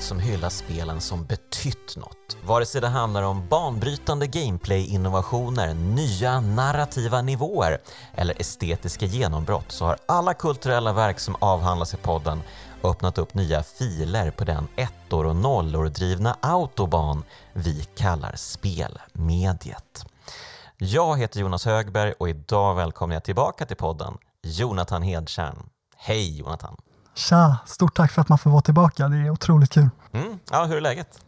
Podcast som hyllar spelen som betytt något. Vare sig det handlar om banbrytande gameplay-innovationer, nya narrativa nivåer eller estetiska genombrott så har alla kulturella verk som avhandlas i podden öppnat upp nya filer på den ettor och nollor drivna autobahn vi kallar spelmediet. Jag heter Jonas Högberg och idag välkomnar jag tillbaka till podden Jonathan Hedtjärn. Hej Jonathan! Tja, stort tack för att man får vara tillbaka. Det är otroligt kul. Mm. Ja, hur är läget?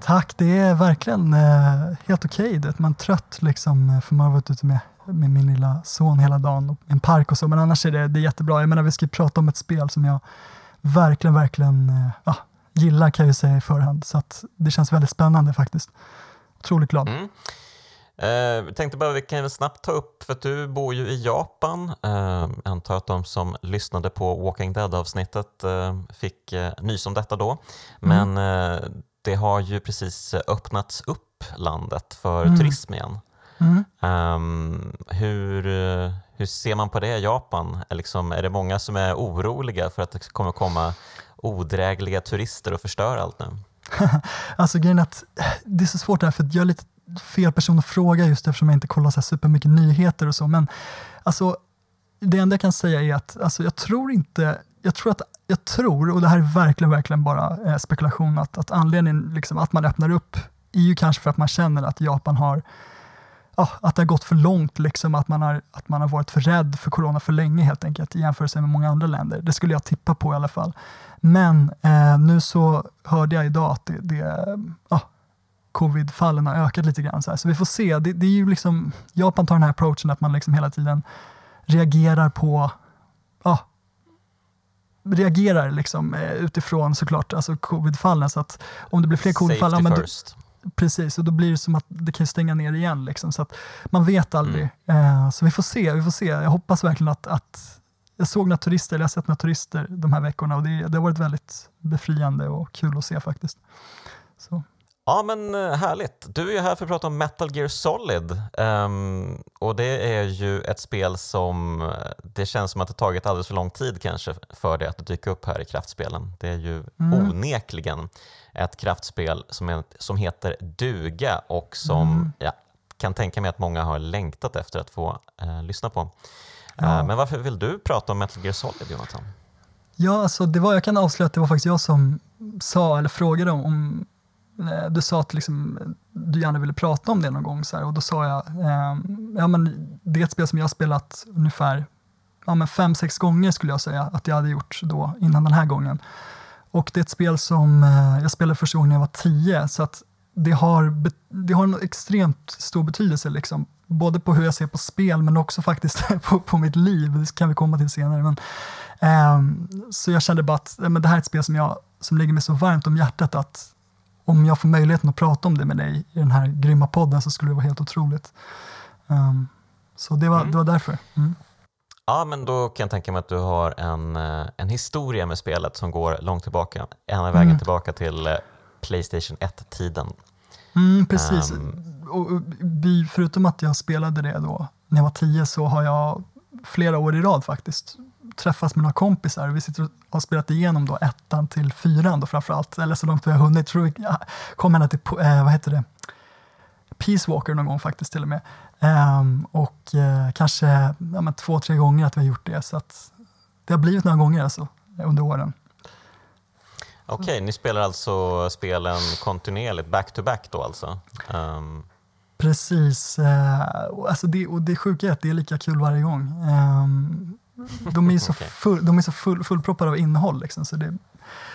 Tack, det är verkligen eh, helt okej. Okay. Man är trött liksom, eh, för man har varit ute med, med min lilla son hela dagen och en park och så, men annars är det, det är jättebra. Jag menar, vi ska prata om ett spel som jag verkligen, verkligen eh, gillar kan jag ju säga i förhand, så att det känns väldigt spännande faktiskt. Otroligt glad. Mm. Eh, tänkte bara vi kan snabbt ta upp, för att du bor ju i Japan. Eh, antar att de som lyssnade på Walking Dead-avsnittet eh, fick eh, nys om detta då. Men mm. eh, det har ju precis öppnats upp landet för mm. turism igen. Mm. Um, hur, hur ser man på det i Japan? Liksom, är det många som är oroliga för att det kommer komma odrägliga turister och förstöra allt nu? alltså grejen är att det är så svårt där, för jag är lite fel person att fråga just eftersom jag inte kollar så här supermycket nyheter och så. Men alltså, det enda jag kan säga är att alltså, jag tror inte, jag tror att jag tror, och det här är verkligen, verkligen bara eh, spekulation, att, att anledningen liksom, att man öppnar upp är ju kanske för att man känner att Japan har ja, att det har gått för långt, liksom, att, man har, att man har varit för rädd för corona för länge helt enkelt i jämförelse med många andra länder. Det skulle jag tippa på i alla fall. Men eh, nu så hörde jag idag att det, det ja, covid-fallen har ökat lite grann. Så, här. så vi får se. Det, det, är ju liksom, Japan tar den här approachen att man liksom hela tiden reagerar på ja, reagerar liksom eh, utifrån såklart alltså covid-fallen. Så att om det blir fler covid-fall, ja, men precis, och då blir det som att det kan stänga ner igen. Liksom, så att man vet aldrig. Mm. Eh, så vi får se, vi får se. Jag hoppas verkligen att, att jag såg några turister, eller jag har sett några turister de här veckorna och det, det har varit väldigt befriande och kul att se faktiskt. Så. Ja men eh, härligt. Du är ju här för att prata om Metal Gear Solid um, och det är ju ett spel som eh, det känns som att det tagit alldeles för lång tid kanske för det att dyka upp här i kraftspelen. Det är ju mm. onekligen ett kraftspel som, är, som heter Duga och som mm. ja, kan tänka mig att många har längtat efter att få uh, lyssna på. Ja. Uh, men varför vill du prata om Metal Gear Solid Jonathan? Ja, alltså det var, jag kan avslöja att det var faktiskt jag som sa eller frågade om, om Eh, du sa att liksom, du gärna ville prata om det någon gång så här, och då sa jag, eh, ja men det är ett spel som jag har spelat ungefär ja, men fem, sex gånger skulle jag säga att jag hade gjort då innan den här gången. Och det är ett spel som eh, jag spelade första gången när jag var tio, så att det har, det har en extremt stor betydelse, liksom, både på hur jag ser på spel men också faktiskt på, på mitt liv, det kan vi komma till senare. Men, eh, så jag kände bara att men det här är ett spel som, jag, som ligger mig så varmt om hjärtat att om jag får möjligheten att prata om det med dig i den här grymma podden så skulle det vara helt otroligt. Um, så det var, mm. det var därför. Mm. Ja, men då kan jag tänka mig att du har en, eh, en historia med spelet som går långt tillbaka. Ena vägen mm. tillbaka till eh, Playstation 1-tiden. Mm, precis. Um, och vi, förutom att jag spelade det då när jag var tio så har jag flera år i rad faktiskt träffats med några kompisar. Vi sitter och har spelat igenom då ettan till fyran då framförallt, eller så långt vi har hunnit. Tror vi kom ända till, eh, vad heter det, Peace Walker någon gång faktiskt till och med. Um, och eh, kanske ja, två, tre gånger att vi har gjort det. Så att det har blivit några gånger alltså, under åren. Okej, okay, ni spelar alltså spelen kontinuerligt, back-to-back då alltså? Um. Precis, uh, alltså det, och det sjuka är att det är lika kul varje gång. Um, de är så, full, de är så full, fullproppade av innehåll, liksom, så det,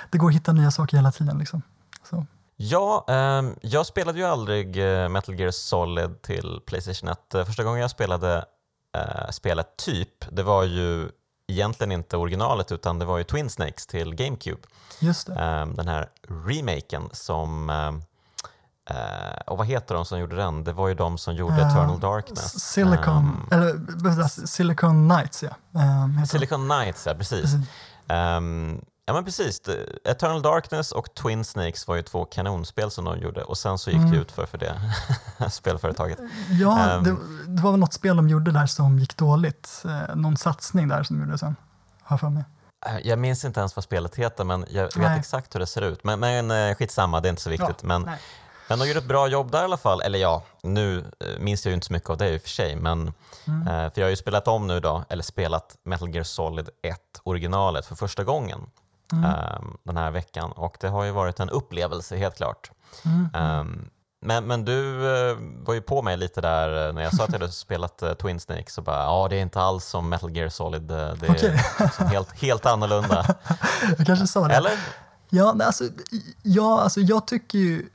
det går att hitta nya saker hela tiden. Liksom. Så. Ja, eh, jag spelade ju aldrig eh, Metal Gear Solid till Playstation 1. Eh, första gången jag spelade eh, spelet typ, det var ju egentligen inte originalet utan det var ju Twin Snakes till GameCube. Just det. Eh, den här remaken som ehm, Uh, och vad heter de som gjorde den? Det var ju de som gjorde uh, Eternal Darkness. Silicon, um, eller Silicon Knights ja. Um, Silicon Knights ja, precis. precis. Um, ja men precis, Eternal Darkness och Twin Snakes var ju två kanonspel som de gjorde och sen så gick mm. det ut för, för det spelföretaget. Ja, det, det, var väl något spel de gjorde där som gick dåligt. Eh, någon satsning där som de gjorde sen, har för mig. Jag minns inte ens vad spelet heter, men jag vet Nej. exakt hur det ser ut. Men, men skitsamma, det är inte så viktigt. Ja, men, nej. Men de gjorde ett bra jobb där i alla fall. Eller ja, nu eh, minns jag ju inte så mycket av det i och för sig. Men, Mm. eh, för jag har ju spelat om nu då, eller spelat Metal Gear Solid 1 originalet för första gången Mm. eh, den här veckan. Och det har ju varit en upplevelse, helt klart. Mm. Ehm, men, men du eh, var ju på mig lite där när jag sa att jag hade spelat Twin Snakes och bara ja, det är inte alls som Metal Gear Solid. Det är Okej. liksom helt, helt annorlunda. Jag kanske sa det. Eller? Ja, nej, alltså, ja, alltså jag tycker ju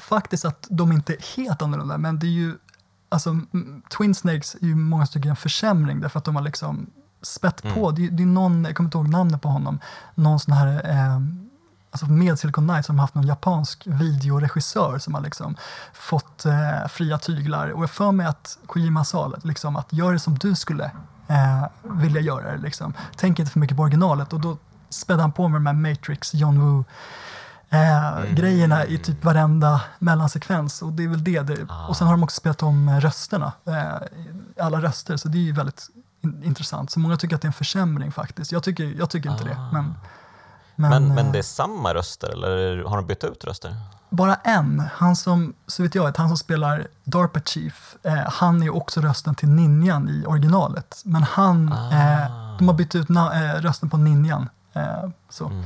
faktiskt att de inte är helt annorlunda, men det är ju, alltså mm, Twin Snakes är ju många stycken en försämring därför att de har liksom spett på. Det, är- det är någon, jag kommer inte ihåg namnet på honom, någon sån här eh, Alltså med Silicon Knights har de haft någon japansk videoregissör som har liksom fått eh, fria tyglar. Och jag för mig att Kojima sa liksom, att gör det som du skulle eh, vilja göra det. Liksom. Tänk inte för mycket på originalet. Och då spädde han på med de här Matrix, John Woo eh, grejerna i typ varenda mellansekvens. Och det är väl det. det Och sen har de också spelat om eh, rösterna, eh, alla röster. Så det är ju väldigt in, intressant. Så många tycker att det är en försämring faktiskt. Jag tycker, jag tycker inte det. Men, Men, men eh, det är samma röster eller har de bytt ut röster? bara en, han som, så vet jag, vet, han som spelar DARPA Chief, eh, han är också rösten till Ninjan i originalet. Men han, Ah. eh, de har bytt ut eh, rösten på Ninjan. Eh, så. Mm.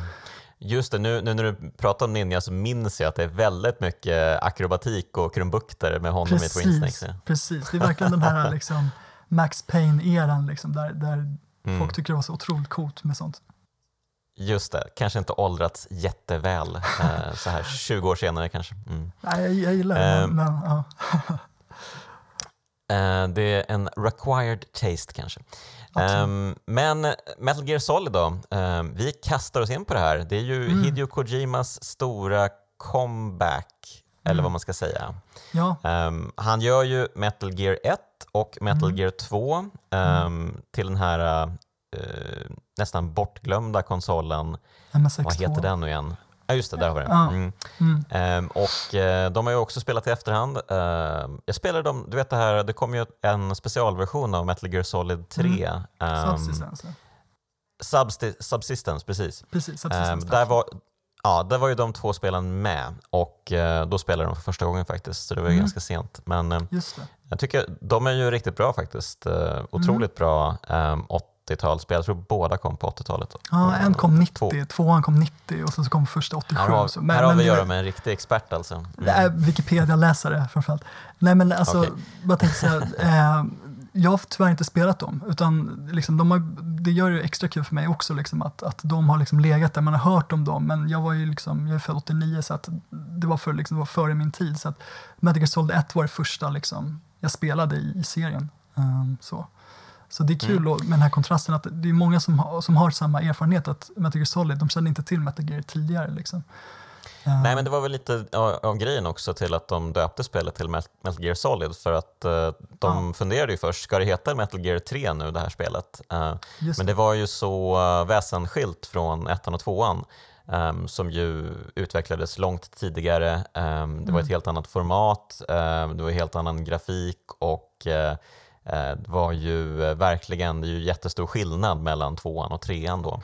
Just det, nu, nu när du pratar om Ninja så minns jag att det är väldigt mycket akrobatik och krumbukter med honom i Twin Precis, Snakes. ja. precis, det är verkligen den här liksom, Max Payne-eran liksom, där, där Mm. folk tycker det var så otroligt coolt med sånt. Just det, kanske inte åldrats jätteväl eh, så här 20 år senare kanske. Mm. Nej, jag, jag gillar det, men, men ja. Eh, det är en required taste kanske. Ehm, men Metal Gear Solid då, ehm, vi kastar oss in på det här. Det är ju Mm. Hideo Kojimas stora comeback, eller Mm. vad man ska säga. ja, Ehm, han gör ju Metal Gear 1 och Metal Mm. Gear 2 ehm, till den här eh, nästan bortglömda konsolen. MSX2. Vad heter den nu igen? Ja just det, där har vi den. Mm. Mm. Ehm, och eh, de har ju också spelat i efterhand. Ehm, jag spelade dem, du vet det här, det kom ju en specialversion av Metal Gear Solid 3. ehm, Subsistence. Substi- Subsistence, precis. Precis, subsistence. där, var, ja, där var ju de två spelen med och eh, då spelade de för första gången faktiskt, så det var ju Mm. ganska sent. Men jag tycker de är ju riktigt bra faktiskt. Eh, otroligt bra um, 80-talsspel. Jag tror båda kom på 80-talet. Ja, en kom 90, två. tvåan kom 90 och sen så kom första 87. Här har, men, här har men vi att göra med en riktig expert alltså. Mm. Är Wikipedia-läsare framförallt. Nej men alltså, Okej. jag tänkte säga, eh, jag har tyvärr inte spelat dem, utan liksom, de har, det gör det extra kul för mig också liksom, att, att de har liksom legat där, man har hört om dem, men jag var ju liksom, jag är född 89 så att det var, för, liksom, det var före min tid. Så att Metal Gear Solid 1 var det första liksom, jag spelade i, i serien. Um, så. Så det är kul Mm. med den här kontrasten att det är många som, har- som har samma erfarenhet att Metal Gear Solid, de kände inte till Metal Gear tidigare. Liksom. Um, Nej, men det var väl lite av, av grejen också till att de döpte spelet till Met- Metal Gear Solid för att eh, de Ja. funderade ju först, ska det heta Metal Gear 3 nu det här spelet? Eh, just men det var ju så uh, väsensskilt från ettan och tvåan ehm, som ju utvecklades långt tidigare. Ehm, det var ett helt annat format, ehm, det var helt annan grafik och eh, eh, det var ju eh, verkligen det är ju jättestor skillnad mellan tvåan och trean då.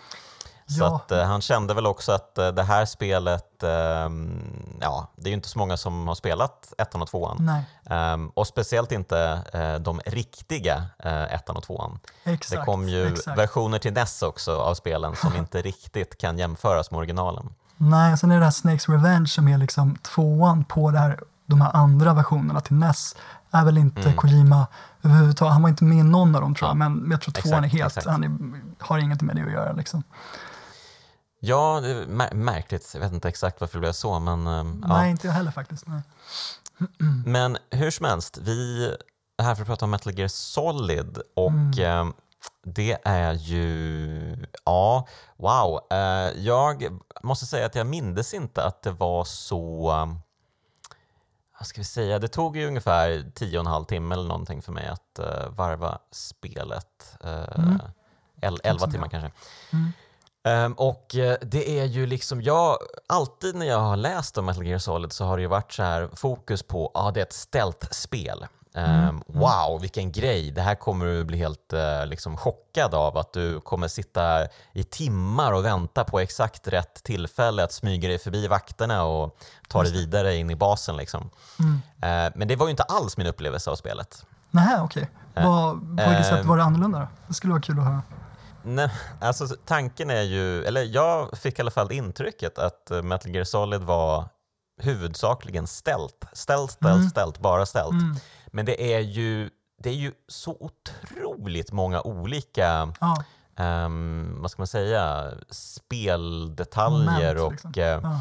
Så Ja. att, eh, han kände väl också att eh, det här spelet, ehm, ja, det är ju inte så många som har spelat ettan och tvåan. Nej, Ehm, och speciellt inte eh, de riktiga eh, ettan och tvåan. exakt. Det kom ju exakt. versioner till NES också av spelen som inte riktigt kan jämföras med originalen. Nej, sen är det här Snakes Revenge som är liksom tvåan på det här, de här andra versionerna till NES. Är väl inte Mm. Kojima överhuvudtaget. Han var inte med i någon av dem tror Ja, jag, men jag tror tvåan är helt, exakt. han är, har inget med det att göra liksom. Ja, det är mär- märkligt. Jag vet inte exakt varför det blev så, men ehm, ja. Nej, inte jag heller faktiskt. Nej. Men hur som helst, vi är här för att prata om Metal Gear Solid och Mm. ehm, det är ju, ja, wow. Eh, jag måste säga att jag mindes inte att det var så, ehm, vad ska vi säga, det tog ju ungefär tio och en halv timme eller någonting för mig att eh, varva spelet. Uh, Mm. elva timmar jag. kanske. Mm. Ehm, och eh, det är ju liksom, jag, alltid när jag har läst om Metal Gear Solid så har det ju varit så här fokus på, ja det är ett stealth-spel. Mm. Um, wow, vilken grej! Det här kommer du bli helt uh, liksom chockad av. Att du kommer sitta i timmar och vänta på exakt rätt tillfälle att smyga dig förbi vakterna och ta dig vidare in i basen. Liksom. Mm. Uh, men det var ju inte alls min upplevelse av spelet. Nej, okej. Okay. Uh, på vilket sätt var det annorlunda då? Det skulle vara kul att höra. Nej, alltså tanken är ju, eller jag fick i alla fall intrycket att Metal Gear Solid var huvudsakligen ställt. Ställt, ställt, mm. ställt, bara ställt. Mm. Men det är, ju, det är ju så otroligt många olika ja. um, vad ska man säga, speldetaljer Moment, och liksom. uh, ja.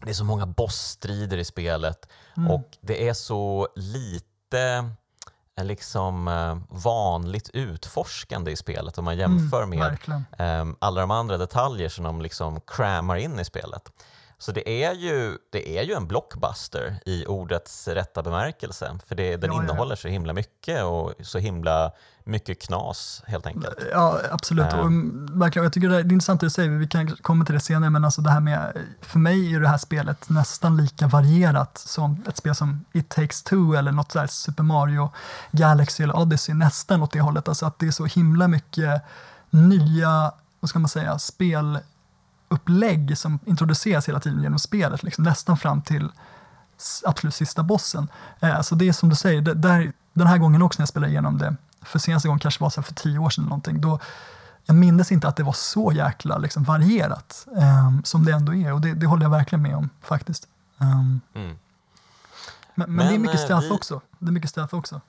det är så många bossstrider i spelet mm. och det är så lite eh, liksom uh, vanligt utforskande i spelet om man jämför mm, med um, alla de andra detaljer som de liksom crammar in i spelet. Så det är, ju, det är ju en blockbuster i ordets rätta bemärkelse. För det, den ja, innehåller ja. så himla mycket och så himla mycket knas helt enkelt. Ja, absolut. Um. Och, mm, verkligen, jag tycker det är intressant det du säger, vi kan komma till det senare, men alltså det här med, för mig är det här spelet nästan lika varierat som ett spel som It takes two eller något sådär Super Mario Galaxy eller Odyssey, nästan åt det hållet. Alltså att det är så himla mycket nya, vad ska man säga, spel upplägg som introduceras hela tiden genom spelet, liksom, nästan fram till absolut sista bossen. Eh, så det är som du säger, det, där, den här gången också när jag spelade igenom det, för senaste gången kanske var så för tio år sedan eller någonting, då, jag minns inte att det var så jäkla liksom, varierat eh, som det ändå är och det, det, håller jag verkligen med om faktiskt. Um, mm. men, men, men, det är mycket eh, stealth vi... också. Det är mycket stealth också.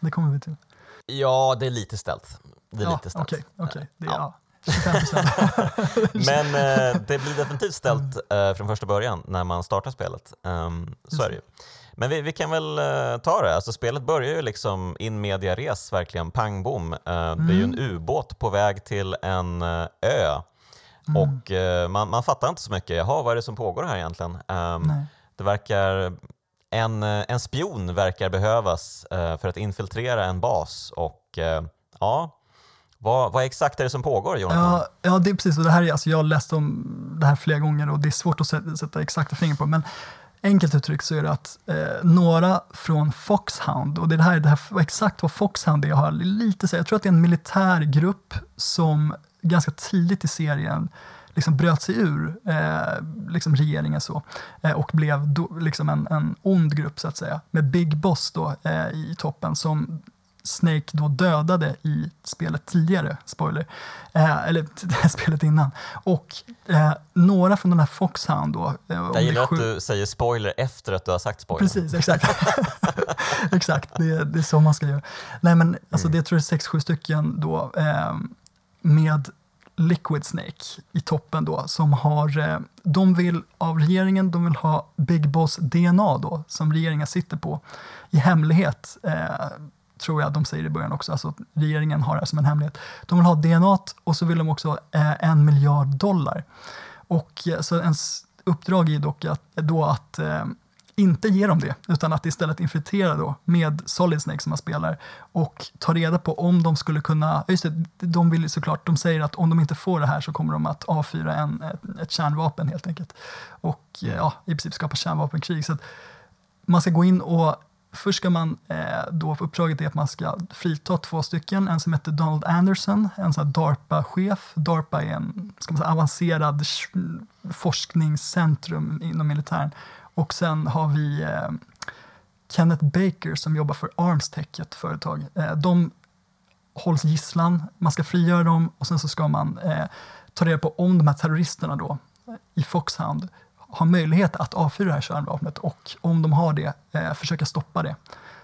Det kommer vi till. Ja, det är lite ställt. Det är ja, lite. Okej, okay, okay. det, ja. ja. Men eh, det blir definitivt ställt eh, från första början när man startar spelet. Um, så är det ju. Men vi, vi kan väl uh, ta det. Alltså, spelet börjar ju liksom in media res, verkligen pang bom. Mm. Det är ju en mm. ubåt på väg till en uh, ö. Mm. Och man, man fattar inte så mycket. Jaha, vad är det som pågår här egentligen? Um, det verkar... En, en spion verkar behövas för att infiltrera en bas och ja, vad, vad exakt är det som pågår Jonathan? Ja, ja det är precis. Och det här är, alltså jag har läst om det här flera gånger och det är svårt att sätta, sätta exakta fingrar på. Men enkelt uttryckt så är det att eh, några från Foxhound, och det, här, det här exakt vad Foxhound är, jag har lite så jag tror att det är en militär grupp som ganska tidigt i serien liksom bröt sig ur eh, liksom regeringen så, eh, och blev do, liksom en, en ond grupp så att säga, med Big Boss då, eh, i toppen som Snake då dödade i spelet tidigare, spoiler, eh, eller spelet innan. Och eh, några från den här Foxhound då. Eh, Jag gillar att du säger spoiler efter att du har sagt spoiler. Precis, exakt. exakt, det, det, är så man ska göra. Nej men alltså mm. det tror jag är sex, sju stycken då eh, med Liquid Snake i toppen då som har, eh, de vill av regeringen, de vill ha Big Boss DNA då som regeringen sitter på i hemlighet eh, tror jag de säger i början också, alltså regeringen har det som en hemlighet. De vill ha DNA och så vill de också ha eh, en miljard dollar. Och eh, så ens uppdrag är dock att, då att eh, inte ge dem det, utan att istället infiltrera då med Solid Snake som man spelar och ta reda på om de skulle kunna, just det, de vill såklart, de säger att om de inte får det här så kommer de att avfyra en, ett, ett kärnvapen helt enkelt. Och eh, ja, i princip skapa kärnvapenkrig. Så att man ska gå in och Först ska man eh, då, uppdraget är att man ska frita två stycken, en som heter Donald Anderson, en sån DARPA-chef. DARPA är en ska man säga, avancerad forskningscentrum inom militären. Och sen har vi eh, Kenneth Baker som jobbar för Armstech, ett företag. Eh, de hålls gisslan, man ska frigöra dem och sen så ska man eh, ta reda på om de här terroristerna då eh, i Foxhound har möjlighet att avfyra det här kärnvapnet och om de har det, eh, försöka stoppa det.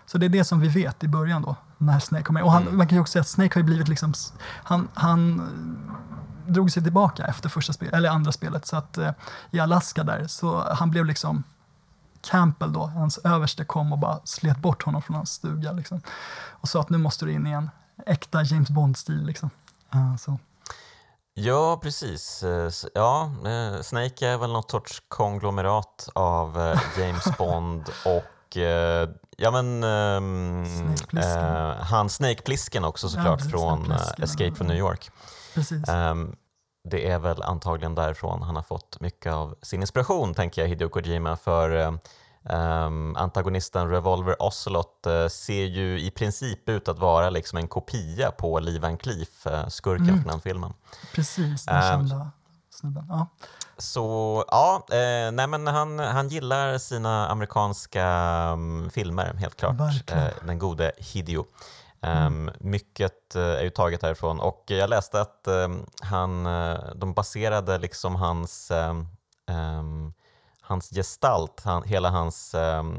Så det är det som vi vet i början då, när Snake kommer. Och han, mm. man kan ju också säga att Snake har ju blivit liksom, han, han drog sig tillbaka efter första spel, eller andra spelet, så att eh, i Alaska där, så han blev liksom Campbell då, hans överste kom och bara slet bort honom från hans stuga liksom. Och sa att nu måste du in i en äkta James Bond-stil liksom. Uh, så. Ja, precis. Eh, ja, eh, Snake är väl något sorts konglomerat av eh, James Bond och ja men um, Snake han Snake-plisken också såklart ja, från Escape from New York. Um, det är väl antagligen därifrån han har fått mycket av sin inspiration, tänker jag, Hideo Kojima, för Um, antagonisten Revolver Ocelot uh, ser ju i princip ut att vara liksom en kopia på Lee Van Cleef, uh, skurken mm. från den filmen. Precis, den um, kända snubben. Ja. Så ja, eh, nej men han, han gillar sina amerikanska um, filmer helt klart, eh, den gode Hideo. Mm. Um, mycket uh, är ju taget härifrån och jag läste att um, han, de baserade liksom hans, um, hans gestalt, han, hela hans,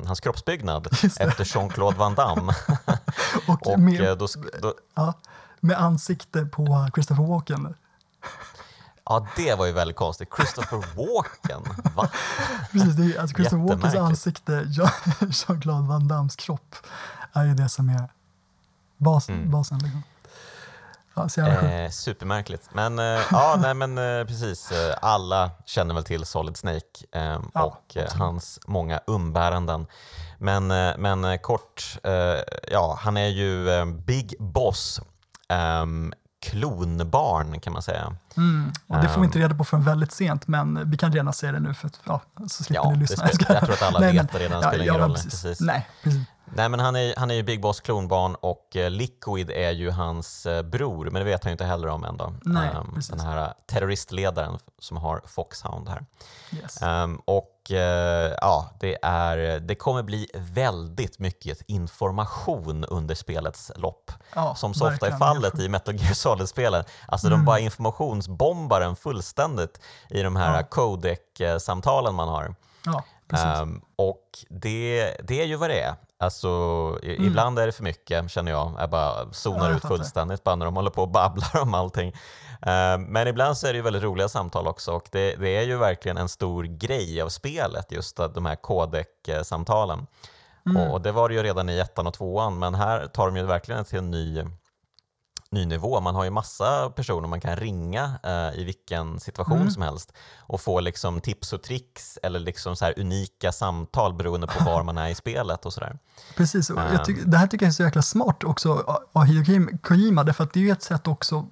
hans kroppsbyggnad efter Jean-Claude Van Damme. och, och med, uh, då, då, ja, med ansikte på Christopher Walken. Ja, det var ju väldigt konstigt. Christopher Walken, va? Precis, det är, alltså Christopher Walkens ansikte, Jean-Claude Van Dammes kropp är ju det som är bas, mm. basen. Liksom. Ja, så eh, supermärkligt. Men, eh, ja, nej, men eh, precis. Eh, alla känner väl till Solid Snake eh, ja, och eh, hans många umbäranden. Men, men kort, ja, han är ju Big Boss. Um, klonbarn kan man säga. Mm, och det får vi inte reda på förrän väldigt sent, men vi kan redan säga det nu för att, ja, så slipper ja, ni lyssna. Det jag tror att alla vet det redan, det spelar ingen roll. Precis. Precis. Nej, precis. Nej, men han är, han är ju Big Boss klonbarn och eh, Liquid är ju hans eh, bror, men det vet han ju inte heller om än. Då. Nej, um, den här terroristledaren som har Foxhound här. Yes. Um, och uh, ja, det, är, det kommer bli väldigt mycket information under spelets lopp. Ja, som så ofta är fallet i Metal Gear Solid-spelen. Alltså mm. de bara informationsbombar en fullständigt i de här ja. codec-samtalen man har. Ja, um, och det, det är ju vad det är. Alltså, mm. Ibland är det för mycket känner jag. Jag bara zonar ja, ut fullständigt bara när de håller på och babblar om allting. Uh, men ibland så är det ju väldigt roliga samtal också och det, det är ju verkligen en stor grej av spelet just de här codec-samtalen. Mm. Och det var det ju redan i ettan och tvåan men här tar de ju verkligen till en ny ny nivå. Man har ju massa personer man kan ringa eh, i vilken situation mm. som helst och få liksom tips och tricks eller liksom så unika samtal beroende på var man är i spelet och sådär. Precis, och uh. det här tycker jag är så jäkla smart också av Hideo Kojima, därför att det är ju ett sätt också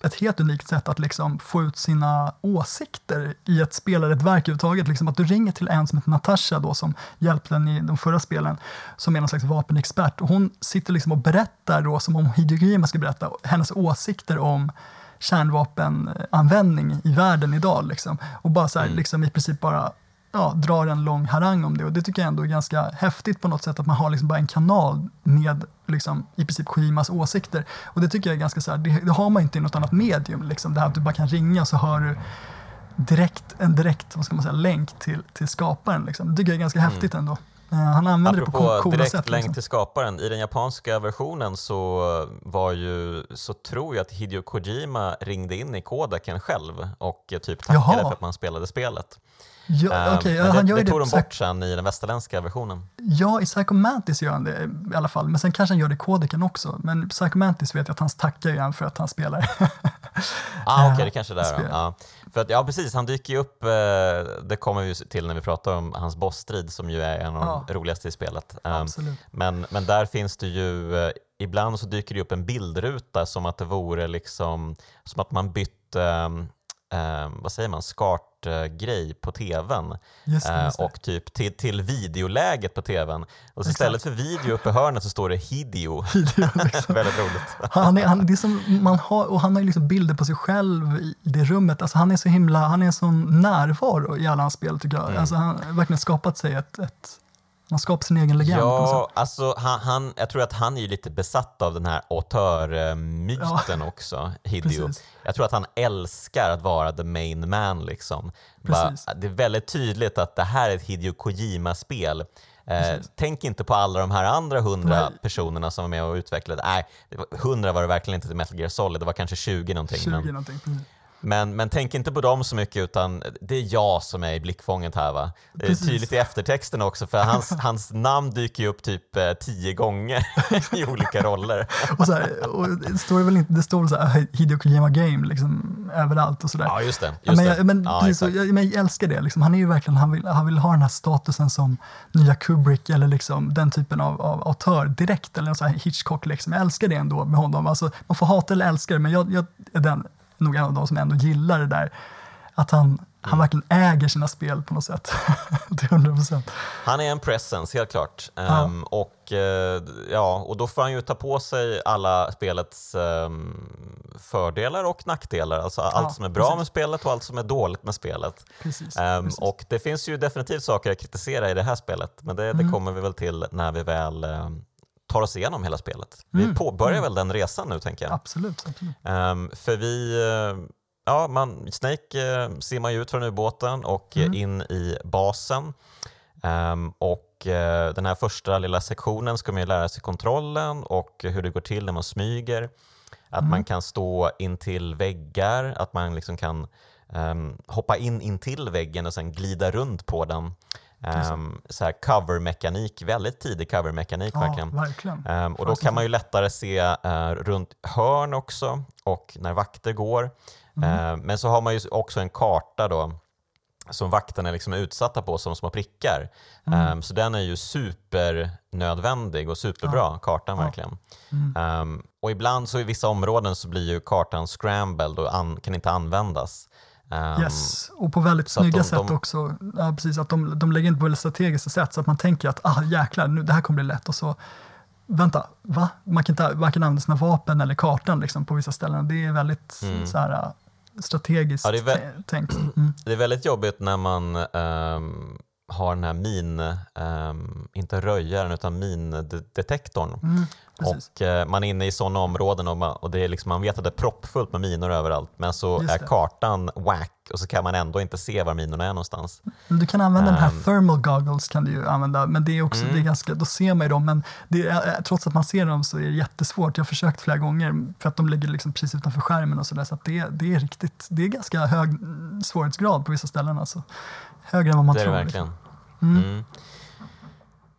ett helt unikt sätt att liksom få ut sina åsikter i ett spel eller ett verk överhuvudtaget. Liksom att du ringer till en som heter Natasha då, som hjälpte den i de förra spelen, som är någon slags vapenexpert. Och hon sitter liksom och berättar då, som om Hideo skulle berätta, hennes åsikter om kärnvapenanvändning i världen idag. Liksom. Och bara så här, mm. liksom i princip bara ja, drar en lång harang om det. Och det tycker jag ändå är ganska häftigt på något sätt, att man har liksom bara en kanal med liksom, i princip Kojimas åsikter. Och det tycker jag är ganska så här, det, det, har man inte i något annat medium, liksom, det här att du bara kan ringa så hör du direkt, en direkt vad ska man säga, länk till, till skaparen. Liksom. Det tycker jag är ganska mm. häftigt ändå. Uh, han använder Apropå det på coola direkt sätt. länk liksom. till skaparen, i den japanska versionen så var ju, så tror jag att Hideo Kojima ringde in i kodeken själv och typ tackade Jaha. för att man spelade spelet. Ja, um, okay, ja, han det, det tog de bort sen i den västerländska versionen. Ja, i Psychomantis gör han det i alla fall, men sen kanske han gör det i kodeken också. Men Psychomantis vet jag att han tackar ju för att han spelar. ah, Okej, okay, det kanske är där. Ja. För att, ja, precis, han dyker ju upp, eh, det kommer vi till när vi pratar om hans bossstrid som ju är en av de ja. roligaste i spelet. Um, men, men där finns det ju, eh, ibland så dyker det upp en bildruta som att det vore liksom, som att man bytt um, eh, vad säger man, SCART-grej på tvn just det, just det. och typ till, till videoläget på tvn. Och så istället för video uppe i hörnet så står det Hideo. Hideo liksom. Väldigt roligt. Han, är, han, det som man har, och han har liksom bilder på sig själv i det rummet. Alltså han är så himla, han är en sån närvaro i alla hans spel tycker jag. Mm. Alltså han har verkligen skapat sig ett, ett han skapar sin egen legend. Ja, alltså han, han, jag tror att han är lite besatt av den här auteur-myten ja, också, Hideo. Jag tror att han älskar att vara the main man. Liksom. Bara, det är väldigt tydligt att det här är ett Hideo Kojima-spel. Eh, tänk inte på alla de här andra hundra personerna som var med och utvecklade. Nej, hundra var det verkligen inte till Metal Gear Solid, det var kanske 20 någonting. 20 men, någonting. Men, men tänk inte på dem så mycket utan det är jag som är i blickfånget här va. Det är Precis. tydligt i eftertexten också för hans, hans namn dyker ju upp typ eh, tio gånger i olika roller. och så här, och det står väl inte, det står väl så här Hideo Kojima Game liksom överallt och sådär. Ja just det. Just ja, men jag, men, ja, precis, jag, men jag älskar det, liksom. han är ju verkligen, han vill, han vill ha den här statusen som nya Kubrick eller liksom den typen av, av autör direkt eller så här Hitchcock liksom. Jag älskar det ändå med honom. Alltså, man får hata eller älska det men jag, jag är den nog en av de som ändå gillar det där. Att han, han mm. verkligen äger sina spel på något sätt. Till 100%. Han är en presence, helt klart. Ja. Um, och, uh, ja, och då får han ju ta på sig alla spelets um, fördelar och nackdelar. Alltså ja, allt som är bra precis. med spelet och allt som är dåligt med spelet. Precis, um, precis. Och det finns ju definitivt saker att kritisera i det här spelet, men det, mm. det kommer vi väl till när vi väl tar oss igenom hela spelet. Vi mm. påbörjar mm. väl den resan nu, tänker jag. Absolut. absolut. för vi uh, ja, man, Snake eh, simmar ju ut från ubåten och mm. in i basen. Um, och eh, den här första lilla sektionen ska man ju lära sig kontrollen och hur det går till när man smyger. Att mm. man kan stå in till väggar, att man liksom kan um, hoppa in in till väggen och sen glida runt på den. Um, så här covermekanik, väldigt tidig covermekanik ja, verkligen. verkligen. Um, och då kan man ju lättare se uh, runt hörn också och när vakter går. Mm. Uh, men så har man ju också en karta då som vakterna liksom är utsatta på som små prickar. Mm. Um, så den är ju supernödvändig och superbra, ja. kartan ja. verkligen. Mm. Och ibland så i vissa områden så blir ju kartan scrambled och an kan inte användas. Um, yes, och på väldigt snygga de, sätt de, också. Ja, precis, att de, de lägger in på väldigt strategiska sätt så att man tänker att ah, jäklar, nu, det här kommer bli lätt och så vänta, va? Man kan inte varken använda sina vapen eller kartan liksom, på vissa ställen. Det är väldigt mm. så här, äh, strategiskt ja, det är tänkt. Mm. Det är väldigt jobbigt när man um, har den här min, um, inte röjaren utan mindetektorn. Mm. Och eh, man är inne i sådana områden och, man, och det är liksom, man vet att det är proppfullt med minor överallt men så är kartan whack och så kan man ändå inte se var minorna är någonstans. Du kan använda um, den här ehm. thermal goggles kan du använda men det är också, mm. det är ganska, då ser man ju dem men är, trots att man ser dem så är det jättesvårt. Jag har försökt flera gånger för att de ligger liksom precis utanför skärmen och sådär så, så det, det är riktigt, det är ganska hög svårighetsgrad på vissa ställen alltså. Högre än vad man det tror. Det verkligen. Liksom. Mm. Mm.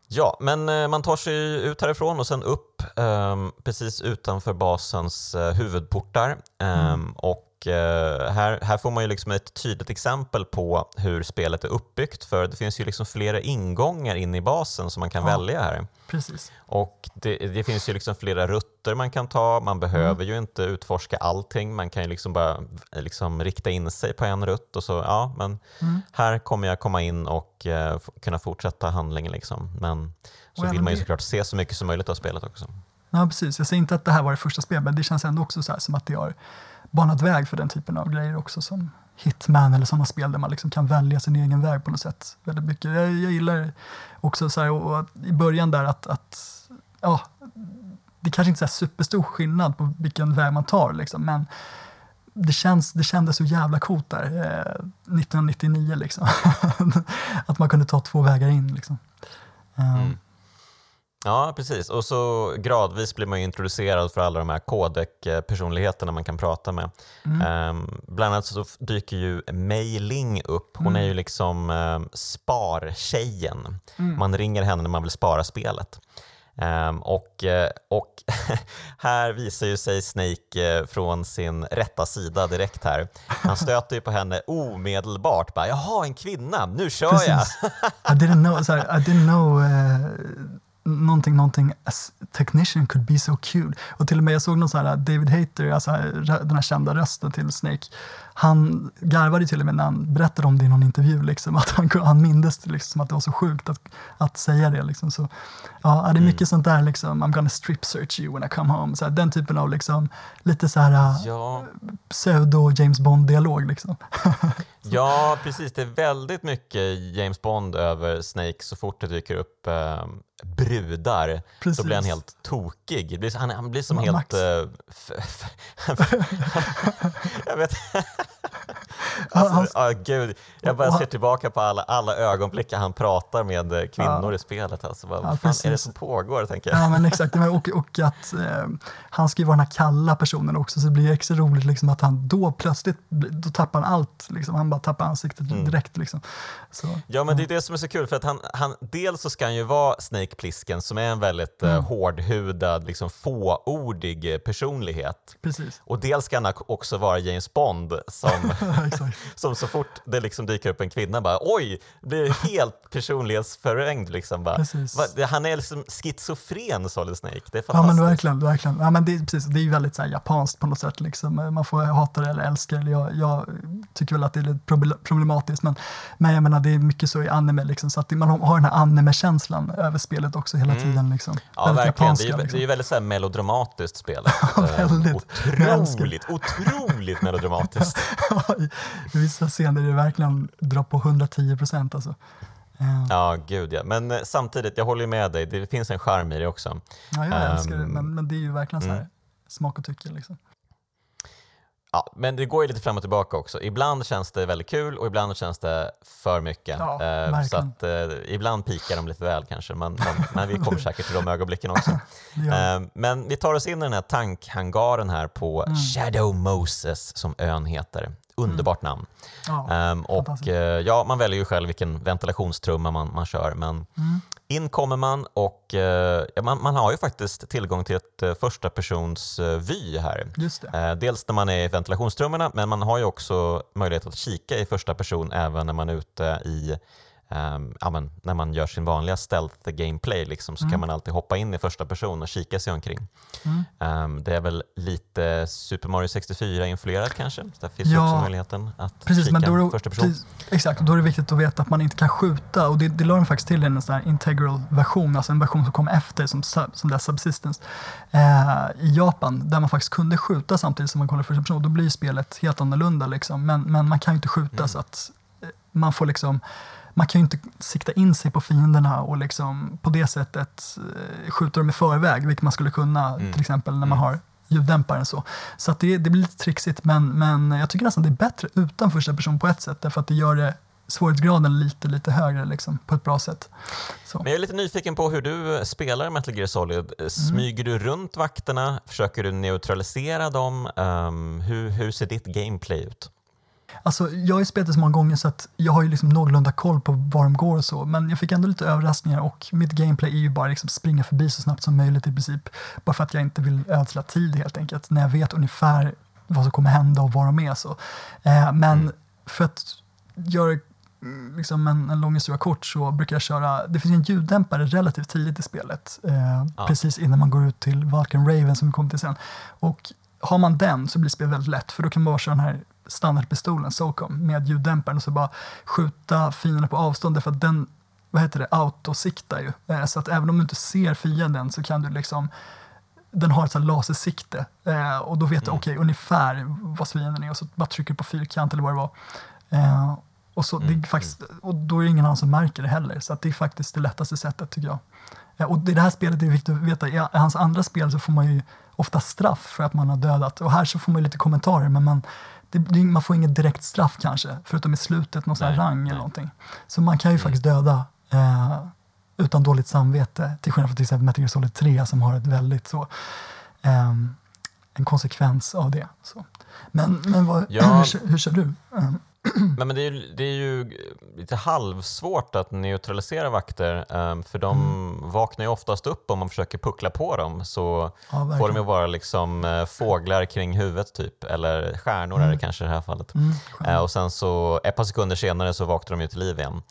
Ja, men eh, man tar sig ut härifrån och sen upp um, precis utanför basens uh, huvudportar. Um, mm. Och uh, här, här får man ju liksom ett tydligt exempel på hur spelet är uppbyggt för det finns ju liksom flera ingångar in i basen som man kan ja, välja här. Precis. Och det, det, finns ju liksom flera rutter man kan ta, man behöver mm. ju inte utforska allting, man kan ju liksom bara liksom rikta in sig på en rutt och så, ja men mm. här kommer jag komma in och uh, kunna fortsätta handlingen liksom. Men så vill man ju såklart se så mycket som möjligt av spelet också. Ja precis, jag säger inte att det här var det första spelet men det känns ändå också så som att det har banat väg för den typen av grejer också som Hitman eller sådana spel där man liksom kan välja sin egen väg på något sätt. Väldigt mycket. Jag, jag gillar också så här, och, och, i början där att, att ja, det kanske inte är superstor skillnad på vilken väg man tar liksom, men det, känns, det kändes så jävla coolt där, eh, 1999 liksom. att man kunde ta två vägar in liksom. Um, mm. Ja, precis. Och så gradvis blir man introducerad för alla de här kodek-personligheterna man kan prata med. Mm. Um, bland annat så dyker ju Mei Ling upp. Hon mm. är ju liksom um, spartjejen. Mm. Man ringer henne när man vill spara spelet. Um, och, eh, och här visar ju sig Snake eh, från sin rätta sida direkt här. Han stöter ju på henne omedelbart. Bara, Jaha, en kvinna, nu kör Precis. jag! I didn't know, sorry, I didn't know uh någonting, någonting, as technician could be so cute. Och till och med jag såg någon sån här David Hater, alltså den här kända rösten till Snake, han garvade till och med när han berättade om det i någon intervju, liksom, att han, han mindes liksom, att det var så sjukt att, att säga det. Liksom. Så, ja, det är mm. mycket mm. sånt där, liksom, I'm gonna strip search you when I come home. Så här, den typen av liksom, lite så här ja. pseudo James Bond-dialog. Liksom. ja, precis. Det är väldigt mycket James Bond över Snake så fort det dyker upp eh, brudar. Precis. Då blir han helt tokig. Han, han blir som Ma helt... Uh, jag vet alltså, oh, gud. Jag bara ser tillbaka på alla, alla ögonblick han pratar med eh, kvinnor ja. i spelet. Alltså, vad ja, fan är det som pågår? Tänker jag. Ja, men exakt. Och, och att eh, han ska ju vara den här kalla personen också, så det blir extra roligt liksom, att han då plötsligt då tappar han allt. Liksom. Han bara tappar ansiktet mm. direkt. Liksom. Så, ja, men det är det som är så kul, för att han, han, dels så ska han ju vara Snake Plissken som är en väldigt eh, mm. eh, hårdhudad, liksom, fåordig personlighet. Precis. Och dels ska han också vara James Bond som, som så fort det liksom dyker upp en kvinna bara oj, blir helt personlighetsförvrängd. Liksom, bara. Va, han är liksom schizofren Solid Snake. Det är Ja fantastiskt. men verkligen, verkligen. Ja, men det, är, precis, det är väldigt så här, japanskt på något sätt. Liksom. Man får hata det eller älska det. Jag, jag tycker väl att det är lite proble- problematiskt. Men, men jag menar det är mycket så i anime. Liksom, så att man har den här anime-känslan över spelet också hela tiden. Liksom. Mm. Ja, Väldigt verkligen. japanska, Det är, ju- liksom. det är ju väldigt så här melodramatiskt spelet. Ja, Eh, väldigt. Otroligt, otroligt melodramatiskt. Vissa scener är det verkligen dra på 110 procent. Alltså. Eh, Ja, gud ja. Men eh, samtidigt, jag håller med dig. Det finns en charm i det också. Ja, jag älskar det, Ehm, men, men det är ju verkligen så här, mm. smak och tycke. Liksom. Ja, men det går ju lite fram och tillbaka också. Ibland känns det väldigt kul och ibland känns det för mycket. Ja, Eh, så att, eh, ibland pikar de lite väl kanske, men, men, men vi kommer säkert till de ögonblicken också. Eh, men vi tar oss in i den här tankhangaren här på Mm. Shadow Moses, som ön heter. Underbart namn. ja, Ehm, och eh, ja, man väljer ju själv vilken ventilationstrumma man, man kör, men Mm. in kommer man och eh, ja, man, man har ju faktiskt tillgång till ett uh, första persons eh, vy här. Eh, dels när man är i ventilationstrummorna, men man har ju också möjlighet att kika i första person även när man är ute i ehm, ja, men, när man gör sin vanliga stealth gameplay liksom, så kan man alltid hoppa in i första person och kika sig omkring. Mm. Ehm, det är väl lite Super Mario 64-influerat kanske? Så där finns Ja, också möjligheten att Precis, kika men då det, första person. precis, exakt, och då är det viktigt att veta att man inte kan skjuta och det, det la de faktiskt till i en sån här integral version, alltså en version som kom efter som, sub- som det är subsistence eh, i Japan där man faktiskt kunde skjuta samtidigt som man kollar första person. Då blir spelet helt annorlunda liksom, men, men man kan ju inte skjuta Mm. så att eh, man får liksom man kan ju inte sikta in sig på fienderna och liksom på det sättet eh, skjuta dem i förväg, vilket man skulle kunna Mm. till exempel när man Mm. har ljuddämparen så. Så det, det blir lite trixigt men, men jag tycker nästan det är bättre utan första person på ett sätt därför att det gör det svårighetsgraden lite, lite högre liksom, på ett bra sätt. Så. Men jag är lite nyfiken på hur du spelar Metal Gear Solid. Mm. Smyger du runt vakterna? Försöker du neutralisera dem? Ehm, hur, hur ser ditt gameplay ut? Alltså, jag har ju spelat det så många gånger så att jag har ju liksom någorlunda koll på var de går och så. Men jag fick ändå lite överraskningar och mitt gameplay är ju bara liksom springa förbi så snabbt som möjligt i princip. Bara för att jag inte vill ödsla tid helt enkelt. När jag vet ungefär vad som kommer hända och var de är. Så. Eh, men Mm. för att göra mm, liksom en, en lång historia kort så brukar jag köra, det finns en ljuddämpare relativt tidigt i spelet. Eh, Ja. Precis innan man går ut till Vulcan Raven som vi kommer till sen. Och har man den så blir spelet väldigt lätt för då kan man bara köra den här standardpistolen, SOCOM, med ljuddämparen och så bara skjuta fienden på avstånd därför att den, vad heter det, autosiktar ju. Eh, Så att även om du inte ser fienden så kan du liksom den har ett så här lasersikte eh, och då vet du okej ungefär vad fienden är och så bara trycker du på fyrkant eller vad det var. Eh, och, så, det Mm, är faktiskt, och då är det ingen annan som märker det heller så att det är faktiskt det lättaste sättet tycker jag. Och i det här spelet är det viktigt att veta, i hans andra spel så får man ju ofta straff för att man har dödat och här så får man ju lite kommentarer men man, det, man får inget direkt straff kanske förutom i slutet någon Nej, rang nej. eller någonting. Så man kan ju Mm. faktiskt döda eh, utan dåligt samvete till skillnad från till exempel Metal Gear Solid 3 som har ett väldigt så ehm, en konsekvens av det. Så. Men, men vad, Ja. hur, hur kör du? Ehm, Men, men det, är ju, det är ju lite halvsvårt att neutralisera vakter ehm, för de Mm. vaknar ju oftast upp om man försöker puckla på dem så ja, får de ju vara liksom eh, fåglar kring huvudet typ eller stjärnor är det Mm. kanske i det här fallet. Mm, Eh, och sen så ett par sekunder senare så vaknar de ju till liv igen.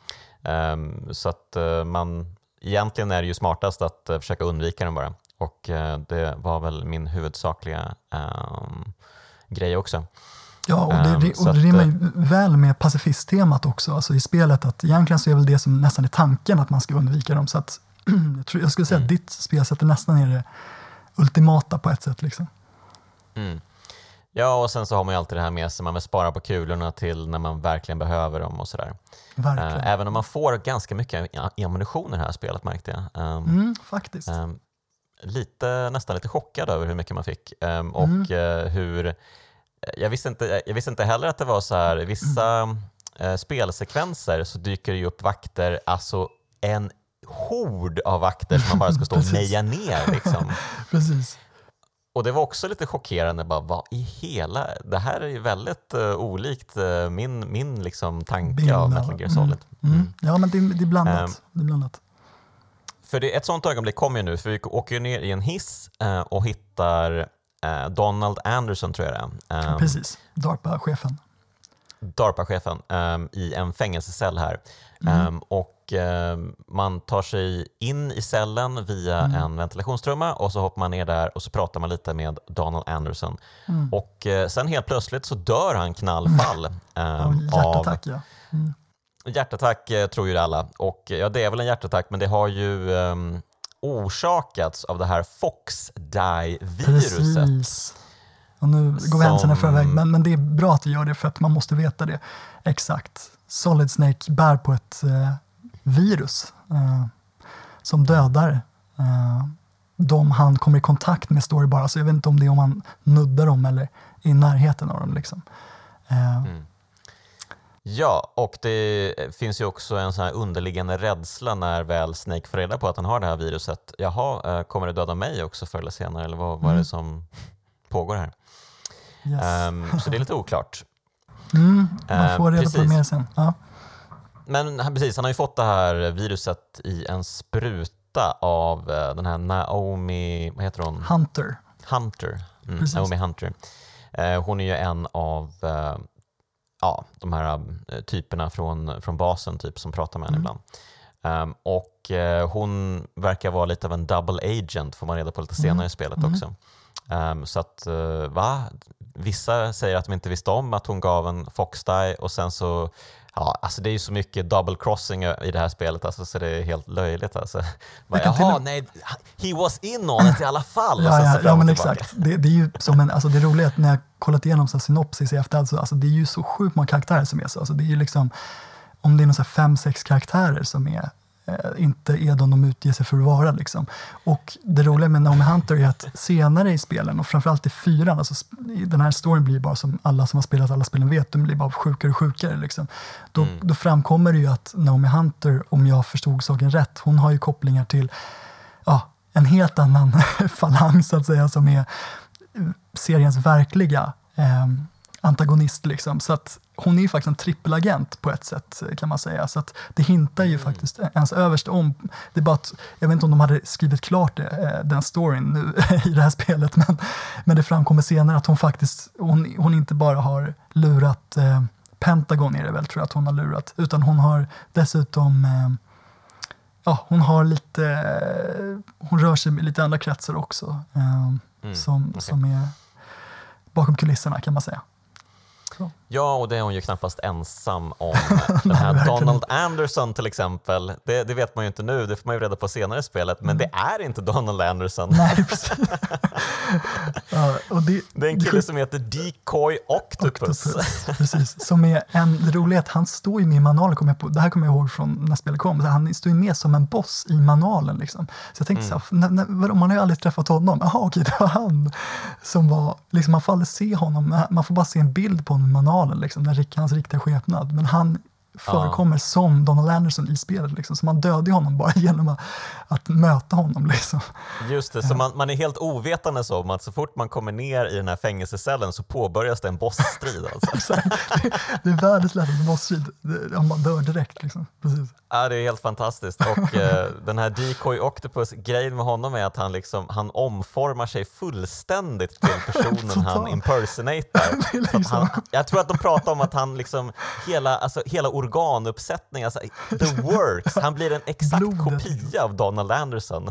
Ehm, så att eh, man, egentligen är det ju smartast att försöka undvika dem bara. Och det var väl min huvudsakliga ehm, grej också. Ja, och det, så och det att, rimmar eh, ju väl med pacifisttemat också, alltså i spelet. att Egentligen så är väl det som nästan är tanken att man ska undvika dem. Så att, jag, tror, jag skulle säga att Mm. ditt spelsätt är nästan är det ultimata på ett sätt. Liksom. Mm. Ja, och sen så har man ju alltid det här med sig, man vill spara på kulorna till när man verkligen behöver dem och sådär. Verkligen. Eh, även om man får ganska mycket ammunition i det här spelet märkte jag. Ehm, Mm, faktiskt. ehm, lite, nästan lite chockad över hur mycket man fick. Och Mm. eh, hur... Jag visste, inte, jag visste inte heller att det var så här, vissa eh, spelsekvenser så dyker det ju upp vakter, alltså en hord av vakter som man bara ska stå och meja ner. Liksom. Precis. Och det var också lite chockerande, bara, vad i hela... Det här är ju väldigt eh, olikt eh, min, min liksom, tanke Bild av Metal Gear mm, Solid. Mm. Mm. Ja, men det, det är blandat. Ehm, det är blandat. För det, ett sånt ögonblick kommer ju nu, för vi åker ju ner i en hiss eh, och hittar eh, Donald Anderson, tror jag det är. Ehm, Precis. DARPA-chefen. DARPA-chefen um, i en fängelsecell här. Mm. Och um, Man tar sig in i cellen via Mm. en ventilationstrumma och så hoppar man ner där och så pratar man lite med Donald Anderson. Mm. Och uh, sen helt plötsligt så dör han knallfall um, Ja, av hjärtattack ja. Mm. Hjärtattack eh, tror ju alla. Och eh, ja, det är väl en hjärtattack, men det har ju um, orsakats av det här Fox-die-viruset. Och nu går vi händelserna i förväg, men, men det är bra att du gör det för att man måste veta det. Exakt. Solid Snake bär på ett eh, virus eh, som dödar eh, de han kommer i kontakt med, står det bara. Så jag vet inte om det är om han nuddar dem eller i närheten av dem. Liksom. Eh, Mm. Ja, och det finns ju också en sån här underliggande rädsla när väl Snake får reda på att han har det här viruset. Jaha, eh, kommer det döda mig också förr eller senare? Eller vad, vad är Mm. det som pågår här? yes. Ehm, så det är lite oklart. mm, man eh, får reda på precis. det mer sen. Ja. Men han, precis, han har ju fått det här viruset i en spruta av eh, den här Naomi, vad heter hon? Hunter. Hunter. Mm. Naomi Hunter. Eh, hon är ju en av ja, de här eh, typerna från, från basen typ, som pratar med henne Mm. ibland. Ehm, och eh, hon verkar vara lite av en double agent får man reda på lite senare Mm. i spelet Mm. också. Ehm, så att, eh, va? Vissa säger att de inte visste om att hon gav en Fox-die och sen så Ja, alltså det är ju så mycket double crossing i det här spelet alltså, så det är helt löjligt. Alltså. Bara, Jaha, och- nej, he was in on it i alla fall. Ja, ja, ja men exakt. Det, det är ju som en, alltså det roliga är att när jag kollat igenom så här synopsis i efterhand, så, alltså det är ju så sjukt många karaktärer som är så. Alltså det är ju liksom, om det är någon fem, sex karaktärer som är, inte är de de utger sig för att vara. Liksom. Och det roliga med Naomi Hunter är att senare i spelen, och framförallt i fyran, alltså den här storyn blir bara som alla som har spelat alla spelen vet, de blir bara sjukare och sjukare. Liksom. Då, Mm. då framkommer det ju att Naomi Hunter, om jag förstod saken rätt, hon har ju kopplingar till ja, en helt annan falang så att säga som är seriens verkliga eh, antagonist. Liksom. Så att hon är ju faktiskt en trippelagent på ett sätt kan man säga. Så att det hintar ju faktiskt ens överst om. Det är bara att, jag vet inte om de hade skrivit klart det, eh, den storyn nu i det här spelet men, men det framkommer senare att hon faktiskt, hon, hon inte bara har lurat eh, Pentagon är det väl tror jag att hon har lurat, utan hon har dessutom eh, ja, hon har lite, hon rör sig i lite andra kretsar också. Eh, Mm, som, okej. som är bakom kulisserna kan man säga. Ja, och det är hon ju knappast ensam om. Den här Donald Anderson till exempel, det, det vet man ju inte nu, det får man ju reda på senare i spelet, men det är inte Donald Anderson. Mm. Nej, ja, och det, Det är en kille som heter Decoy Octopus. Octopus, precis. Som är en, det roliga är att han står ju med i manualen, jag på, det här kommer jag ihåg från när spelet kom, han står ju med som en boss i manualen. Liksom. Så jag tänkte Mm. så här, när, man har ju aldrig träffat honom. Jaha, okej, det var han som var, liksom, man får aldrig se honom, man får bara se en bild på honom i manualen, liksom, den, rik- hans riktiga skepnad. Men han förekommer som Donald Anderson i spelet, liksom. så man dödar honom bara genom att, att möta honom. Liksom. Just det, så man, man är helt ovetande om att så fort man kommer ner i den här fängelsecellen så påbörjas det en bossstrid. Alltså. Det, det är världens lättaste bossstrid, ja, man dör direkt. Liksom. Precis. Ja, det är helt fantastiskt. Och eh, den här Decoy Octopus, grejen med honom är att han, liksom, han omformar sig fullständigt till personen han impersonatar. Liksom- han, jag tror att de pratar om att han liksom, hela, alltså, hela organuppsättning, alltså, the works, han blir en exakt Blodet, kopia av Donald Anderson.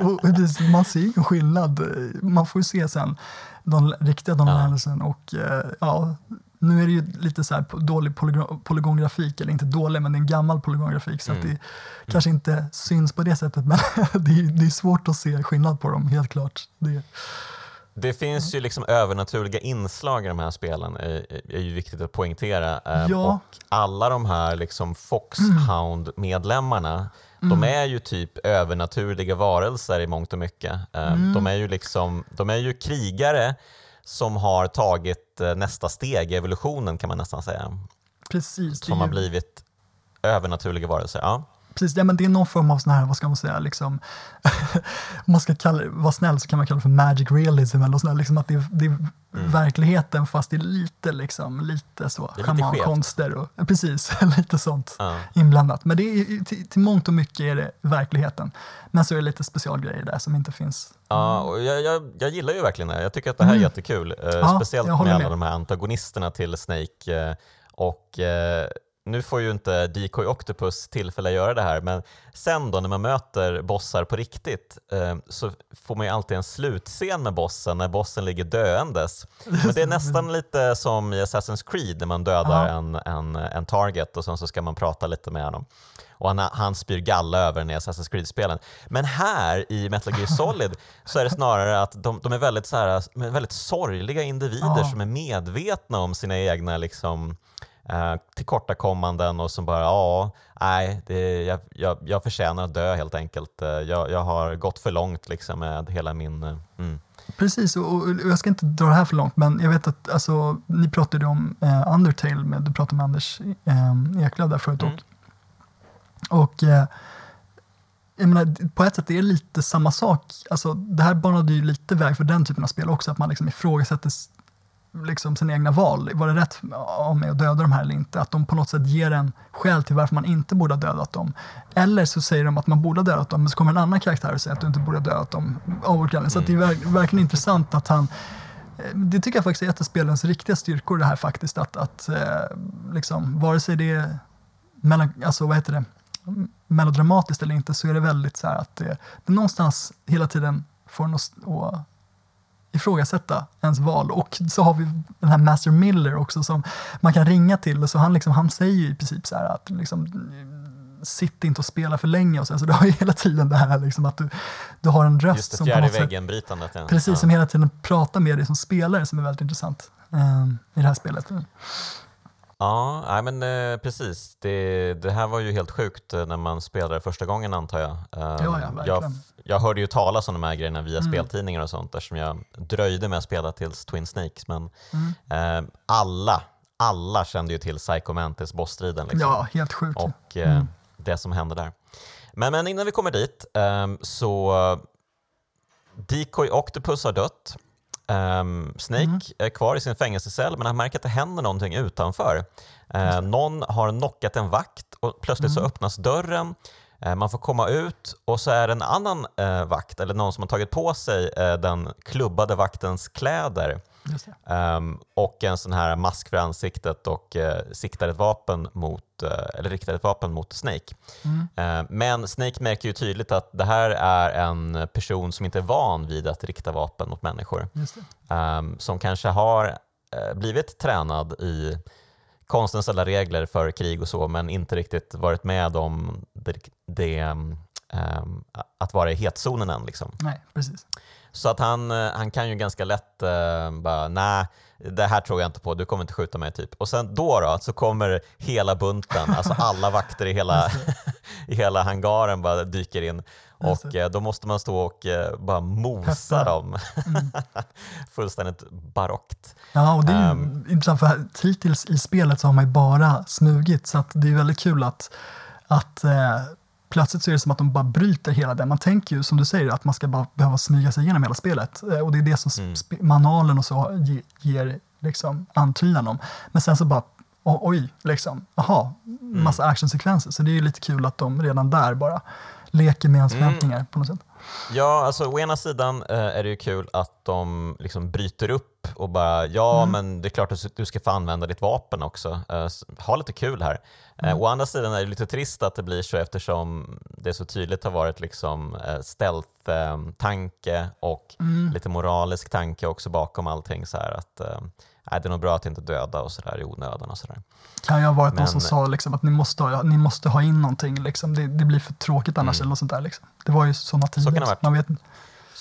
Man ser ingen skillnad. Man får ju se sen de riktiga Donald Ja. Anderson och eh, ja, nu är det ju lite så dålig polygon, polygongrafik, eller inte dålig, men det är en gammal polygongrafik så att Mm. det kanske inte syns på det sättet, men det är, det är svårt att se skillnad på dem, helt klart. Det, Det finns ju liksom övernaturliga inslag i de här spelen, är, är ju viktigt att poängtera. Eh, Ja. Och alla de här liksom Foxhound-medlemmarna, Mm. de är ju typ övernaturliga varelser i mångt och mycket. Eh, Mm. De, är ju liksom, de är ju krigare som har tagit eh, nästa steg i evolutionen kan man nästan säga. precis. Som har blivit övernaturliga varelser. Ja. Precis, ja, men det är någon form av sån här, vad ska man säga, liksom, om man ska kalla, vara snäll så kan man kalla det för magic realism eller något sånt där, liksom att det det är verkligheten fast det är lite, liksom, lite så, Mm. Schamankonster och precis, lite sånt Ja. inblandat. Men det är, till, till mångt och mycket är det verkligheten. Men så är det lite specialgrejer där som inte finns. Ja, och jag, jag, jag gillar ju verkligen det. Jag tycker att det här är Mm. jättekul. Eh, Ja, speciellt med alla med. de här antagonisterna till Snake. Eh, Och eh, nu får ju inte Decoy Octopus tillfälle att göra det här, men sen då när man möter bossar på riktigt eh, så får man ju alltid en slutscen med bossen när bossen ligger döendes. Men det är nästan lite som i Assassin's Creed när man dödar en, en, en target och sen så ska man prata lite med honom. Och han, han spyr galla över den i Assassin's Creed-spelen. Men här i Metal Gear Solid så är det snarare att de, de är väldigt, så här, väldigt sorgliga individer Ja. som är medvetna om sina egna liksom, eh, tillkortakommanden och som bara, ja, nej, det, jag, jag, jag förtjänar att dö helt enkelt. Eh, Jag, jag har gått för långt liksom med hela min... eh, Mm. Precis, och, och jag ska inte dra det här för långt, men jag vet att alltså, ni pratade om eh, Undertale, med, du pratade med Anders eh, Eklöf där förut. Mm. Och, och eh, jag menar, på ett sätt är det lite samma sak. Alltså, det här banade ju lite väg för den typen av spel också, att man liksom ifrågasätter liksom sina egna val. Var det rätt av mig att döda de här eller inte? Att de på något sätt ger en skäl till varför man inte borde ha dödat dem. Eller så säger de att man borde ha dödat dem, men så kommer en annan karaktär och säger att du inte borde ha dödat dem av olika anledningar. Så det är verk- verkligen intressant att han eh, det tycker jag faktiskt är ett av spelens riktiga styrkor det här faktiskt. Att, att eh, liksom, vare sig det är mellan, alltså, vad heter det, melodramatiskt eller inte så är det väldigt så här att det, det någonstans hela tiden får en att ifrågasätta ens val. Och så har vi den här Master Miller också som man kan ringa till. Och så han, liksom, han säger ju i princip så här att liksom, sitt inte och spela för länge. Och så, så du har ju hela tiden det här liksom, att du, du har en röst Just det som på något sätt. Precis, som hela tiden pratar med dig som spelare som är väldigt intressant eh, i det här spelet. Ja, nej men eh, precis. Det, det här var ju helt sjukt eh, när man spelade första gången antar jag. Eh, ja, jag, verkligen. jag hörde ju talas om de här grejerna via Mm. speltidningar och sånt eftersom jag dröjde med att spela tills Twin Snakes. Men Mm. eh, alla, alla kände ju till Psycho Mantis bossstriden. Liksom. Ja, helt sjukt. ju. och eh, Mm. det som hände där. Men, men innan vi kommer dit ehm, så Decoy Octopus har dött. Ehm, Snake Mm. är kvar i sin fängelsecell men han märker att det händer någonting utanför. Eh, någon har knockat en vakt och plötsligt så Mm. öppnas dörren. Eh, man får komma ut och så är det en annan eh, vakt eller någon som har tagit på sig eh, den klubbade vaktens kläder Ehm, och en sån här mask för ansiktet och eh, siktar ett vapen mot, eh, eller riktar ett vapen mot Snake. Mm. Eh, men Snake märker ju tydligt att det här är en person som inte är van vid att rikta vapen mot människor. Ehm, som kanske har eh, blivit tränad i konstens alla regler för krig och så, men inte riktigt varit med om det, det, ehm, att vara i hetzonen än. Liksom. Nej, precis. Så att han, eh, han kan ju ganska lätt eh, bara, nej, det här tror jag inte på, du kommer inte skjuta mig typ. Och sen då, då så kommer hela bunten, alltså alla vakter i hela, i hela hangaren bara dyker in. Och eh, då måste man stå och eh, bara mosa dem. Fullständigt barockt. Ja, och det är ju Ehm. intressant för hittills i spelet så har man ju bara smugit så att det är väldigt kul att, att eh, plötsligt så är det som att de bara bryter hela det. Man tänker ju som du säger att man ska bara behöva smyga sig igenom hela spelet eh, och det är det som Mm. manualen och så ge, ger liksom antydan om. Men sen så bara o- oj, liksom, jaha, Mm. massa actionsekvenser. Så det är ju lite kul att de redan där bara leker med ens Mm. förväntningar på något sätt. Ja, alltså å ena sidan eh, är det ju kul att de liksom bryter upp och bara, ja men det är klart att du ska få använda ditt vapen också. Eh, ha lite kul här. Eh, å andra sidan är det lite trist att det blir så eftersom det så tydligt har varit liksom eh, stealth-tanke och lite moralisk tanke också bakom allting. Så här att eh, det är nog bra att inte döda och sådär i onödan och sådär. Kan ju ha varit någon som sa liksom, att ni måste, ha, ni måste ha in någonting, liksom. det, det blir för tråkigt annars. Eller något sånt där, liksom. Det var ju sådana tider. Mm. kan det ha varit. Man vet.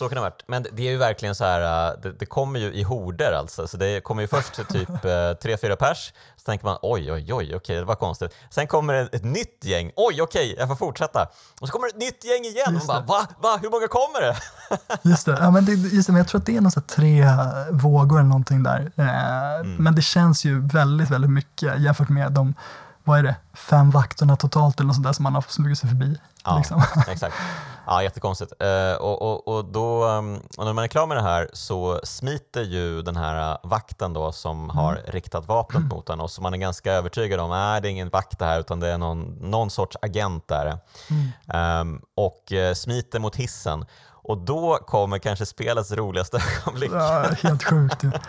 Så kan det ha varit. Men det är ju verkligen så här, äh, det, det kommer ju i horder alltså. Så det kommer ju först typ eh, tre, fyra pers, så tänker man oj, oj, oj, okej, det var konstigt. Sen kommer det ett nytt gäng, oj, okej, jag får fortsätta. Och så kommer det ett nytt gäng igen, och man bara va, va, hur många kommer det? Just det, ja, men det, just det, men jag tror att det är någon tre vågor eller någonting där. Eh, Mm. Men det känns ju väldigt, väldigt mycket jämfört med de, vad är det, fem vakterna totalt eller något sånt där som man har smugit sig förbi. Ja, Liksom. exakt. Ja, jättekonstigt. Eh, och, och, och, då, um, och när man är klar med det här så smiter ju den här uh, vakten då som har riktat vapnet mot en och så man är ganska övertygad om att det är ingen vakt det här utan det är någon, någon sorts agent där. Ehm, och eh, smiter mot hissen. Och då kommer kanske spelets roligaste ögonblick. Ja, helt sjukt ju.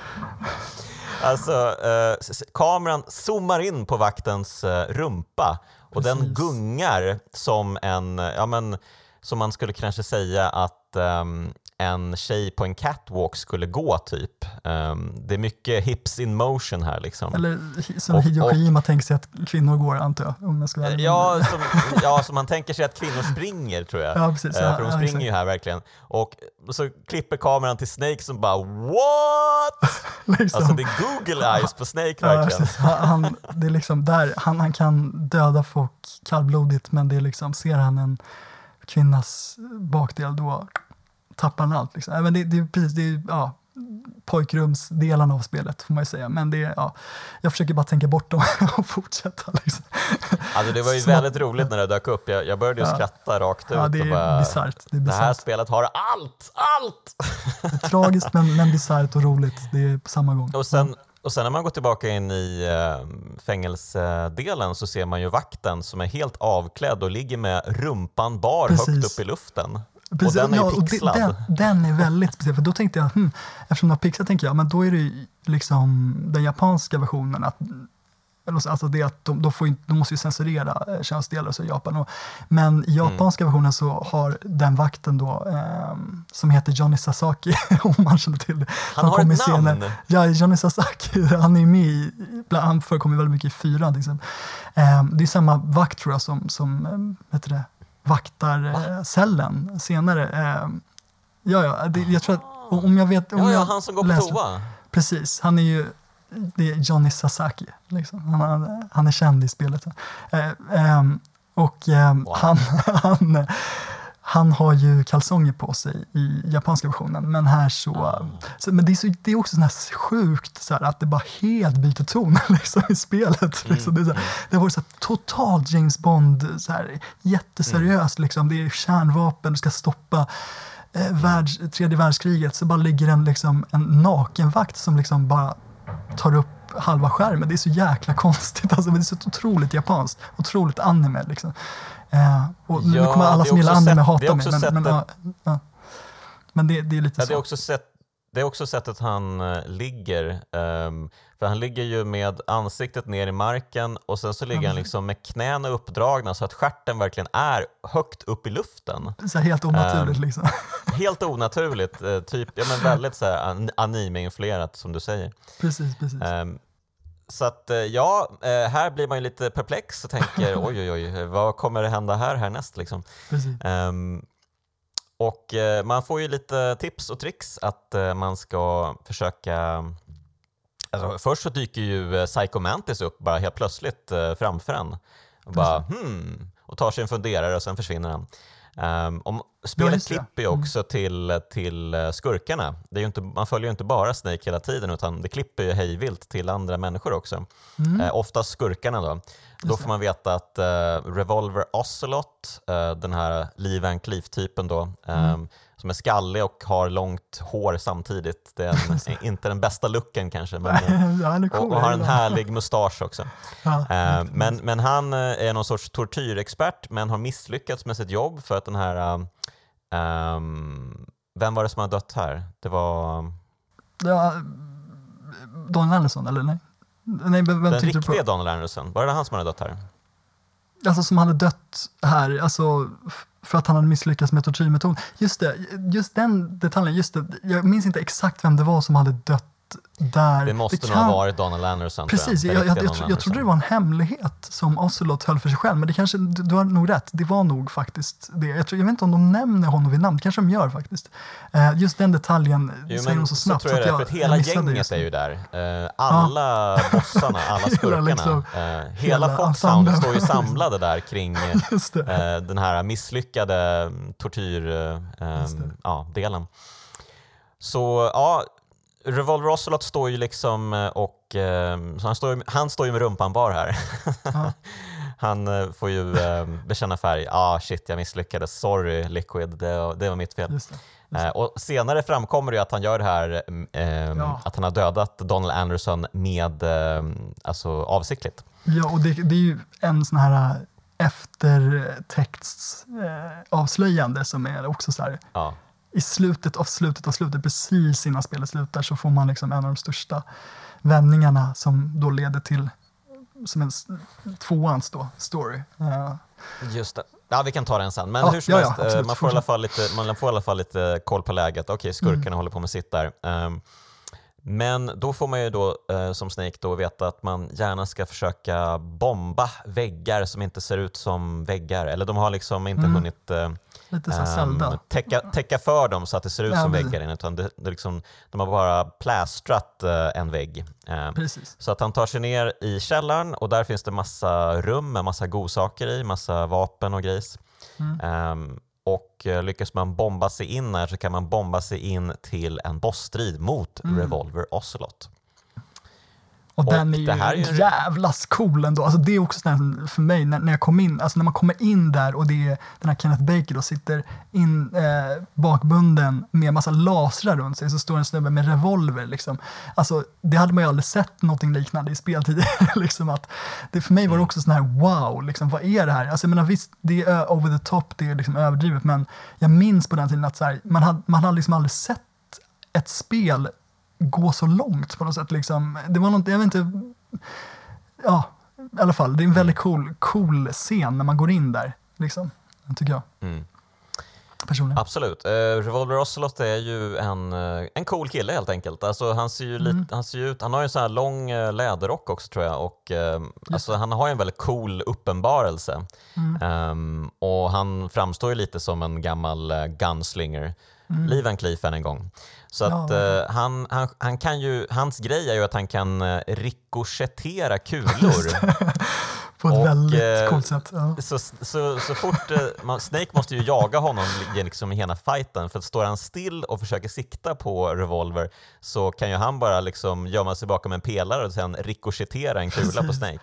Alltså, eh, kameran zoomar in på vaktens eh, rumpa och den Precis. gungar som en, ja men, som man skulle kanske säga att ehm, en tjej på en catwalk skulle gå typ. Ehm, det är mycket hips in motion här liksom. Eller som Och- Hideo och- Kojima tänker sig att kvinnor går, antar jag. Om jag ska vara. Ja som, ja, som man tänker sig att kvinnor springer tror jag. Ja, precis. Eh, Ja, för de ja, springer exakt. ju här verkligen. Och så klipper kameran till Snake som bara what? liksom. Alltså det är Google eyes på Snake Ja, verkligen. han, det är liksom där, han, han kan döda folk kallblodigt men det är liksom, ser han en kvinnas bakdel då tappar han allt. Liksom. Ja, Men det, det är precis, det är, ja, pojkrumsdelen av spelet får man ju säga. Men det ja, jag försöker bara tänka bort dem och fortsätta. Liksom. Alltså det var ju att- väldigt roligt när det dök upp. Jag, jag började ju Ja. skratta rakt ut. Ja, det och är bara, bisarrt. Det är Det här spelet har allt! Allt! Det är tragiskt men, men bisarrt och roligt. Det är på samma gång. Och sen, och sen när man går tillbaka in i eh, fängelsedelen så ser man ju vakten som är helt avklädd och ligger med rumpan bar högt Precis. upp i luften. Precis, och den är ja, ju pixlad. den, den är väldigt speciell, för då tänkte jag, hmm, eftersom den har pixlat tänker jag, men då är det ju liksom den japanska versionen, att, alltså det att de, de, får inte, de måste ju censurera eh, könsdelar och så i Japan. Och, men i japanska versionen så har den vakten då, ehm, som heter Johnny Sasaki, om man känner till det. Han har ett namn! Ja, Johnny Sasaki, han är med i, bland- han förekommer väldigt mycket i fyran till exempel. Ehm, det är samma vakt tror jag som, som um, heter det, vaktar eh, cellen senare. Ehm, ja, ja, det, jag tror att om jag vet... Om Ja, ja, jag han som går på läser- toa. Precis, han är ju det är Johnny Sasaki. Liksom. Han, han, han är känd i spelet. Eh, ehm, och ehm, Wow. han, han, han har ju kalsonger på sig i japanska versionen, men här så... så men det är, så, det är också sån här sjukt så här, att det bara helt byter ton liksom, i spelet. Liksom. Det, är så här, det har varit så här, totalt James Bond, så här, jätteseriöst. Liksom. Det är kärnvapen, du ska stoppa eh, världs, tredje världskriget. Så bara ligger en, liksom, en nakenvakt som liksom bara tar upp halva skärmen. Det är så jäkla konstigt. Alltså, det är så otroligt japanskt, otroligt anime. Liksom. Och nu Ja, kommer alla som gillar anime hata mig. Men, men, ja, ja. men det, det är lite Ja, det, så. är också sätt, det är också sättet han eh, ligger. ehm, för han ligger ju med ansiktet ner i marken och sen så ligger han liksom med knäna uppdragna så att stjärten verkligen är högt upp i luften. så helt onaturligt. Ehm, liksom. Helt onaturligt, eh, typ, ja, men väldigt så här, anime-influerat som du säger. Precis, precis. Ehm, så att eh, ja, eh, här blir man ju lite perplex och tänker oj oj oj, vad kommer det hända här härnäst liksom? Ehm, och eh, man får ju lite tips och tricks att man ska försöka Alltså, först så dyker ju Psycho Mantis upp bara helt plötsligt framför en. Och bara hmm, och tar sig en funderare och sen försvinner han. Um, om, spelet det. klipper ju också till, till eh, skurkarna. Det är ju inte, man följer ju inte bara Snake hela tiden utan det klipper ju hejvilt till andra människor också. Mm. Eh, oftast skurkarna då. Då får man veta att eh, Revolver Ocelot, eh, den här Lee Van Cleef-typen då, eh, Mm. Som är skallig och har långt hår samtidigt. Det är en, inte den bästa looken kanske, men, ja, cool. och, och har en härlig mustasch också. Ja, Eh, men, men han eh, är någon sorts tortyrexpert men har misslyckats med sitt jobb för att den här... ehm, vem var det som har dött här? Det var ja, Don Anderson, eller nej? Nej, vem, den riktiga Donald Anderson. Var det han som hade dött här? Alltså som hade dött här, alltså för att han hade misslyckats med tortyrmetoden. Just det, just den detaljen, just det, jag minns inte exakt vem det var som hade dött där. Det måste nog kan- ha varit Donald Anderson. Precis, jag, jag, jag, jag, trodde det var en hemlighet som Ocelot höll för sig själv, men det kanske, du, du har nog rätt, det var nog faktiskt det. Jag, tror, jag vet inte om de nämner honom vid namn, det kanske de gör faktiskt. Eh, just den detaljen Jo, säger de så snabbt. tror jag att det, jag, för att hela gänget är det. ju där. Eh, alla bossarna, alla Hela skurkarna. liksom- eh, hela hela Foxhound står ju samlade där kring det. den här misslyckade tortyrdelen. Det. ja, delen. Så ja, Revolver Ocelot står ju liksom eh, och eh, så han, står han står ju med rumpan bar här. Ja. han eh, får ju bekänna färg. Ah shit, jag misslyckades. Sorry Liquid, det, det var mitt fel. Just det. Eh, och senare framkommer det ju att han gör det här, mm, ehm, Ja. att han har dödat Donald Anderson med, ehm, alltså avsiktligt. Ja, och det, det är ju en sån här eftertextsavslöjande eh, avslöjande som är också så här, Ja. I slutet av slutet av slutet, precis innan spelet slutar, så får man liksom en av de största vändningarna som då leder till som en tvåans då, story. Eh, Just det. Ja, vi kan ta den sen. Men Ja, hur som ja, ja, helst, eh, absolut. man, får i alla fall lite, man får i alla fall lite koll på läget. Okej, skurkarna Mm. håller på med sitt där. Ehm, men då får man ju då eh, som Snake då veta att man gärna ska försöka bomba väggar som inte ser ut som väggar. Eller de har liksom inte Mm. hunnit eh, lite här ehm, Zelda. täcka, täcka för dem så att det ser ut Ja, som väggar utan det, det liksom, de har bara plästrat eh, en vägg. Precis. så att han tar sig ner i källaren och där finns det massa rum med massa godsaker i, massa vapen och grejs. Mm. Ehm, och eh, lyckas man bomba sig in här så kan man bomba sig in till en bossstrid mot Mm. Revolver Ocelot. Och, Och den är ju, det här är ju jävlas cool ändå. Alltså det är också sån här, för mig, när, när jag kom in, alltså när man kommer in där och det är den här Kenneth Baker då sitter in eh, bakbunden med massa lasrar runt sig, så står en snubbe med revolver liksom. Alltså det hade man ju aldrig sett någonting liknande i spel tidigare. liksom att, det, för mig var det också sån här wow, liksom, vad är det här? Alltså jag menar visst, det är over the top, det är liksom överdrivet, men jag minns på den tiden att här, man hade, man hade liksom aldrig sett ett spel gå så långt på något sätt. Liksom. Det var något, jag vet inte, ja, i alla fall, det är en väldigt cool, cool scen när man går in där, liksom, tycker jag Mm. personligen. Absolut. Eh, Revolver Ocelot är ju en, eh, en cool kille helt enkelt. Alltså, han, ser ju Mm. lite, han ser ut, han har ju en sån här lång eh, läderrock också tror jag och alltså, han har ju en väldigt cool uppenbarelse. Mm. Ehm, och han framstår ju lite som en gammal gunslinger. Mm. Lee Van Cleef än en gång. Så Ja, att verkligen. eh, han, han, han kan ju, hans grej är ju att han kan eh, rikoschettera kulor. På ett och, väldigt eh, coolt sätt. Ja. Så, så, så fort man, Snake måste ju jaga honom liksom i hela fighten för att står han still och försöker sikta på Revolver så kan ju han bara liksom gömma sig bakom en pelare och sen rikoschettera en kula på Precis. Snake.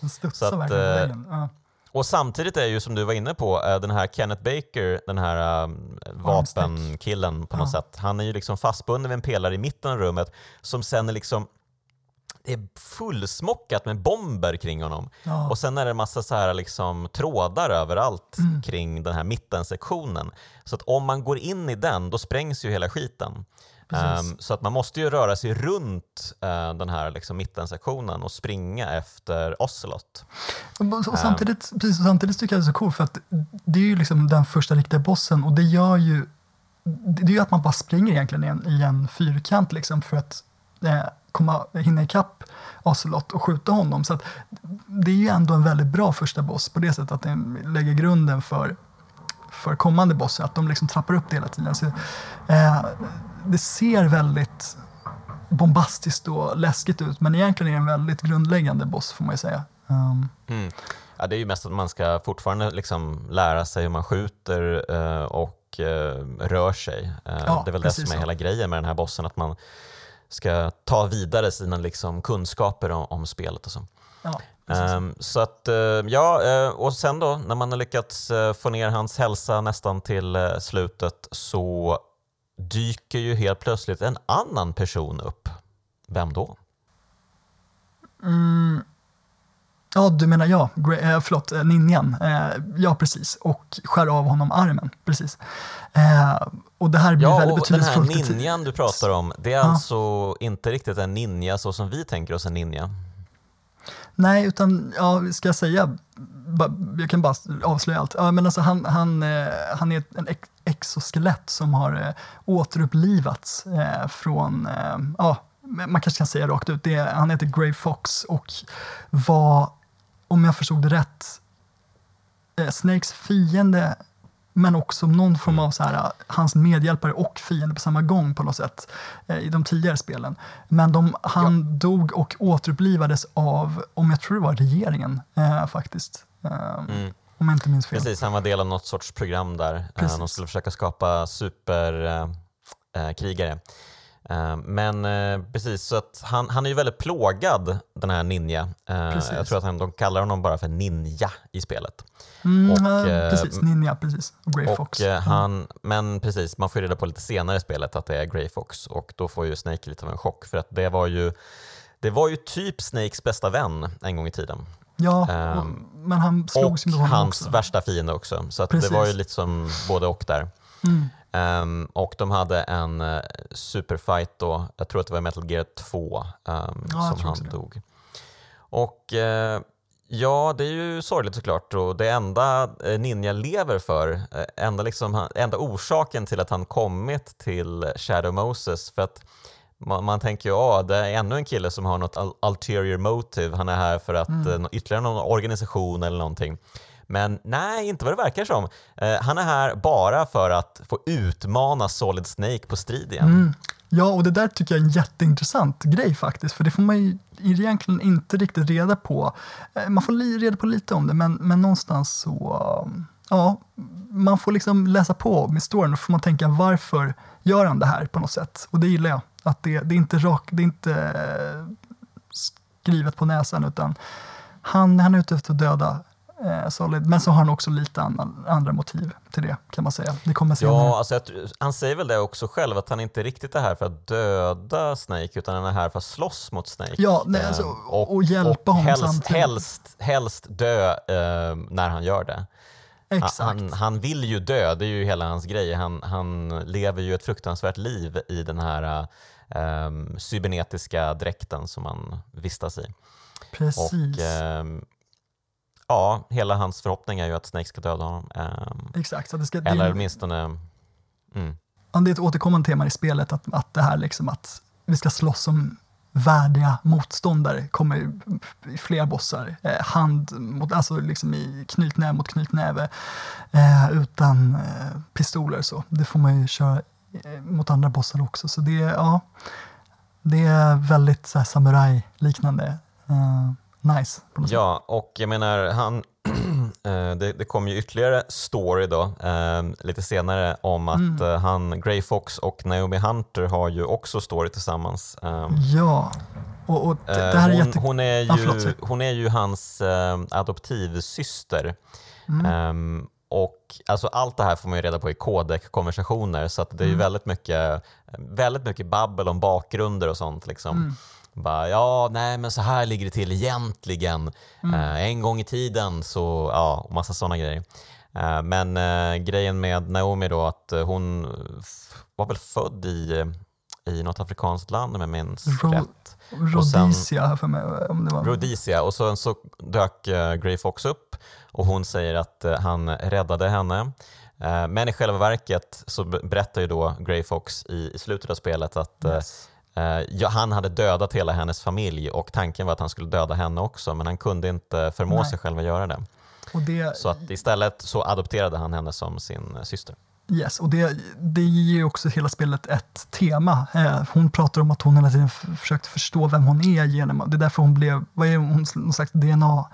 Den studsar så att, verkligen på. Ja. Och samtidigt är ju som du var inne på, eh, den här Kenneth Baker, den här um, vapenkillen på något Ja. sätt, han är ju liksom fastbunden vid en pelare i mitten av rummet som sen är liksom det är fullsmockat med bomber kring honom. Ja. Och sen är det en massa så här liksom trådar överallt Mm. kring den här mittensektionen. Så att om man går in i den, då sprängs ju hela skiten. Ehm, så att man måste ju röra sig runt eh, den här liksom mittensektionen och springa efter Ocelot. Och, och samtidigt, precis, och samtidigt tycker jag det är så coolt för att det är ju liksom den första riktiga bossen och det gör ju det är ju att man bara springer egentligen i en, i en fyrkant liksom för att eh, komma, hinna ikapp Ocelot och skjuta honom. Så det är ju ändå en väldigt bra första boss på det sättet att den lägger grunden för, för kommande bossar, att de liksom trappar upp det hela tiden. Så, eh, det ser väldigt bombastiskt och läskigt ut men egentligen är det en väldigt grundläggande boss får man ju säga. Um, Mm. Ja, det är ju mest att man ska fortfarande liksom lära sig hur man skjuter eh, och eh, rör sig. Eh, Ja, det är väl det som är så. hela grejen med den här bossen, att man ska ta vidare sina liksom, kunskaper om, om spelet och så. ja. Ehm, så att, eh, ja, eh, och sen då när man har lyckats eh, få ner hans hälsa nästan till slutet så dyker ju helt plötsligt en annan person upp. Vem då? Mm. Ja, du menar jag, eh, förlåt, eh, ninjan. Eh, ja, precis. Och skär av honom armen, precis. Eh, och det här blir Ja, väldigt och den här betydelsefullt. ninjan du pratar om, det är Ja. alltså inte riktigt en ninja så som vi tänker oss en ninja. Nej, utan ja, ska jag säga, jag kan bara avslöja allt. Ja, men alltså, han, han, eh, han är ett- en exoskelett som har eh, återupplivats eh, från, ja, man kanske kan säga rakt ut, det, är- han heter Grey Fox och var, om jag förstod det rätt, Snakes fiende men också någon form av så här, hans medhjälpare och fiende på samma gång på något sätt eh, i de tidigare spelen. Men de, han dog och återupplivades av, om jag tror det var regeringen eh, faktiskt. Eh, Mm. Om jag inte minns fel. Precis, han var del av något sorts program där. Eh, Precis. De skulle försöka skapa superkrigare. Eh. Eh, men eh, precis, så att han, han är ju väldigt plågad den här Ninja. Eh, Precis. jag tror att han, de kallar honom bara för Ninja i spelet. Mm, och, eh, eh, precis, Ninja, precis. Och Grey Fox. Och, eh, han, men precis, man får reda på lite senare i spelet att det är Grey Fox och då får ju Snake lite av en chock för att det var ju det var ju typ Snakes bästa vän en gång i tiden. Ja, och, men han Och slogs ju med honom hans också. värsta fiende också. Så det var ju lite som både och där. Mm. Um, och de hade en uh, superfight då, jag tror att det var Metal Gear 2 um, Ja, som han dog. Och uh, ja, det är ju sorgligt såklart och det enda uh, Ninja lever för, enda, liksom, enda orsaken till att han kommit till Shadow Moses, för att man, man tänker ju att det är ännu en kille som har något ulterior motive, han är här för att mm. ytterligare någon organisation eller någonting. Men nej, inte vad det verkar som. Eh, han är här bara för att få utmana Solid Snake på strid igen. Mm. Ja, och det där tycker jag är en jätteintressant grej faktiskt, för det får man ju egentligen inte riktigt reda på. Eh, man får reda på lite om det, men, men någonstans så, ja, man får liksom läsa på med storyn och får man tänka varför gör han det här på något sätt? Och det gillar jag, att det, det är inte rak, det är inte eh, skrivet på näsan, utan han, han är ute efter att döda eh, Solid. Men så har han också lite annan, andra motiv till det kan man säga. Det kommer ja, alltså, han säger väl det också själv, att han inte riktigt är här för att döda Snake, utan han är här för att slåss mot Snake. Ja, nej, alltså, ehm, och, och hjälpa och honom helst, samtidigt. Helst, helst dö eh, när han gör det. Exakt. Han, han vill ju dö, det är ju hela hans grej. Han, han lever ju ett fruktansvärt liv i den här um, cybernetiska dräkten som han vistas i. Precis. Och, um, ja, hela hans förhoppning är ju att Snake ska döda honom. Um, Exakt. Så det ska, eller det, åtminstone... Mm. Det är ett återkommande tema i spelet att, att det här liksom att vi ska slåss om värdiga motståndare kommer i flera bossar. Eh, hand mot, alltså liksom i knytnäve mot knytnäve eh, utan eh, pistoler. Så. Det får man ju köra eh, mot andra bossar också. Så det, ja, det är väldigt samurai-liknande. Eh, nice. ja, och jag menar, han, eh, det, det kom ju ytterligare story då, eh, lite senare om att mm. Eh, han, Grey Fox och Naomi Hunter har ju också story tillsammans. Ehm, ja, och, och det, det, här är hon, jätte... hon, är ju, ah, hon är ju hans adoptivsyster. Mm. Um, och alltså allt det här får man ju reda på i kodek-konversationer så att det är ju mm. väldigt, mycket, väldigt mycket babbel om bakgrunder och sånt. Liksom. Bara, ja, nej men så här ligger det till egentligen. Mm. Uh, en gång i tiden så, ja, massa sådana grejer. Uh, men uh, grejen med Naomi då att hon var väl född i, i något afrikanskt land om jag minns Ro rätt. Rhodesia för mig. Om det var. Rhodesia och sen så dök Grey Fox upp och hon säger att han räddade henne. Men i själva verket så berättar ju då Grey Fox i, i slutet av spelet att yes. Ja, han hade dödat hela hennes familj och tanken var att han skulle döda henne också men han kunde inte förmå Nej. sig själv att göra det. det. Så att istället så adopterade han henne som sin syster. Yes, och det, det ger också hela spelet ett tema. Eh, hon pratar om att hon hela tiden försökt förstå vem hon är genom, det är därför hon blev, vad är hon, någon slags DNA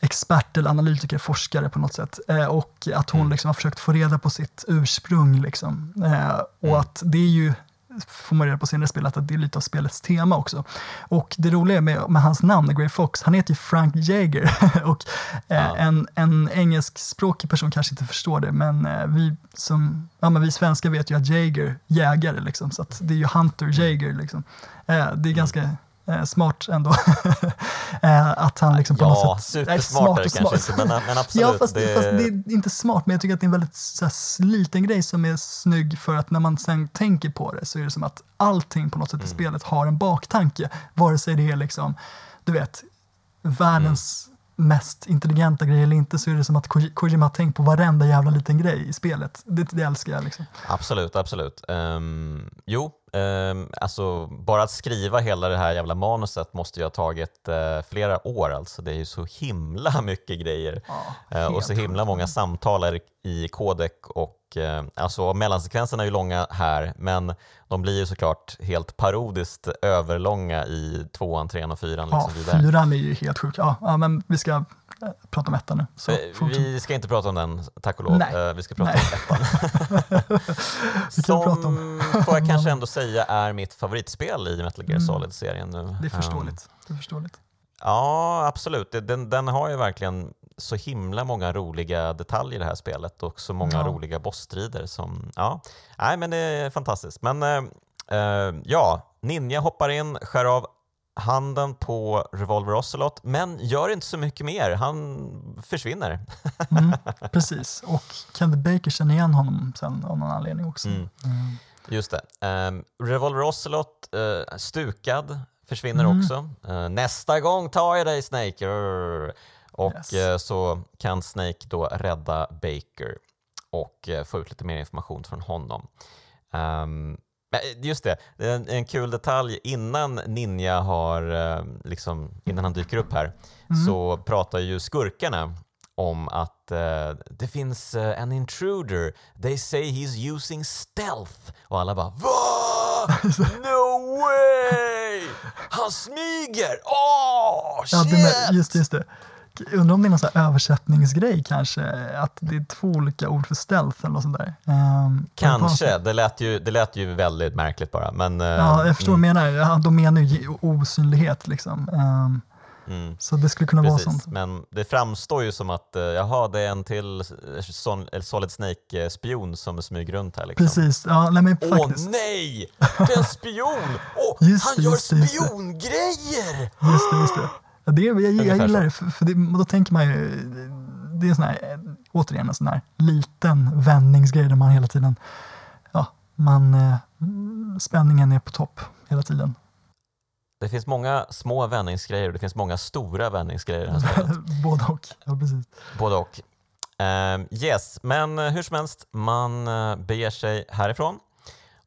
expert eller analytiker, forskare på något sätt. Eh, och att hon mm. liksom har försökt få reda på sitt ursprung. Liksom. Eh, och mm. att det är ju får man reda på senare i spelet att det är lite av spelets tema också. Och det roliga med, med hans namn, Grey Fox, han heter ju Frank Jager. och eh, en, en engelskspråkig person kanske inte förstår det, men eh, vi som ja, men vi svenskar vet ju att Jager, jägare, liksom, så det är ju Hunter mm. Jager. Liksom. Eh, det är mm. ganska eh, smart ändå. eh, att han liksom på ja, något sätt... Supersmart är det kanske inte, men, men absolut. ja, fast det... fast det... är inte smart, men jag tycker att det är en väldigt så liten grej som är snygg för att när man sen tänker på det så är det som att allting på något sätt i mm. spelet har en baktanke. Vare sig det är liksom, du vet, världens mm mest intelligenta grejer eller inte så är det som att Kojima har tänkt på varenda jävla liten grej i spelet. Det, det älskar jag. Liksom. Absolut, absolut. Um, jo, um, alltså bara att skriva hela det här jävla manuset måste ju ha tagit uh, flera år. Alltså. Det är ju så himla mycket grejer ja, uh, och så himla många samtal i kodek och uh, alltså mellansekvenserna är ju långa här men de blir ju såklart helt parodiskt överlånga i tvåan, trean och fyran. Ja, liksom fyran är ju helt sjuk. Ja, ja, men vi ska eh, prata om ettan nu. Så, eh, vi ska inte prata om den, tack och lov. Nej. Eh, vi ska prata Nej. om ettan. Som om. får jag kanske ändå säga är mitt favoritspel i Metal Gear mm. Solid-serien nu. Det är förståeligt. Det är förståeligt. Ja, absolut. Den, den har ju verkligen så himla många roliga detaljer i det här spelet och så många ja. roliga bossstrider. Som, ja. Nej, men det är fantastiskt. Men äh, ja, Ninja hoppar in, skär av handen på Revolver Ocelot, men gör inte så mycket mer. Han försvinner. Mm, precis, och Kenneth Baker känner igen honom sen av någon anledning också. Mm. Just det. Um, Revolver Ocelot, uh, stukad, försvinner Mm. också. Uh, nästa gång tar jag dig Snake! Och Yes. eh, så kan Snake då rädda Baker och eh, få ut lite mer information från honom. Men just det, det är en, en kul detalj. Innan Ninja har, eh, liksom, innan han dyker upp här, Mm. så pratar ju skurkarna om att eh, det finns eh, en intruder. They say he's using stealth. Och alla bara VA? No way! Han smyger! Åh, Ja, shit! det med, just, just det. Undrar om det är någon översättningsgrej kanske, att det är två olika ord för stealth eller något sånt där. Ehm, Kanske, det lät, ju, det lät ju väldigt märkligt bara. Men, eh, Ja, jag förstår mm, vad du menar. Ja, de menar ju osynlighet liksom. Ehm, mm. så det skulle kunna vara Precis, sånt. men det framstår ju som att eh, jaha, det är en till eh, Solid Snake-spion som smyger runt här. Liksom. Precis, ja, nej men Åh faktiskt. nej! Det är en spion! Åh, Just han det, gör just spiongrejer! Just det, just det. Ja, det jag, jag Ungefär gillar det, för, för det, då tänker man ju, det är en sån här, eh, återigen en sån här liten vändningsgrej där man hela tiden, ja, man, eh, spänningen är på topp hela tiden. Det finns många små vändningsgrejer och det finns många stora vändningsgrejer i det här spelet. Både och. Ja, precis. Både och. Ehm, yes, men eh, hur som helst, man uh, beger sig härifrån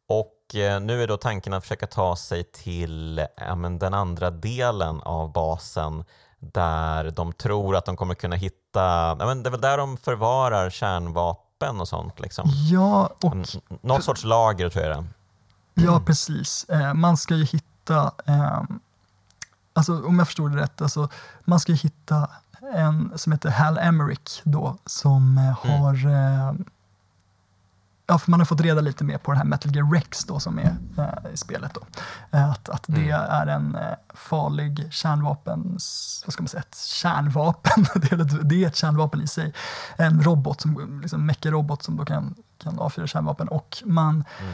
och eh, nu är då tanken att försöka ta sig till ja, den andra delen av basen där de tror att de kommer kunna hitta, ja, men det är väl där de förvarar kärnvapen och sånt liksom. Ja, och Något sorts lager tror jag det är. Ja, precis. Eh, man ska ju hitta, eh, alltså om jag förstod det rätt, alltså, man ska ju hitta en som heter Hal Emmerich då, som eh, Mm. har eh, Ja, för man har fått reda lite mer på det här Metal Gear Rex då, som är eh, i spelet. Då. Eh, att, att det Mm. är en eh, farlig kärnvapen, vad ska man säga, ett kärnvapen, det, är ett, det är ett kärnvapen i sig. En robot, som, liksom mecha-robot som då kan, kan avfyra kärnvapen. Och man, Mm.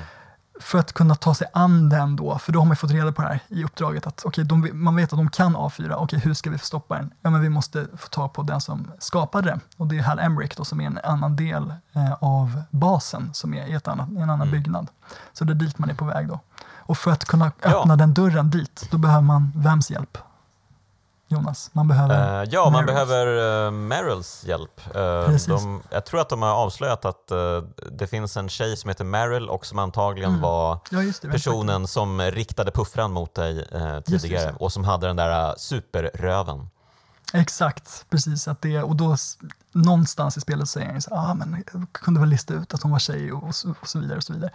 För att kunna ta sig an den då, för då har man fått reda på det här i uppdraget att okej, de, man vet att de kan avfyra, okej hur ska vi stoppa den? Ja men vi måste få tag på den som skapade den och det är Hal Emmerich då som är en annan del eh, av basen som är i ett annat, en annan Mm. byggnad. Så det är dit man är på väg då. Och för att kunna Ja. öppna den dörren dit, då behöver man vems hjälp? Jonas, man behöver Eh, ja, man behöver uh, Merrills hjälp. Precis. de, jag tror att de har avslöjat att eh, det finns en tjej som heter Meryl och som antagligen Mm. var Ja, det, personen som riktade puffran mot dig tidigare just det. och som hade den där uh, superröven. det. Exakt, precis. Att det, och då någonstans i spelet säger han så ah, men jag kunde väl lista ut att hon var tjej och, så, och så vidare. Och så vidare.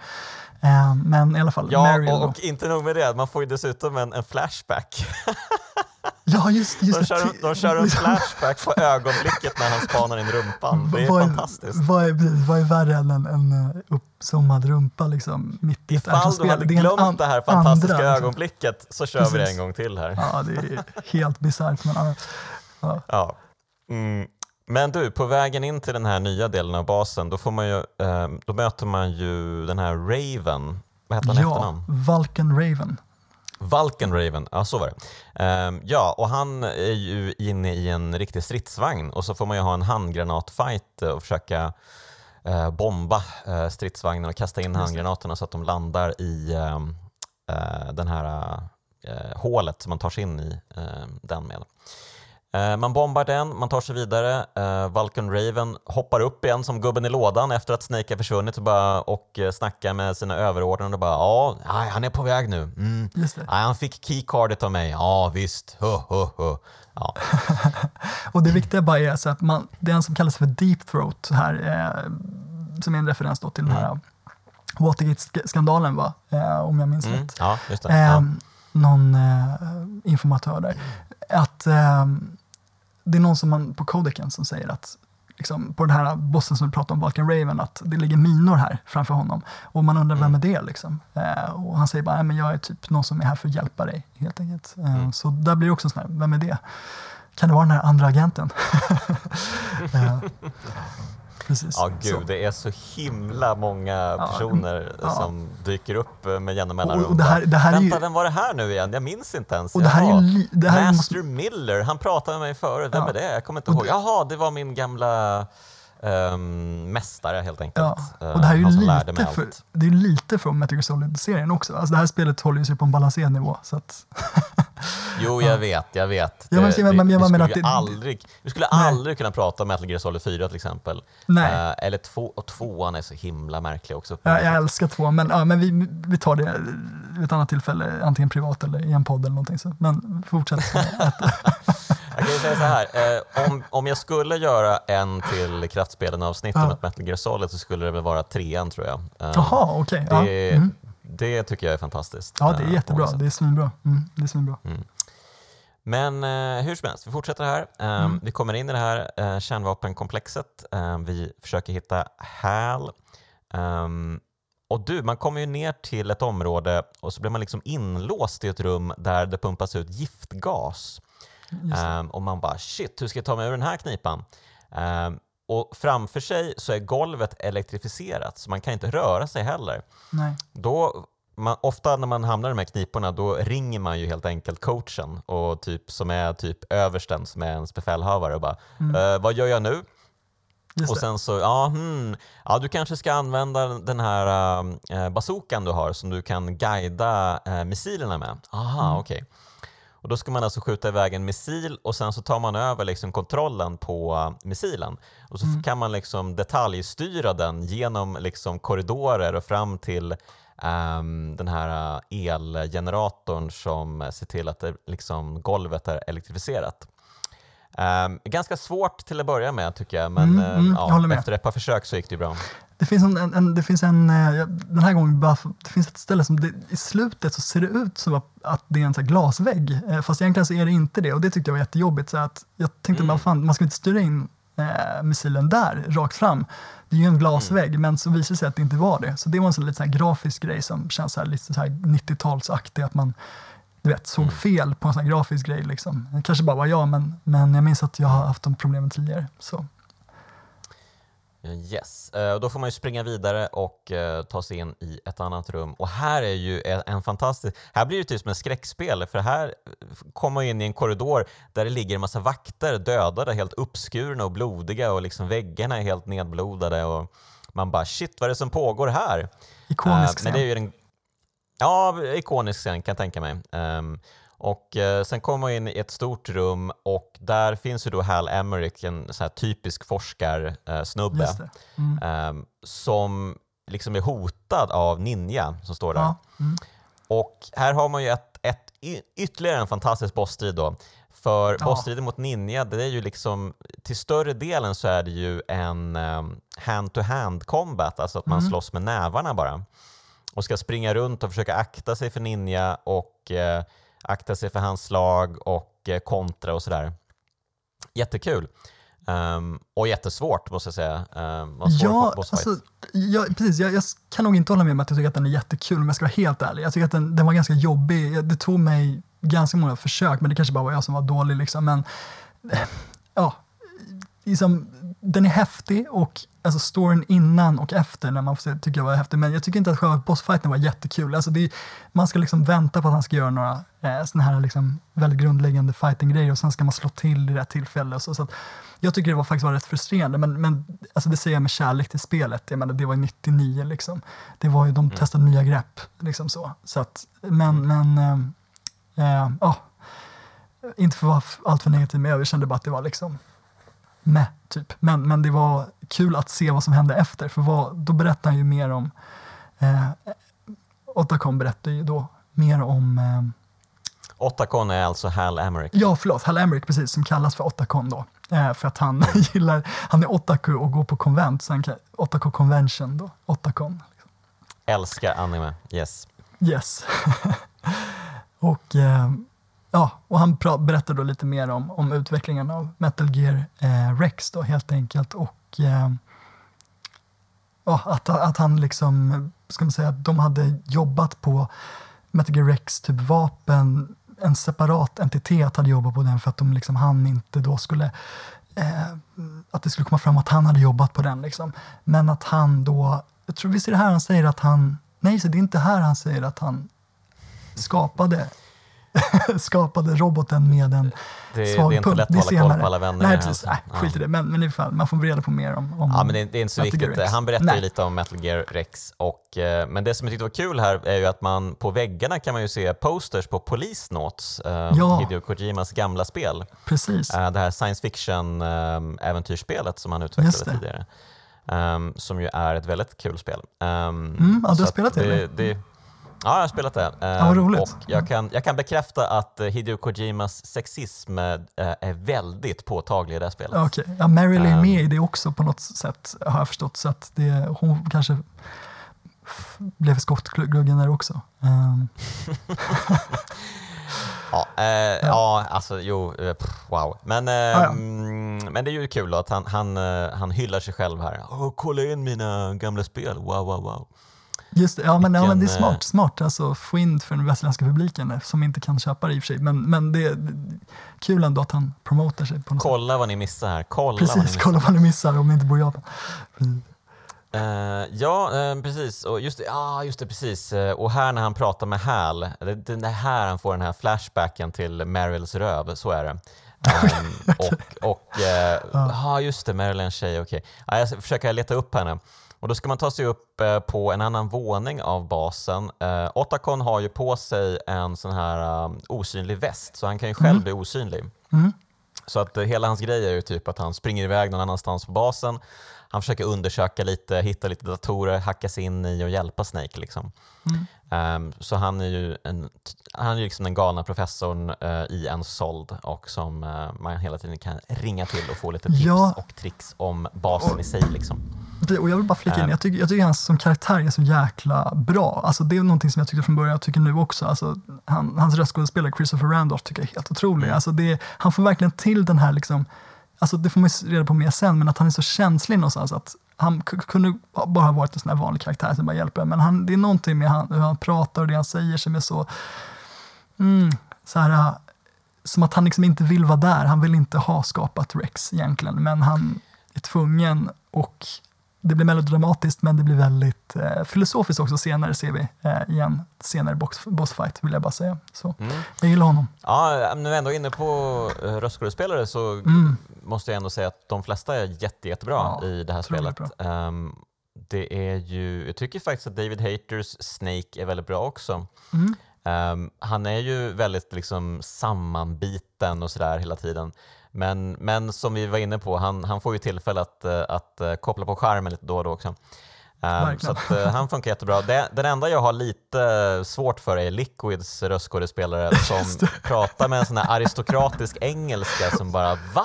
Eh, men i alla fall, Ja, Meryl och, och inte nog med det, man får ju dessutom en, en flashback. Ja, just, det, just De det. kör, de kör en flashback på ögonblicket när han spanar in rumpan. Det är vad fantastiskt. Vad är, precis, vad är värre än en, en eh, uppzoomad rumpa liksom, mitt i ett Ifall du hade Det glömt an- det här fantastiska andra, liksom. ögonblicket så kör vi det Precis. en gång till här. Ja, det är helt bisarrt. Men, ja. ja. Mm. Men du, på vägen in till den här nya delen av basen, då, får man ju, eh, då möter man ju den här Raven. Vad heter han ja, efternamn? Vulcan Raven. Valken Raven, ja så var det. Ehm, ja, och han är ju inne i en riktig stridsvagn och så får man ju ha en handgranatfight och försöka eh, bomba eh, stridsvagnen och kasta in handgranaterna så att de landar i ehm, eh, den här eh, hålet som man tar sig in i eh, den med. Eh, Man bombar den, man tar sig vidare. Eh, Vulcan Raven hoppar upp igen som gubben i lådan efter att Snake har försvunnit och, bara, och eh, snackar med sina överordnade och bara ja, han är på väg nu. Mm. Han fick keycardet av mig. Ja, visst. Huh, huh, huh. Ja. Och det viktiga bara är så att man, det är en som kallas för Deep Throat här, eh, som är en referens då till den här Watergate-skandalen, va? Eh, om jag minns Mm. rätt. ja, just det. Eh, Ja. Någon informatör där. Att eh, det är någon som man på Codecen som säger att liksom, på den här bossen som vi pratade om, Vulcan Raven, att det ligger minor här framför honom. Och man undrar, vem är det liksom? Eh, och han säger bara, men jag är typ någon som är här för att hjälpa dig, helt enkelt. Eh, Mm. Så där blir det också sån här, vem är det? Kan det vara den här andra agenten? eh, Precis. Ja, gud, Så. det är så himla många personer ja. som dyker upp eh, med jämna Och, mellanrum. och det här, det här är Vänta, ju... vem var det här nu igen? Jag minns inte ens. Och det här är Jaha. li- det här är- Master Miller, han pratade med mig förut. Vem Ja. är det? Jag kommer inte Och ihåg. Jaha, det var min gamla um, mästare helt enkelt. Ja, Eh, och det här är ju lite för, det är lite från Metal Gear Solid-serien också. Alltså det här spelet håller ju sig på en balanserad nivå. Så att, Jo, jag vet, jag vet. Ja, men- Det- men- jag vi, menar skulle att det- aldrig, vi skulle Nej. aldrig kunna prata om Metal Gear Solid 4 till exempel. nej, Eh, eller två, och tvåan är så himla märklig också. jag, jag älskar två, men, ja, men vi, vi tar det vid ett annat tillfälle, antingen privat eller i en podd eller någonting. Så. Men fortsätt. Jag kan säga så här, eh, om, om jag skulle göra en till kraftspelen-avsnitt om Ja. ett Metal Gear Solid så skulle det väl vara trean tror jag. Eh, Jaha, okej. Ja. det, Mm. det tycker jag är fantastiskt. ja, det är eh, jättebra. Det är svinbra. Mm, det är svinbra. Men eh, hur som helst, vi fortsätter här. Eh, Mm. Vi kommer in i det här eh, kärnvapenkomplexet. Eh, vi försöker hitta HAL. Ehm, och du, man kommer ju ner till ett område och så blir man liksom inlåst i ett rum där det pumpas ut giftgas. Ehm, och man bara shit, hur ska jag ta mig ur den här knipan? Och framför sig så är golvet elektrifierat så man kan inte röra sig heller. Nej. Då, man, ofta när man hamnar i de här kniporna då ringer man ju helt enkelt coachen och typ, som är typ översten som är ens befälhavare och bara Mm. "Eh, vad gör jag nu? Just och sen så, ja, hmm, ja du kanske ska använda den här äh, bazookan du har som du kan guida äh, missilerna med. Aha, Mm. okej. Och då ska man alltså skjuta iväg en missil och sen så tar man över liksom kontrollen på äh, missilen. Och så Mm. kan man liksom detaljstyra den genom liksom korridorer och fram till ehm, den här äh, elgeneratorn som ser till att det, liksom, golvet är elektrifierat. Ehm, ganska svårt till att börja med tycker jag, men Mm, ehm, mm, jag ja, med. efter ett par försök så gick det bra. Det finns en, en, en, det finns en eh, jag- den här gången, bara, det finns ett ställe som det, i slutet så ser det ut som att, det är en så glasvägg, eh, fast egentligen så är det inte det och det tyckte jag var jättejobbigt. Så att jag tänkte, Mm. fan, man ska inte styra in eh, missilen där, rakt fram. Det är ju en glasvägg, Mm. men så visade det sig att det inte var det. Så det var en sån lite så grafisk grej som känns så här, lite så här 90-talsaktig, att man du vet, såg Mm. fel på en sån grafisk grej. Liksom. Det kanske bara var jag, men, men jag minns att jag har haft de problemen tidigare. Så. Yes, Eh, då får man ju springa vidare och eh, ta sig in i ett annat rum. Och här är ju en, fantastisk... Här blir det typ som ett skräckspel, för här eh, kommer man in i en korridor där det ligger en massa vakter dödade, helt uppskurna och blodiga och liksom väggarna är helt nedblodade. Och man bara shit, vad är det som pågår här? Ikonisk Eh, men det är ju den, Ja, ikonisk scen kan jag tänka mig. Ehm, och eh, sen kommer man in i ett stort rum och där finns ju då Hal Emmerich, en så här typisk forskarsnubbe, det. Mm. ehm, som liksom är hotad av Ninja som står där. Ja. Mm. Och här har man ju ett, ett, ytterligare en fantastisk bossstrid då. För Ja. bossstriden mot Ninja, det är ju liksom, till större delen så är det ju en um, hand-to-hand combat, alltså att man Mm. slåss med nävarna bara. Och ska springa runt och försöka akta sig för Ninja och eh, akta sig för hans slag och eh, kontra och sådär. Jättekul. Ehm, och jättesvårt måste jag säga. Um, Ja, alltså, ja, precis. Jag, jag kan nog inte hålla med om att jag tycker att den är jättekul, om jag ska vara helt ärlig. Jag tycker att den, den var ganska jobbig. Det tog mig ganska många försök, men det kanske bara var jag som var dålig. Liksom. Men eh, ja, liksom, den är häftig och alltså storyn innan och efter när man får se, tycker jag var häftig. Men jag tycker inte att själva bossfighten var jättekul. Alltså är, man ska liksom vänta på att han ska göra några eh, såna här liksom väldigt grundläggande fighting-grejer och sen ska man slå till i rätt tillfälle. Så, så jag tycker det var faktiskt var rätt frustrerande, men, men alltså det säger jag med kärlek till spelet. Jag menar, det var ju 99 liksom. Det var ju, de testade nya grepp. Liksom så. Så att, men, men, ehm, eh, ja. inte för att vara alltför negativ, men jag kände bara att det var liksom med typ. Men, men det var kul att se vad som hände efter, för vad, då berättar han ju mer om, eh, Otacon berättar ju då mer om, eh, Otacon är alltså Hal Emmerich. ja förlåt, Hal Emmerich precis, som kallas för Otacon då. Eh, för att han gillar, han är otaku och går på konvent, så han kan, Otaku convention då, Otacon. Älskar anime, yes. Yes. och, eh, ja, och han berättar då lite mer om, om utvecklingen av Metal Gear eh, Rex då helt enkelt. Och eh, ja, att, att han liksom, ska man säga, att de hade jobbat på Metal Gear Rex typ vapen, en separat entitet hade jobbat på den för att de liksom han inte då skulle eh, att det skulle komma fram att han hade jobbat på den. Liksom. Men att han då, jag tror visst är det här han säger att han, nej så det är inte här han säger att han skapade skapade roboten med en det, svag det är inte lätt att hålla koll på alla vändningar. Nej, precis. Alltså. Nej, skit i det. Men, men i fall, man får reda på mer om, om Ja, men det, det är inte så Metal viktigt. Han berättar Nej. ju lite om Metal Gear Rex. Och, eh, men det som jag tyckte var kul här är ju att man på väggarna kan man ju se posters på Police Notes, eh, Ja. Hideo Kojimas gamla spel. Precis. Eh, det här science fiction-äventyrsspelet som han utvecklade det. tidigare. Ehm, som ju är ett väldigt kul spel. Um, Mm, ja, du har spelat det, eller? det? Ja, jag har spelat det. Ehm, roligt. Och jag, kan, jag kan bekräfta att eh, Hideo Kojimas sexism eh, är väldigt påtaglig i det här spelet. Okej, ja, Meryl är Um, med i det också på något sätt har jag förstått. Så att det, hon kanske blev skottgluggen där också. Um, Ja, eh, ja. alltså jo, eh, pff, wow. Men, eh, ja. mm, men det är ju kul att han, han, eh, han hyllar sig själv här. Åh, kolla in mina gamla spel, wow, wow, wow. Just det, ja, men, ja, men det är Vilken, eh, smart, smart alltså få in för den västerländska publiken eh, som inte kan köpa det i och för sig. Men, men det är kul ändå att han promotar sig på något sätt. Kolla vad ni missar här, kolla vad ni Precis, missar. kolla vad ni missar om ni inte bor i Japan. Precis. Eh, ja, eh, precis. Och just, det, ja, just det, precis. Och här när han pratar med Hal, det, det är här han får den här flashbacken till Meryls röv, så är det. Ehm, och, och ja, just det, en tjej, okej. Ja, jag ska försöka leta upp henne. Och då ska man ta sig upp eh, på en annan våning av basen. Eh, Otacon har ju på sig en sån här um, osynlig väst, så han kan ju själv bli osynlig. Mm. Så att eh, hela hans grej är ju typ att han springer iväg någon annanstans på basen. Han försöker undersöka lite, hitta lite datorer, hacka sig in i och hjälpa Snake. Liksom. Mm. Ehm, så han är ju en, han är liksom den galna professorn eh, i en sold och som eh, man hela tiden kan ringa till och få lite tips Ja. och tricks om basen i sig. Liksom. Det, och jag vill bara flika in, Ähm. jag tycker, jag tycker han som karaktär är så jäkla bra. Alltså, det är någonting som jag tyckte från början och tycker nu också. Alltså, han, hans röstskådespelare Christopher Randolph tycker jag är helt otrolig. Mm. Alltså, det, han får verkligen till den här, liksom, alltså, det får man ju reda på mer sen, men att han är så känslig någonstans. Att han kunde bara ha varit en sån här vanlig karaktär som bara hjälper. Men han, det är någonting med han, hur han pratar och det han säger som är så, mm, så här, äh, som att han liksom inte vill vara där. Han vill inte ha skapat Rex egentligen, men han är tvungen och det blir melodramatiskt men det blir väldigt eh, filosofiskt också senare ser vi eh, i en senare box, bossfight vill jag bara säga. Så Mm. jag gillar honom. Ja, vi ändå är inne på uh, röstskådespelare så Mm. måste jag ändå säga att de flesta är jätte, jättebra Ja, i det här spelet. Ehm, det är ju, jag tycker faktiskt att David Haters Snake är väldigt bra också. Mm. Ehm, han är ju väldigt liksom sammanbiten och sådär hela tiden. Men, men som vi var inne på, han, han får ju tillfälle att, eh, att eh, koppla på skärmen lite då och då också. Ehm, så att, eh, han funkar jättebra. Det, den enda jag har lite svårt för är Liquids röstskådespelare som pratar med en sån här aristokratisk engelska som bara va?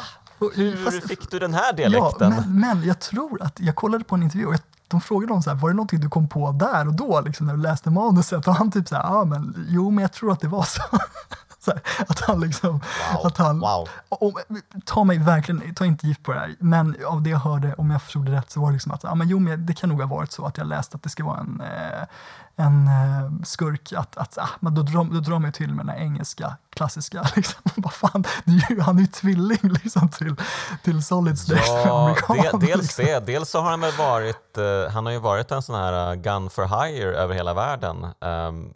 Hur fast- fick du den här Ja, dialekten? men, men jag tror att, jag kollade på en intervju och jag, de frågade honom så här, var det någonting du kom på där och då liksom, när du läste manuset? Och han typ så här, ja men jo men jag tror att det var så. att han liksom, Wow, att han, wow. och, ta mig verkligen, ta inte gift på det här, men av det jag hörde, om jag förstod det rätt, så var det liksom att, ja men jo men det kan nog ha varit så att jag läste att det ska vara en, eh, en eh, skurk, att, att ah, men då, drar, då drar man till med den här engelska, klassiska, liksom, vad fan, det är ju, han är ju tvilling liksom till, till Solid Snake, Ja, amerikan. de, dels liksom. det. Dels så har han väl varit, eh, han har ju varit en sån här gun for hire över hela världen. Ehm,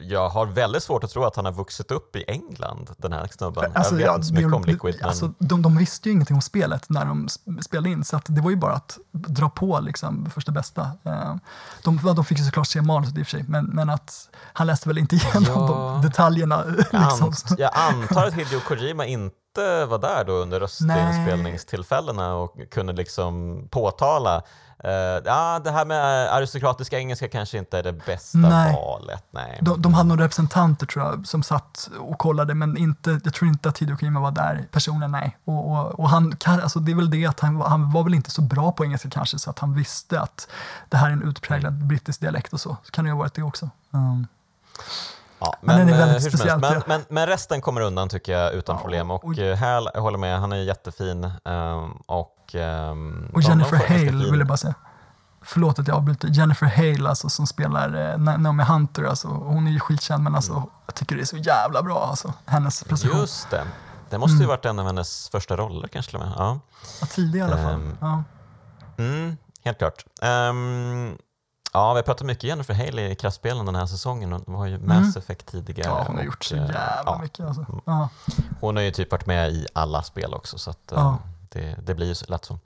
jag har väldigt svårt att tro att han har vuxit upp i England, den här snubben. Alltså, jag vet inte så mycket om Liquid. Men... Alltså, de, de visste ju ingenting om spelet när de sp- spelade in, så det var ju bara att dra på liksom, första bästa. Eh, De, de fick ju såklart se manuset i och för sig, men, men att han läste väl inte igenom Ja. de detaljerna. jag, Liksom. ant, jag antar att Hideo Kojima inte var där då under röstinspelningstillfällena och kunde liksom påtala eh, ja, det här med aristokratiska engelska kanske inte är det bästa Nej. valet. Nej. De, de hade några representanter tror jag som satt och kollade men inte, jag tror inte att Hideo Kojima var där personen, nej. Och, och, och han, alltså det är väl det att han, var- han var väl inte så bra på engelska kanske så att han visste att det här är en utpräglad brittisk dialekt och så. Så kan det ju ha varit det också. Um, Ja, Men men, den är eh, väldigt hur speciellt, men, men, men resten kommer undan tycker jag utan Ja, problem. Och, och- och Hal, jag håller med, han är jättefin. ehm, och, ehm, Och Jennifer Hale vill jag bara säga. Förlåt att jag avbryter. Jennifer Hale alltså, som spelar eh, Na- Naomi Hunter, alltså, hon är ju skitkänd men alltså, jag tycker det är så jävla bra. Alltså, hennes prestation. Just det. Det måste ju varit en av hennes första roller kanske till och med. Ja. Ja, tidig i alla fall. Ehm, Ja. Mm, helt klart. Ehm, ja, vi har pratat mycket Jennifer Haley i kraftspelen den här säsongen. Hon var ju Mass Effect tidigare. ja, hon har och, gjort så eh, jävla ja, mycket. Alltså. Ja. Hon har ju typ varit med i alla spel också så att, eh, Ja. det, det blir ju så lätt så.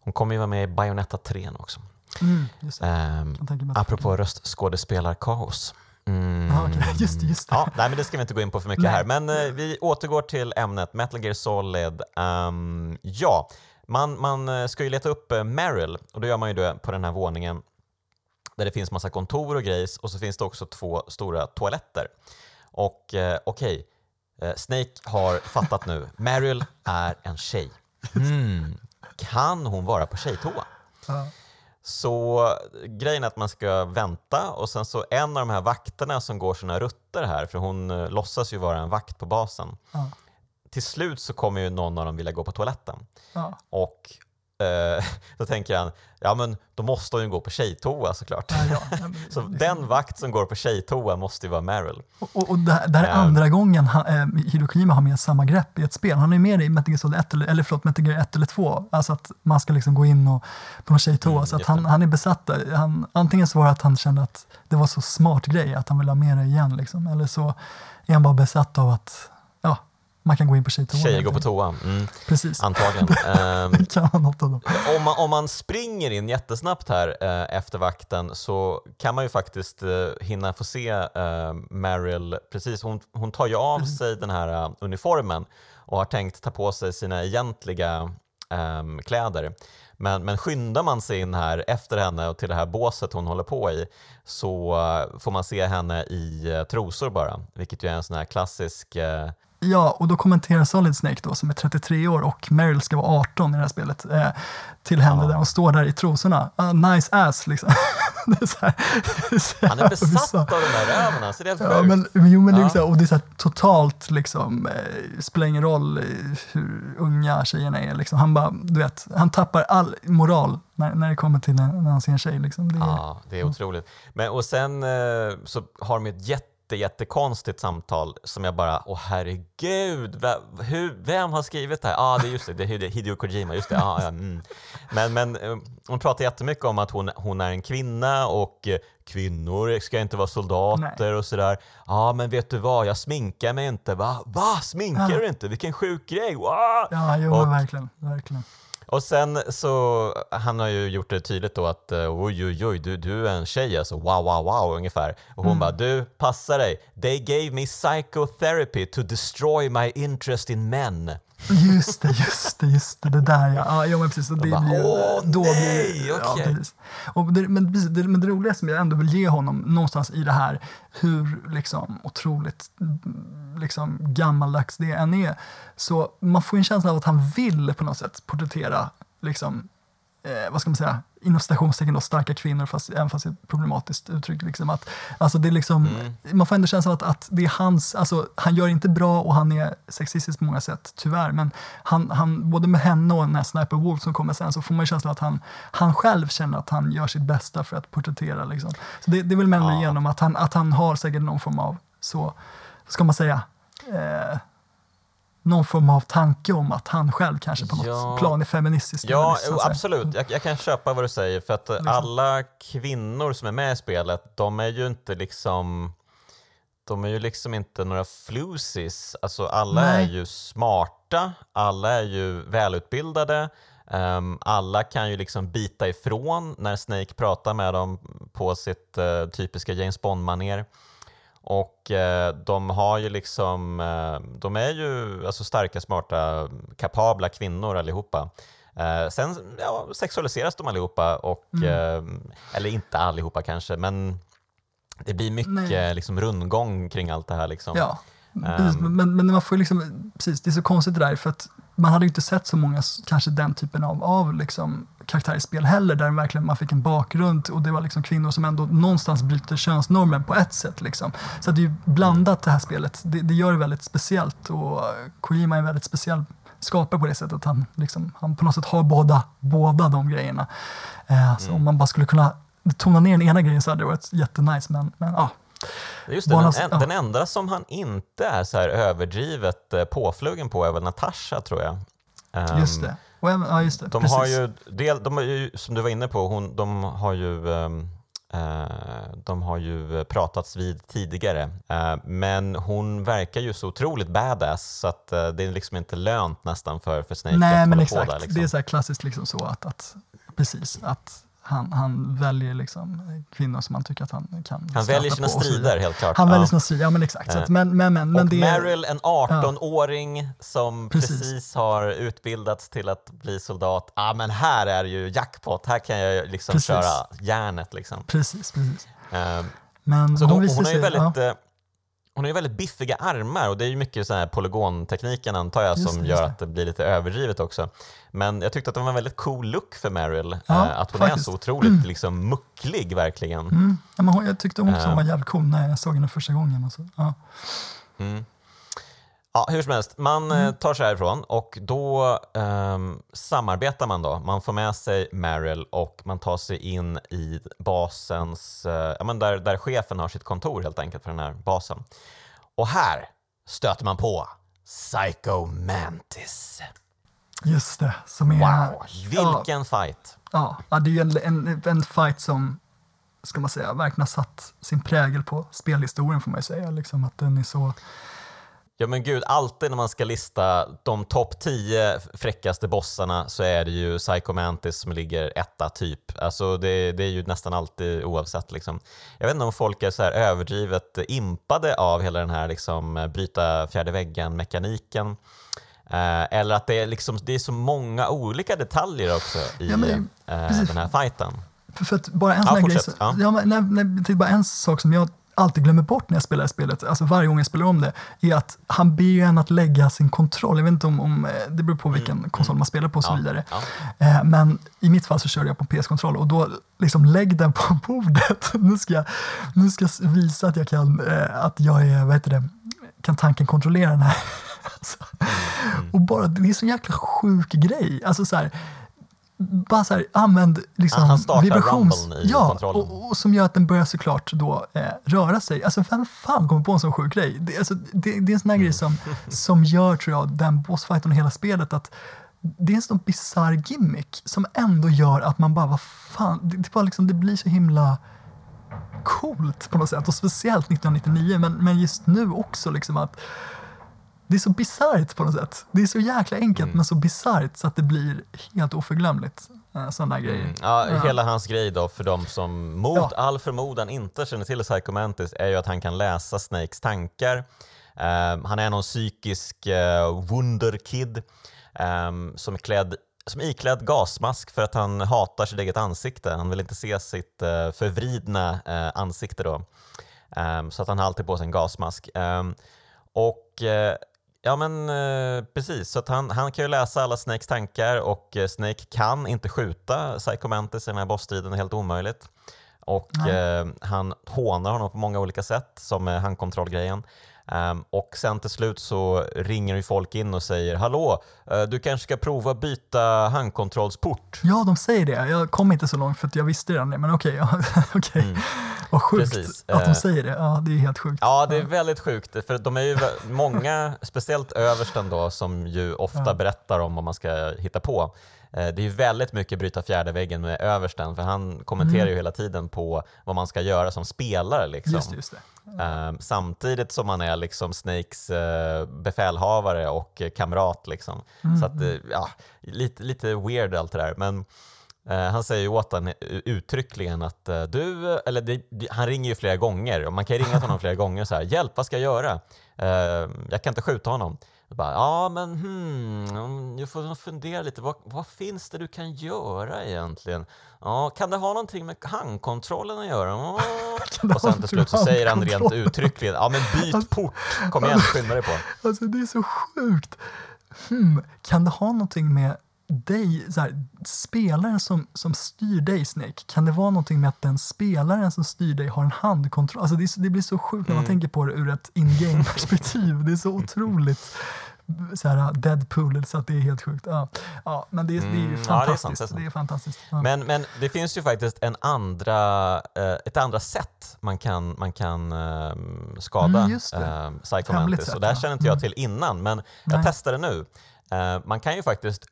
Hon kommer ju vara med i Bayonetta 3 nu också. Mm, att- apropå röstskådespelarkaos. Mm. Ja, okej. Just det, just det. Ja, nej, men det ska vi inte gå in på för mycket Nej. här. Men eh, vi återgår till ämnet Metal Gear Solid. Ehm, ja, man, man eh, ska ju leta upp Meryl och då gör man ju det på den här våningen där det finns massa kontor och grejs och så finns det också två stora toaletter. Och eh, okej, eh, Snake har fattat nu. Meryl är en tjej. Hmm. Kan hon vara på tjejtoa? Ja. Så grejen är att man ska vänta och sen så en av de här vakterna som går sina rutter här, för hon eh, låtsas ju vara en vakt på basen. Ja. Till slut så kommer ju någon av dem vilja gå på toaletten Ja. och eh, då tänker han, ja men då måste hon ju gå på tjejtoa såklart. Ja, ja. Så den vakt som går på tjejtoa måste ju vara Meryl. Och, och det, här, det här är Ja. andra gången han, eh, Hideo Kojima har med samma grepp i ett spel. Han är med i Metal Gear Solid 1 eller, eller förlåt, Metal Gear 1 eller 2. Alltså att man ska liksom gå in och, på någon tjejtoa. Mm, så att han, han är besatt. där. Han, antingen så var det att han kände att det var så smart grej att han ville ha med det igen. Liksom. Eller så är han bara besatt av att man kan gå in på tjejtoa. Tjejer går på toa. Mm, Precis. antagligen. Ehm, Det kan vara något av dem. om, man, om man springer in jättesnabbt här eh, efter vakten så kan man ju faktiskt eh, hinna få se eh, Meryl, precis, hon, hon tar ju av sig den här uniformen och har tänkt ta på sig sina egentliga ehm, kläder. Men, men skyndar man sig in här efter henne och till det här båset hon håller på i så får man se henne i trosor bara, vilket ju är en sån här klassisk Ja, och då kommenterar Solid Snake då, som är 33 år och Meryl ska vara 18 i det här spelet, eh, till henne Ja. där och står där i trosorna. Ah, nice ass liksom. det är så här, är Han är besatt av de där ögonen, så det är helt Ja, men, jo, men det är Ja. så här, och det är så här, totalt liksom, eh, spelar ingen roll eh, hur unga tjejerna är. Liksom. Han bara, du vet, han tappar all moral när, när det kommer till när, när han ser en tjej. Liksom. Det Ja, det är otroligt. Men, och sen eh, så har de ett jätte, jättekonstigt samtal som jag bara, åh herregud, vem, hur, vem har skrivit det här? Ja, ah, det är just det, det är Hide- Hideo Kojima, just det. Ah, ja, mm. Men, men eh, hon pratar jättemycket om att hon, hon är en kvinna och eh, kvinnor ska inte vara soldater och sådär. Ja, men vet du vad, jag sminkar mig inte. Va? Va? Sminkar Ja. du inte? Vilken sjuk grej! Wow! ja jo, Och- verkligen. verkligen. Och sen så, han har ju gjort det tydligt då att eh, oj oj oj, du, du är en tjej alltså, wow wow wow ungefär. Och hon bara, du passa dig, they gave me psychotherapy to destroy my interest in men. Just det, just det, just det, det där ja. ja men precis. Och det bara, blir, åh, då nej, blir, ja, okej. precis. och det, men, det, men det roliga som jag ändå vill ge honom någonstans i det här, hur liksom otroligt liksom, gammaldags det än är, så man får en känsla av att han vill på något sätt porträttera liksom, eh, vad ska man säga, inom citationstecken då, starka kvinnor, fast, även fast det är problematiskt uttryck. Liksom, att, alltså det är liksom, Man får ändå känslan att, att det är hans, alltså, han gör inte bra och han är sexistisk på många sätt, tyvärr. Men han, han, både med henne och den här Sniper Wolf som kommer sen så får man känslan att han, han själv känner att han gör sitt bästa för att porträttera. Liksom. Så det, det är väl med Ja. igenom att han, att han har säkert någon form av, så ska man säga, eh, någon form av tanke om att han själv kanske på något Ja. plan är feministisk. Ja, absolut. Jag, jag kan köpa vad du säger. För att Liksom. alla kvinnor som är med i spelet, de är ju inte liksom... De är ju liksom inte några flusis. Alltså alla Nej. är ju smarta, alla är ju välutbildade. ehm, alla kan ju liksom bita ifrån när Snake pratar med dem på sitt eh, typiska James Bond-manér. Och eh, de har ju liksom, eh, de är ju alltså starka, smarta, kapabla kvinnor allihopa. Eh, sen ja, sexualiseras de allihopa, och, eh, eller inte allihopa kanske, men det blir mycket Nej. liksom, rundgång kring allt det här. Liksom. Ja, precis, men, men man får ju liksom, precis, det är så konstigt det där för att man hade ju inte sett så många, kanske den typen av, av liksom, karaktärer i spel heller, där verkligen man fick en bakgrund och det var liksom kvinnor som ändå någonstans bryter könsnormen på ett sätt. Liksom. Så det är ju blandat det här spelet, det, det gör det väldigt speciellt och Kojima är en väldigt speciell skapare på det sättet att han, liksom, han på något sätt har båda, båda de grejerna. Eh, så om man bara skulle kunna tona ner den ena grejen så hade det varit jättenice, men, men ja. Just det, den, en, den, enda som han inte är så här överdrivet eh, påflugen på är väl Natasha tror jag. Um, just det. Ja, just det. De Precis. har ju, del, de har ju, som du var inne på, hon, de har ju um, de har ju pratats vid tidigare, men hon verkar ju så otroligt badass så att det är liksom inte lönt nästan för, för Snake Nej, att men exakt. Där, liksom. Det är så klassiskt liksom så att, att precis, att han, han väljer liksom kvinnor som han tycker att han kan Han väljer sina strider helt klart. Han ja. väljer sina strider, ja men exakt. Så att, men, men, men, och det, Meryl, en 18-åring ja. som precis. precis. har utbildats till att bli soldat. Ja ah, men här är ju jackpot, här kan jag liksom precis. köra järnet. Liksom. Precis, precis. Uh, men så hon, hon är ju väldigt... Ja. Eh, hon har ju väldigt biffiga armar och det är ju mycket så här polygontekniken antar jag som det, gör att det blir lite överdrivet också. Men jag tyckte att det var en väldigt cool look för Meryl. Ja, eh, att hon faktiskt. är så otroligt mm. liksom, mucklig verkligen. Mm. Ja, men jag tyckte hon också uh. var jävligt cool när jag såg henne första gången. Alltså. Ja. Mm. Ja, hur som helst, man eh, mm. tar sig härifrån och då um, samarbetar man då. Man får med sig Meryl och man tar sig in i basens, uh, ja, men där, där chefen har sitt kontor helt enkelt för den här basen. Och här stöter man på Psycho Mantis. Just det. Som är, wow, vilken ja, fight! Ja, ja, det är en, en, en fight som ska man säga, verkligen har satt sin prägel på spelhistorien får man ju säga. Liksom, att den är så Ja men gud, alltid när man ska lista de topp 10 fräckaste bossarna så är det ju Psycho Mantis som ligger etta typ. Alltså det, det är ju nästan alltid oavsett liksom. Jag vet inte om folk är så här överdrivet impade av hela den här liksom bryta fjärde väggen-mekaniken. Eh, eller att det är, liksom, det är så många olika detaljer också i ja, men, eh, den här fighten. För, för bara en sån ja, grej, så, ja. ja men, nej, nej, det bara en sak som jag alltid glömmer bort när jag spelar spelet, alltså varje gång jag spelar om det, är att han ber en att lägga sin kontroll. Jag vet inte om, om eh, det beror på vilken mm. konsol man spelar på och så ja, vidare. Ja. Eh, men i mitt fall så körde jag på PS-kontroll och då liksom lägg den på bordet. nu, ska jag, nu ska jag visa att jag kan, eh, att jag är, vad heter det, kan tanken kontrollera den här. alltså. mm. Och bara, det är en så jäkla sjuk grej. Alltså så här, bara så här, använd liksom Han vibrations... i ja. Och, och, som gör att den börjar såklart då eh, röra sig. Alltså vem fan kommer på en sån sjuk grej? Det, alltså, det, det är en sån här mm. grej som, som gör, tror jag, den bossfighten och hela spelet att det är en sån bisarr gimmick som ändå gör att man bara, vad fan, det, det, bara liksom, det blir så himla coolt på något sätt. Och speciellt 1999, men, men just nu också liksom att det är så bisarrt på något sätt. Det är så jäkla enkelt mm. men så bisarrt så att det blir helt oförglömligt. Eh, Sådana grejer. Mm. Ja, ja, Hela hans grej då för de som mot ja. all förmodan inte känner till Psycho Mantis är ju att han kan läsa Snakes tankar. Um, han är någon psykisk uh, wunderkid um, som är klädd som iklädd gasmask för att han hatar sitt eget ansikte. Han vill inte se sitt uh, förvridna uh, ansikte då. Um, så att han har alltid på sig en gasmask. och Ja men eh, precis, så han, han kan ju läsa alla Snakes tankar och eh, Snake kan inte skjuta Psycho Mantis i den här bossstriden, det är helt omöjligt. Och eh, han hånar honom på många olika sätt, som med handkontrollgrejen. Um, och sen till slut så ringer ju folk in och säger Hallå, uh, du kanske ska prova byta handkontrollsport? Ja, de säger det. Jag kom inte så långt för att jag visste redan det, men okej. Okay, okay. mm. Vad sjukt Precis. att de uh, säger det. Ja, det är helt sjukt. Ja, det är väldigt sjukt. För de är ju många, speciellt översten då, som ju ofta ja. berättar om vad man ska hitta på. Eh, det är väldigt mycket bryta fjärde väggen med översten, för han kommenterar mm. ju hela tiden på vad man ska göra som spelare. Liksom. Just just det. Um, samtidigt som han är liksom Snakes uh, befälhavare och kamrat. Liksom. Mm. Så att, uh, ja, lite, lite weird allt det där. Men han säger ju åt honom uttryckligen att du, eller det, han ringer ju flera gånger och man kan ringa till honom flera gånger så här, hjälp vad ska jag göra? jag kan inte skjuta honom. Bara, ja, men hmm, du får fundera lite. Vad, vad, finns det du kan göra egentligen? Ja, kan det ha någonting med handkontrollen att göra? Ja. Och sen till slut så säger han rent uttryckligen, ja men byt alltså, port, kom igen, skynda dig på. Alltså det är så sjukt. Hmm, kan det ha någonting med dig, så här, spelaren som, som styr dig Snake, kan det vara någonting med att den spelaren som styr dig har en handkontroll? Alltså det, så, det blir så sjukt när man mm. tänker på det ur ett in-game perspektiv. Det är så otroligt så här, Deadpool, så att det är helt sjukt. Ja, ja men det, är- det är ju Mm, ja, det är sant, fantastiskt. det är det fantastiskt. Ja. Men, men det finns ju faktiskt en andra, eh, ett andra sätt man kan, man kan eh, skada Mm, just det. eh, Psycho Mantis. Och det här känner inte jag Mm. till innan, men jag Nej. testade nu. Eh, man kan ju faktiskt,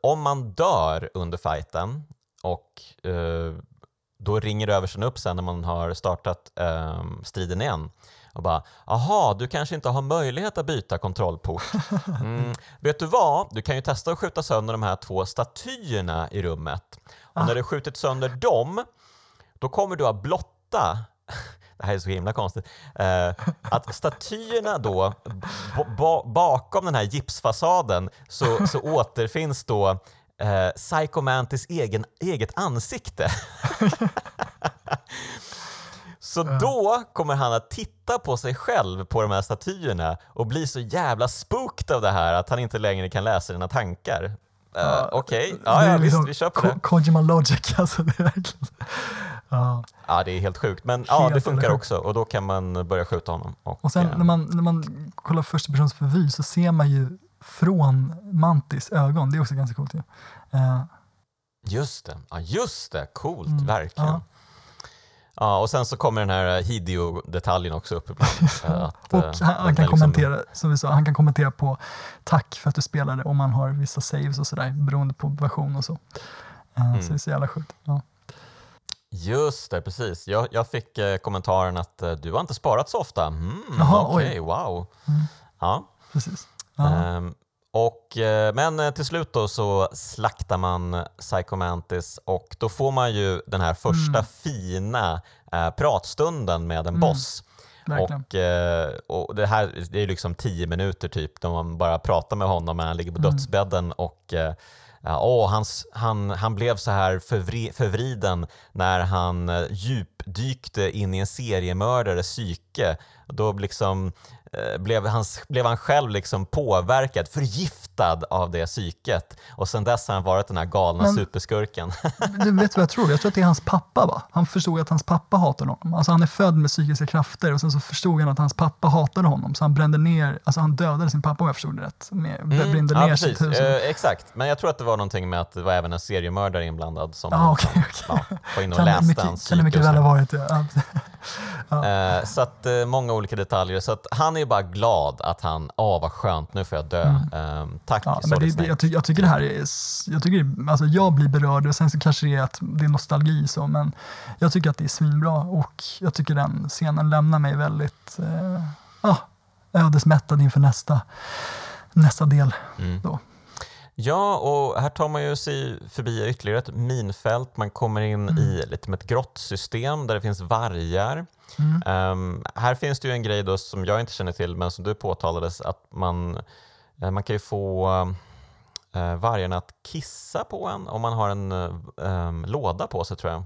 om man dör under fighten och eh, då ringer översten upp sen när man har startat eh, striden igen och bara “Aha, du kanske inte har möjlighet att byta kontrollport. Mm. Vet du vad? Du kan ju testa att skjuta sönder de här två statyerna i rummet. Och Ah. när du skjutit sönder dem, då kommer du att blotta det här är så himla konstigt. Eh, att statyerna då, ba- bakom den här gipsfasaden så, så återfinns då eh, Psycho Mantis egen, eget ansikte. Så då kommer han att titta på sig själv på de här statyerna och bli så jävla spooked av det här att han inte längre kan läsa dina tankar. Uh, Okej, Det ja, ja visst, liksom vi kör på det. Kojima Logic, alltså. Det är verkligen... Ja. Ja, det är helt sjukt. Men ja, Helt det funkar också och då kan man börja skjuta honom. Och, Och sen eh, när man, när man kollar första persons förvy så ser man ju från Mantis ögon. Det är också ganska coolt ju. Eh, Just det, ja, just det. Coolt, Mm, verkligen. ja. Ja. och sen så kommer den här eh, Hideo-detaljen också upp ibland. eh, att, och han, han kan liksom- kommentera, som vi sa, han kan kommentera på tack för att du spelade om man har vissa saves och sådär beroende på version och så. Mm. Så det är så jävla sjukt. Ja. Just det, precis. Jag, jag fick eh, kommentaren att eh, du har inte sparat så ofta. Mm, Okej, oj. wow. Mm. Ja. Precis. Ehm, och, eh, men eh, till slut då så slaktar man Psycho Mantis och då får man ju den här första Mm. fina eh, pratstunden med en Mm, boss. Och, eh, och det här det är liksom tio minuter typ då man bara pratar med honom när han ligger på Mm. dödsbädden och åh, hans, han, han blev så här förvri, förvriden när han eh, djupdykte in i en seriemördares psyke. Då liksom, blev, hans, blev han själv liksom påverkad, förgiftad av det psyket. Och sen dess har han varit den här galna Men- superskurken. Du vet vad jag tror? Jag tror att det är hans pappa. Va? Han förstod att hans pappa hatade honom. Alltså han är född med psykiska krafter och sen så förstod han att hans pappa hatade honom. Så han brände ner, alltså han dödade sin pappa om jag förstod det rätt. Med, brände ja, ner sitt hus. Eh, exakt, men jag tror att det var någonting med att det var även en seriemördare inblandad som Ja, okej, som, okej. ja, var inne och kan, läste mycket, hans kan det mycket psyke väl ha varit. Ja. Eh, Så att eh, många olika detaljer. Så att han är bara glad att han, åh vad skönt, nu får jag dö. Eh, tack Mm. Ja, men det, det, jag, ty, jag tycker det här är, jag tycker det, alltså jag blir berörd och sen så kanske det är att det är nostalgi så, men jag tycker att det är svinbra och jag tycker den scenen lämnar mig väldigt eh, ja, ödesmättad inför nästa, nästa del. Mm. Då. Ja, och här tar man ju sig förbi ytterligare ett minfält. Man kommer in Mm. i lite med ett grottsystem där det finns vargar. Mm. Ehm, här finns det ju en grej då som jag inte känner till, men som du påtalades, att man, eh, man kan ju få uh, vargarna att kissa på en om man har en em, låda på sig tror jag.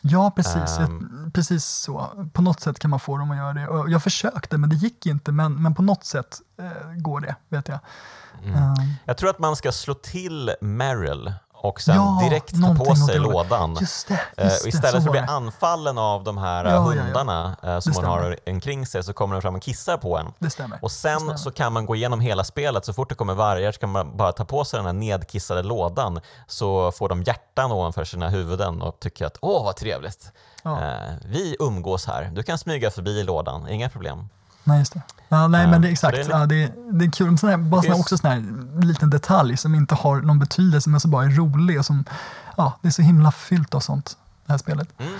Ja, precis. Jag, precis så. På något sätt kan man få dem att göra det. Och jag försökte, men det gick inte. Men, men på något sätt eh, går det, vet jag. Mm. Ehm, Jag tror att man ska slå till Meryl och sen Ja, direkt ta på sig lådan. just det, Eh, just istället för att bli anfallen av de här Ja, eh, ja, ja. hundarna eh, som man har omkring sig så kommer de fram och kissar på en. Det stämmer. Och sen så kan man gå igenom hela spelet, så fort det kommer vargar så kan man bara ta på sig den här nedkissade lådan så får de hjärtan ovanför sina huvuden och tycker att åh vad trevligt. Ja. Eh, vi umgås här, du kan smyga förbi lådan, inga problem. Nej, just det. Ja, nej, men det exakt. det är Det är, ja, det är, det är kul. Sån här, bara sån här, också sån här liten detalj som inte har någon betydelse men som bara är rolig och som, ja, det är så himla fyllt av sånt, det här spelet. Mm.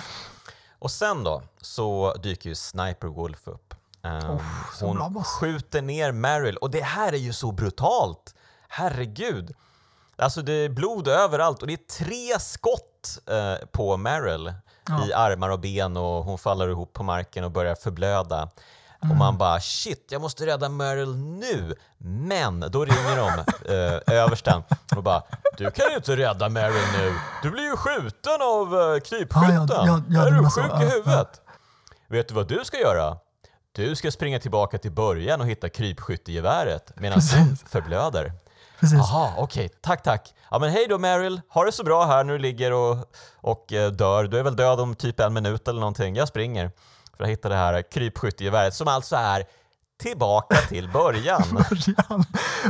Och sen då så dyker ju Sniper Wolf upp. Oh, bra hon boss. skjuter ner Meryl och det här är ju så brutalt. Herregud. Alltså det är blod överallt och det är tre skott eh, på Meryl Ja. i armar och ben och hon faller ihop på marken och börjar förblöda. Och Mm. man bara shit, jag måste rädda Meryl nu. Men då ringer de eh, översten och bara du kan ju inte rädda Meryl nu. Du blir ju skjuten av eh, krypskytten. Ja, ja, ja, är du så. sjuk Ja, i huvudet? Vet du vad du ska göra? Du ska springa tillbaka till början och hitta krypskyttegeväret medan hon förblöder. Precis. Jaha, okej, tack tack. Ja men hej då Meryl, ha det så bra här när du ligger och, och eh, dör. Du är väl död om typ en minut eller någonting. Jag springer för att hitta det här krypskyttegeväret som alltså är tillbaka till början. början.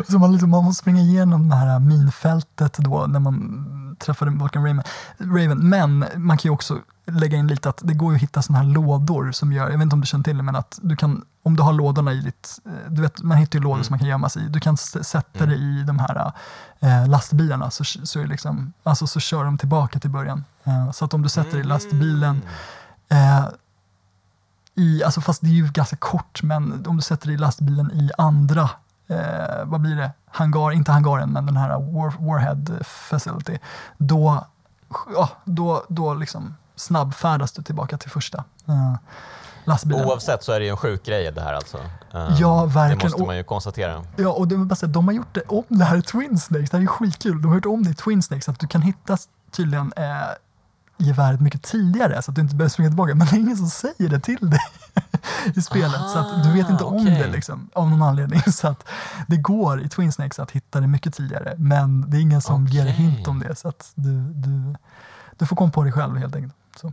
Så man, liksom, man måste springa igenom det här minfältet då när man träffade Vulcan Raven. Raven. Men man kan ju också lägga in lite att det går ju att hitta sådana här lådor som gör, jag vet inte om du känner till det, men att du kan, om du har lådorna i ditt, du vet man hittar ju lådor Mm. som man kan gömma sig i, du kan sätta det i de här eh, lastbilarna så, så, är liksom, alltså, så kör de tillbaka till början. Eh, så att om du sätter det i lastbilen Mm. Eh, i, alltså fast det är ju ganska kort, men om du sätter det i lastbilen i andra, eh, vad blir det, hangar, inte hangaren, men den här war, Warhead Facility, då, ja, då, då liksom snabbfärdas du tillbaka till första eh, lastbilen. Oavsett så är det ju en sjuk grej det här alltså. Eh, Ja, Det verkligen. måste Och- man ju konstatera. Ja, och det bara här, de har gjort det om det här i Twin Snakes. Det här är ju skitkul. De har gjort om det i Twin Snakes, att du kan hitta tydligen eh, geväret mycket tidigare så att du inte behöver springa tillbaka. Men det är ingen som säger det till dig i spelet. så att du vet inte om okej. det liksom, av någon anledning. Så att det går i Twin Snakes att hitta det mycket tidigare. Men det är ingen som ger dig Okej. hint om det. Så att du, du, du får komma på det själv helt enkelt. Så.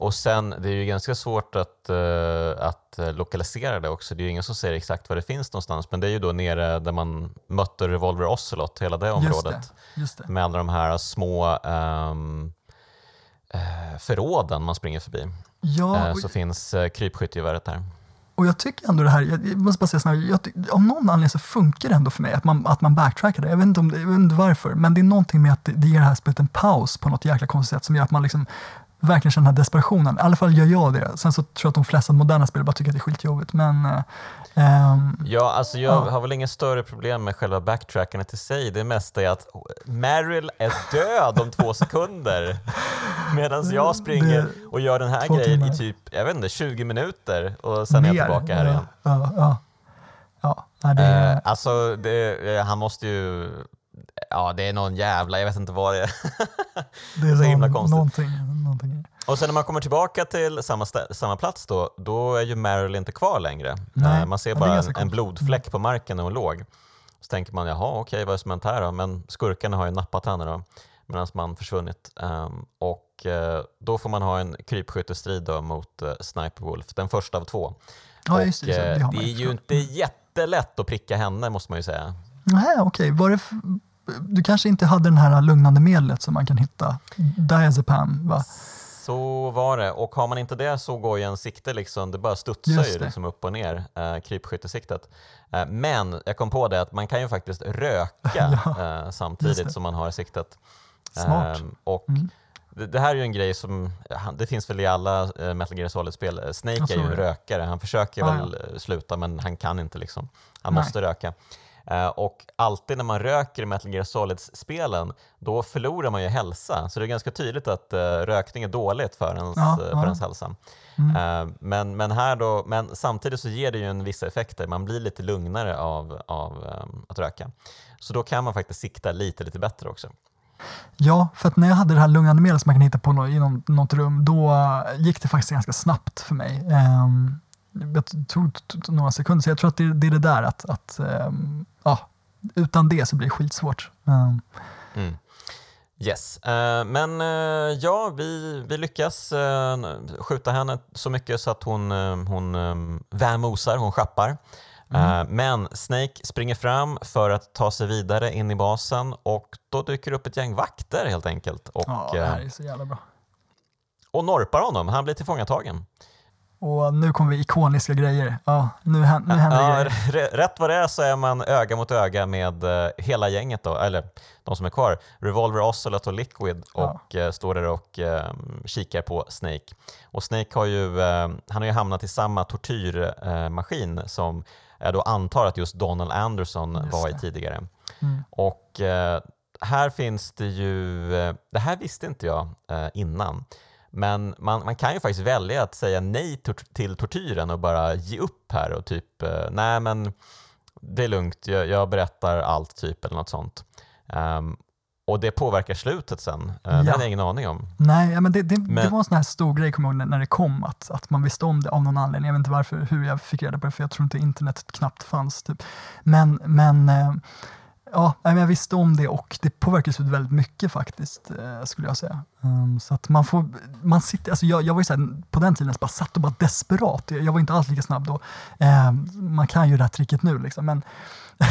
Och sen, det är ju ganska svårt att, eh, att eh, lokalisera det också. Det är ju ingen som säger exakt var det finns någonstans. Men det är ju då nere där man mötte Revolver Ocelot, hela det Just området. det. Just det. Med alla de här små eh, förråden man springer förbi. Ja, Eh, och- så finns eh, krypskyttegeväret där. Och jag tycker ändå det här, jag, måste bara säga snabbt, av någon anledning så funkar det ändå för mig att man, att man backtrackar det. Jag vet, inte om jag vet inte varför, men det är någonting med att det, det ger det här spelet en paus på något jäkla konstigt sätt som gör att man liksom verkligen känner den här desperationen. I alla fall gör jag det. Sen så tror jag att de flesta moderna spel bara tycker att det är skitjobbigt. Men, ehm, Ja, alltså jag Ja. har väl inga större problem med själva backtrackandet i sig. Det mesta är att Meryl är död om två sekunder. Medan jag springer och gör den här grejen timmar. i typ, jag vet inte, 20 minuter och sen är jag mer, tillbaka här ja, igen. Ja, ja. ja det är, Eh, alltså, det, eh, han måste ju... Ja, det är någon jävla, jag vet inte vad det är. det är så himla konstigt. någonting. någonting. Och sen när man kommer tillbaka till samma, samma plats då, då är ju Meryl inte kvar längre. Nej, Eh, man ser bara en, en coolt. Mm. blodfläck på marken när hon låg. Så tänker man, jaha okej vad är det som hänt här då? Men skurkarna har ju nappat henne då, medan man försvunnit. Ehm, och eh, då får man ha en krypskyttestrid då mot uh, Sniper Wolf, den första av två. Ja, och just det, det, det är ju inte jättelätt att pricka henne måste man ju säga. Nej, okej. Var det f- Du kanske inte hade den här lugnande medlet som man kan hitta? Diazepam, va? Så var det. Och har man inte det så går ju en sikte liksom, det bara studsar ju det. liksom upp och ner, eh, krypskyttesiktet. Eh, men jag kom på det att man kan ju faktiskt röka eh, Just samtidigt det. som man har siktet. Smart. Ehm, och Mm. det, det här är ju en grej som, det finns väl i alla eh, Metal Gear Solid-spel. Eh, Snake är ju en det. rökare, han försöker Ah, väl eh, sluta men han kan inte liksom. Han Nej. måste röka. Eh, och alltid när man röker i Metal Gear Solid-spelen, då förlorar man ju hälsa. Så det är ganska tydligt att eh, rökning är dåligt för ens, Ja, eh, för ja. ens hälsa. Mm. Men, men, här då, men samtidigt så ger det ju en vissa effekter. Man blir lite lugnare av, av att röka. Så då kan man faktiskt sikta lite, lite bättre också. Ja, för att när jag hade det här lugnande medlet som man kan hitta på nå- i något rum, då gick det faktiskt ganska snabbt för mig. Ehm, jag t- tog några sekunder, så jag tror att det, det är det där att, att ehm, ja, utan det så blir det skitsvårt. Ehm, Mm. Yes, Eh, men eh, ja, vi, vi lyckas eh, skjuta henne så mycket så att hon, uh, hon um, vämosar, hon schappar. Eh, men Snake springer fram för att ta sig vidare in i basen och då dyker upp ett gäng vakter helt enkelt och, ja, det här är så jävla bra. och norpar honom. Han blir tillfångatagen. Och nu kommer vi ikoniska grejer. Ja, nu, hän, nu händer Ja, grejer. rätt vad det är så är man öga mot öga med eh, hela gänget, då, eller de som är kvar. Revolver Ocelot och Liquid och eh, står där och eh, kikar på Snake. Och Snake har ju, eh, han har ju hamnat i samma tortyrmaskin eh, maskin som jag då antar att just Donald Anderson Just var i det. tidigare. Mm. Och eh, här finns det ju, det här visste inte jag eh, innan, men man, man kan ju faktiskt välja att säga nej till tortyren och bara ge upp här och typ, eh, nej men det är lugnt, jag, jag berättar allt typ eller något sånt. Ehm, och det påverkar slutet sen, uh, det Ja. hade jag ingen aning om. Nej, ja, men det, det, det Men- var en sån här stor grej, kommer jag ihåg, när, när det kom, att, att man visste om det av någon anledning. Jag vet inte varför, hur jag fick reda på det, för jag tror inte internet knappt fanns. Typ. Men, men eh, ja, jag visste om det och det påverkar slutet väldigt mycket faktiskt, eh, skulle jag säga. Um, så att man får, man sitter, alltså jag, jag var ju såhär, på den tiden bara satt och bara desperat, jag, var inte alls lika snabb då. Um, man kan ju det här tricket nu liksom, men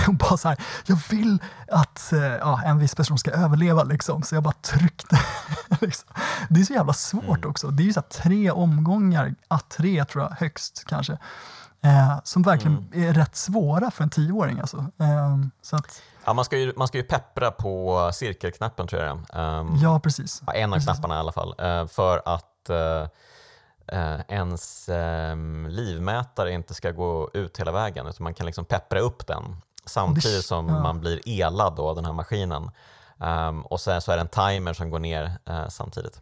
bara så här, jag vill att eh, ja, en viss person ska överleva liksom, så jag bara tryckte. liksom. Det är så jävla svårt Mm. också. Det är ju så här tre omgångar, a tre tror jag högst kanske, eh, som verkligen Mm. är rätt svåra för en tioåring. Alltså. Eh, så att, Ja, man, ska ju, man ska ju peppra på cirkelknappen tror jag. Ehm, ja, precis. En av Precis. knapparna i alla fall. eh, för att eh, eh, ens eh, livmätare inte ska gå ut hela vägen. Utan man kan liksom peppra upp den samtidigt som ja. man blir elad då, av den här maskinen. Ehm, och sen så är det en timer som går ner eh, samtidigt.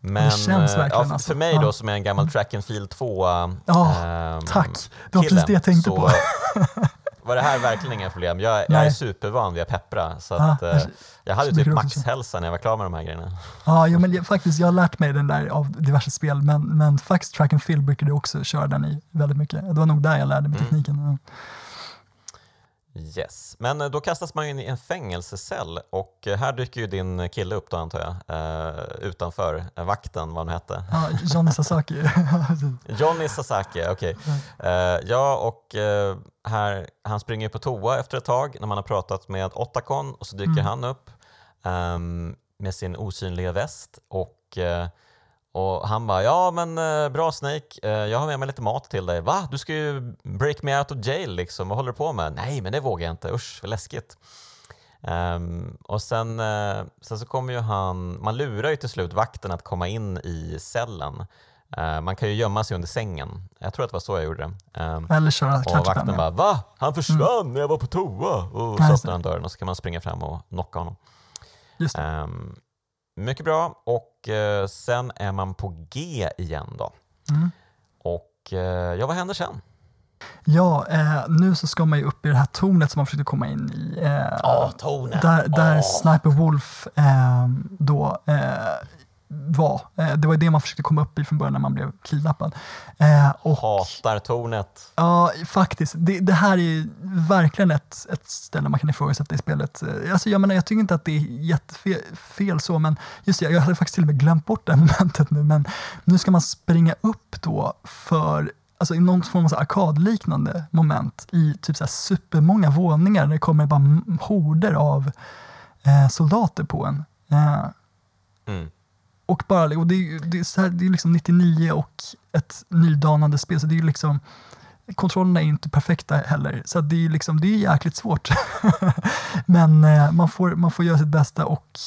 Men eh, ja, för, alltså. för mig Ja. då som är en gammal track and field 2 Ja, ehm, tack. Det var precis det jag tänkte så på. var det här verkligen inga problem. Jag, jag är supervan vid att peppra. Så Ja, att, eh, jag- hade typ maxhälsa när jag var klar med de här grejerna. Ja, jo, men jag, faktiskt, jag har lärt mig den där av diverse spel, men, men faktiskt track and field brukade jag också köra den i väldigt mycket. Det var nog där jag lärde mig Mm. tekniken. Ja. Yes, men eh, då kastas man in i en fängelsecell och eh, här dyker ju din kille upp då antar jag, eh, utanför eh, vakten, vad han hette. Ja, Johnny Sasaki. Johnny Sasaki, okej. Eh, ja, och här, han springer på toa efter ett tag när man har pratat med Otacon och så dyker Mm. han upp ehm, med sin osynliga väst och, och han bara ja men eh, bra Snake, eh, jag har med mig lite mat till dig. Va? Du ska ju break me out of jail liksom, vad håller du på med? Nej men det vågar jag inte, usch vad läskigt. Ehm, och sen, eh, sen så kommer ju han, man lurar ju till slut vakten att komma in i cellen. Eh, man kan ju gömma sig under sängen. Jag tror att det var så jag gjorde det. Ehm, Eller köra och vakten Ja. bara va? Han försvann när jag var på toa! Och så öppnar han dörren och så kan man springa fram och knocka honom. Ehm, mycket bra och eh, sen är man på G igen då. Mm. Och eh, ja, vad händer sen? Ja, eh, nu så ska man ju upp i det här tornet som man försökte komma in i. Eh, tornet! där där Sniper Wolf eh, då var. Eh, det var ju det man försökte komma upp i från början när man blev kidnappad. Eh, och, Hatar tornet. Ja, faktiskt. Det, det här är verkligen ett, ett ställe man kan ifrågasätta i spelet. Eh, Alltså, jag, menar, jag tycker inte att det är jättefel fel så, men just det, jag hade faktiskt till och med glömt bort det momentet nu, men nu ska man springa upp då för Alltså i någon form av arkadliknande moment i typ så här supermånga våningar där det kommer bara horder av eh, soldater på en. Eh, Mm och bara, och det, är det, är så här, det är liksom 99 och ett nydanande spel, så det är ju liksom kontrollerna är inte perfekta heller, så det är liksom, det är jäkligt svårt. Men eh, man, får, man får göra sitt bästa och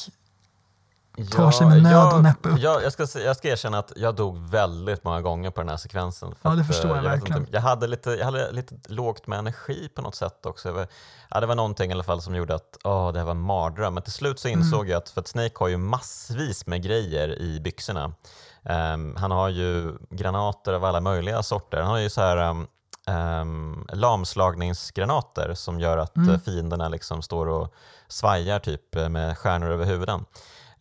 tar sig med nöd och näppe upp. Jag, jag, ska, jag ska erkänna att jag dog väldigt många gånger på den här sekvensen. Ja, det förstår eh, jag vet verkligen. Inte, jag, hade lite, jag hade lite lågt med energi på något sätt också. Jag var- Ja, det var någonting i alla fall som gjorde att åh, det här var en mardröm. Men till slut så Mm. insåg jag att, för att Snake har ju massvis med grejer i byxorna. Ehm, han har ju granater av alla möjliga sorter. Han har ju så här um, um, lamslagningsgranater som gör att Mm. eh, fienderna liksom står och svajar typ eh, med stjärnor över huvuden.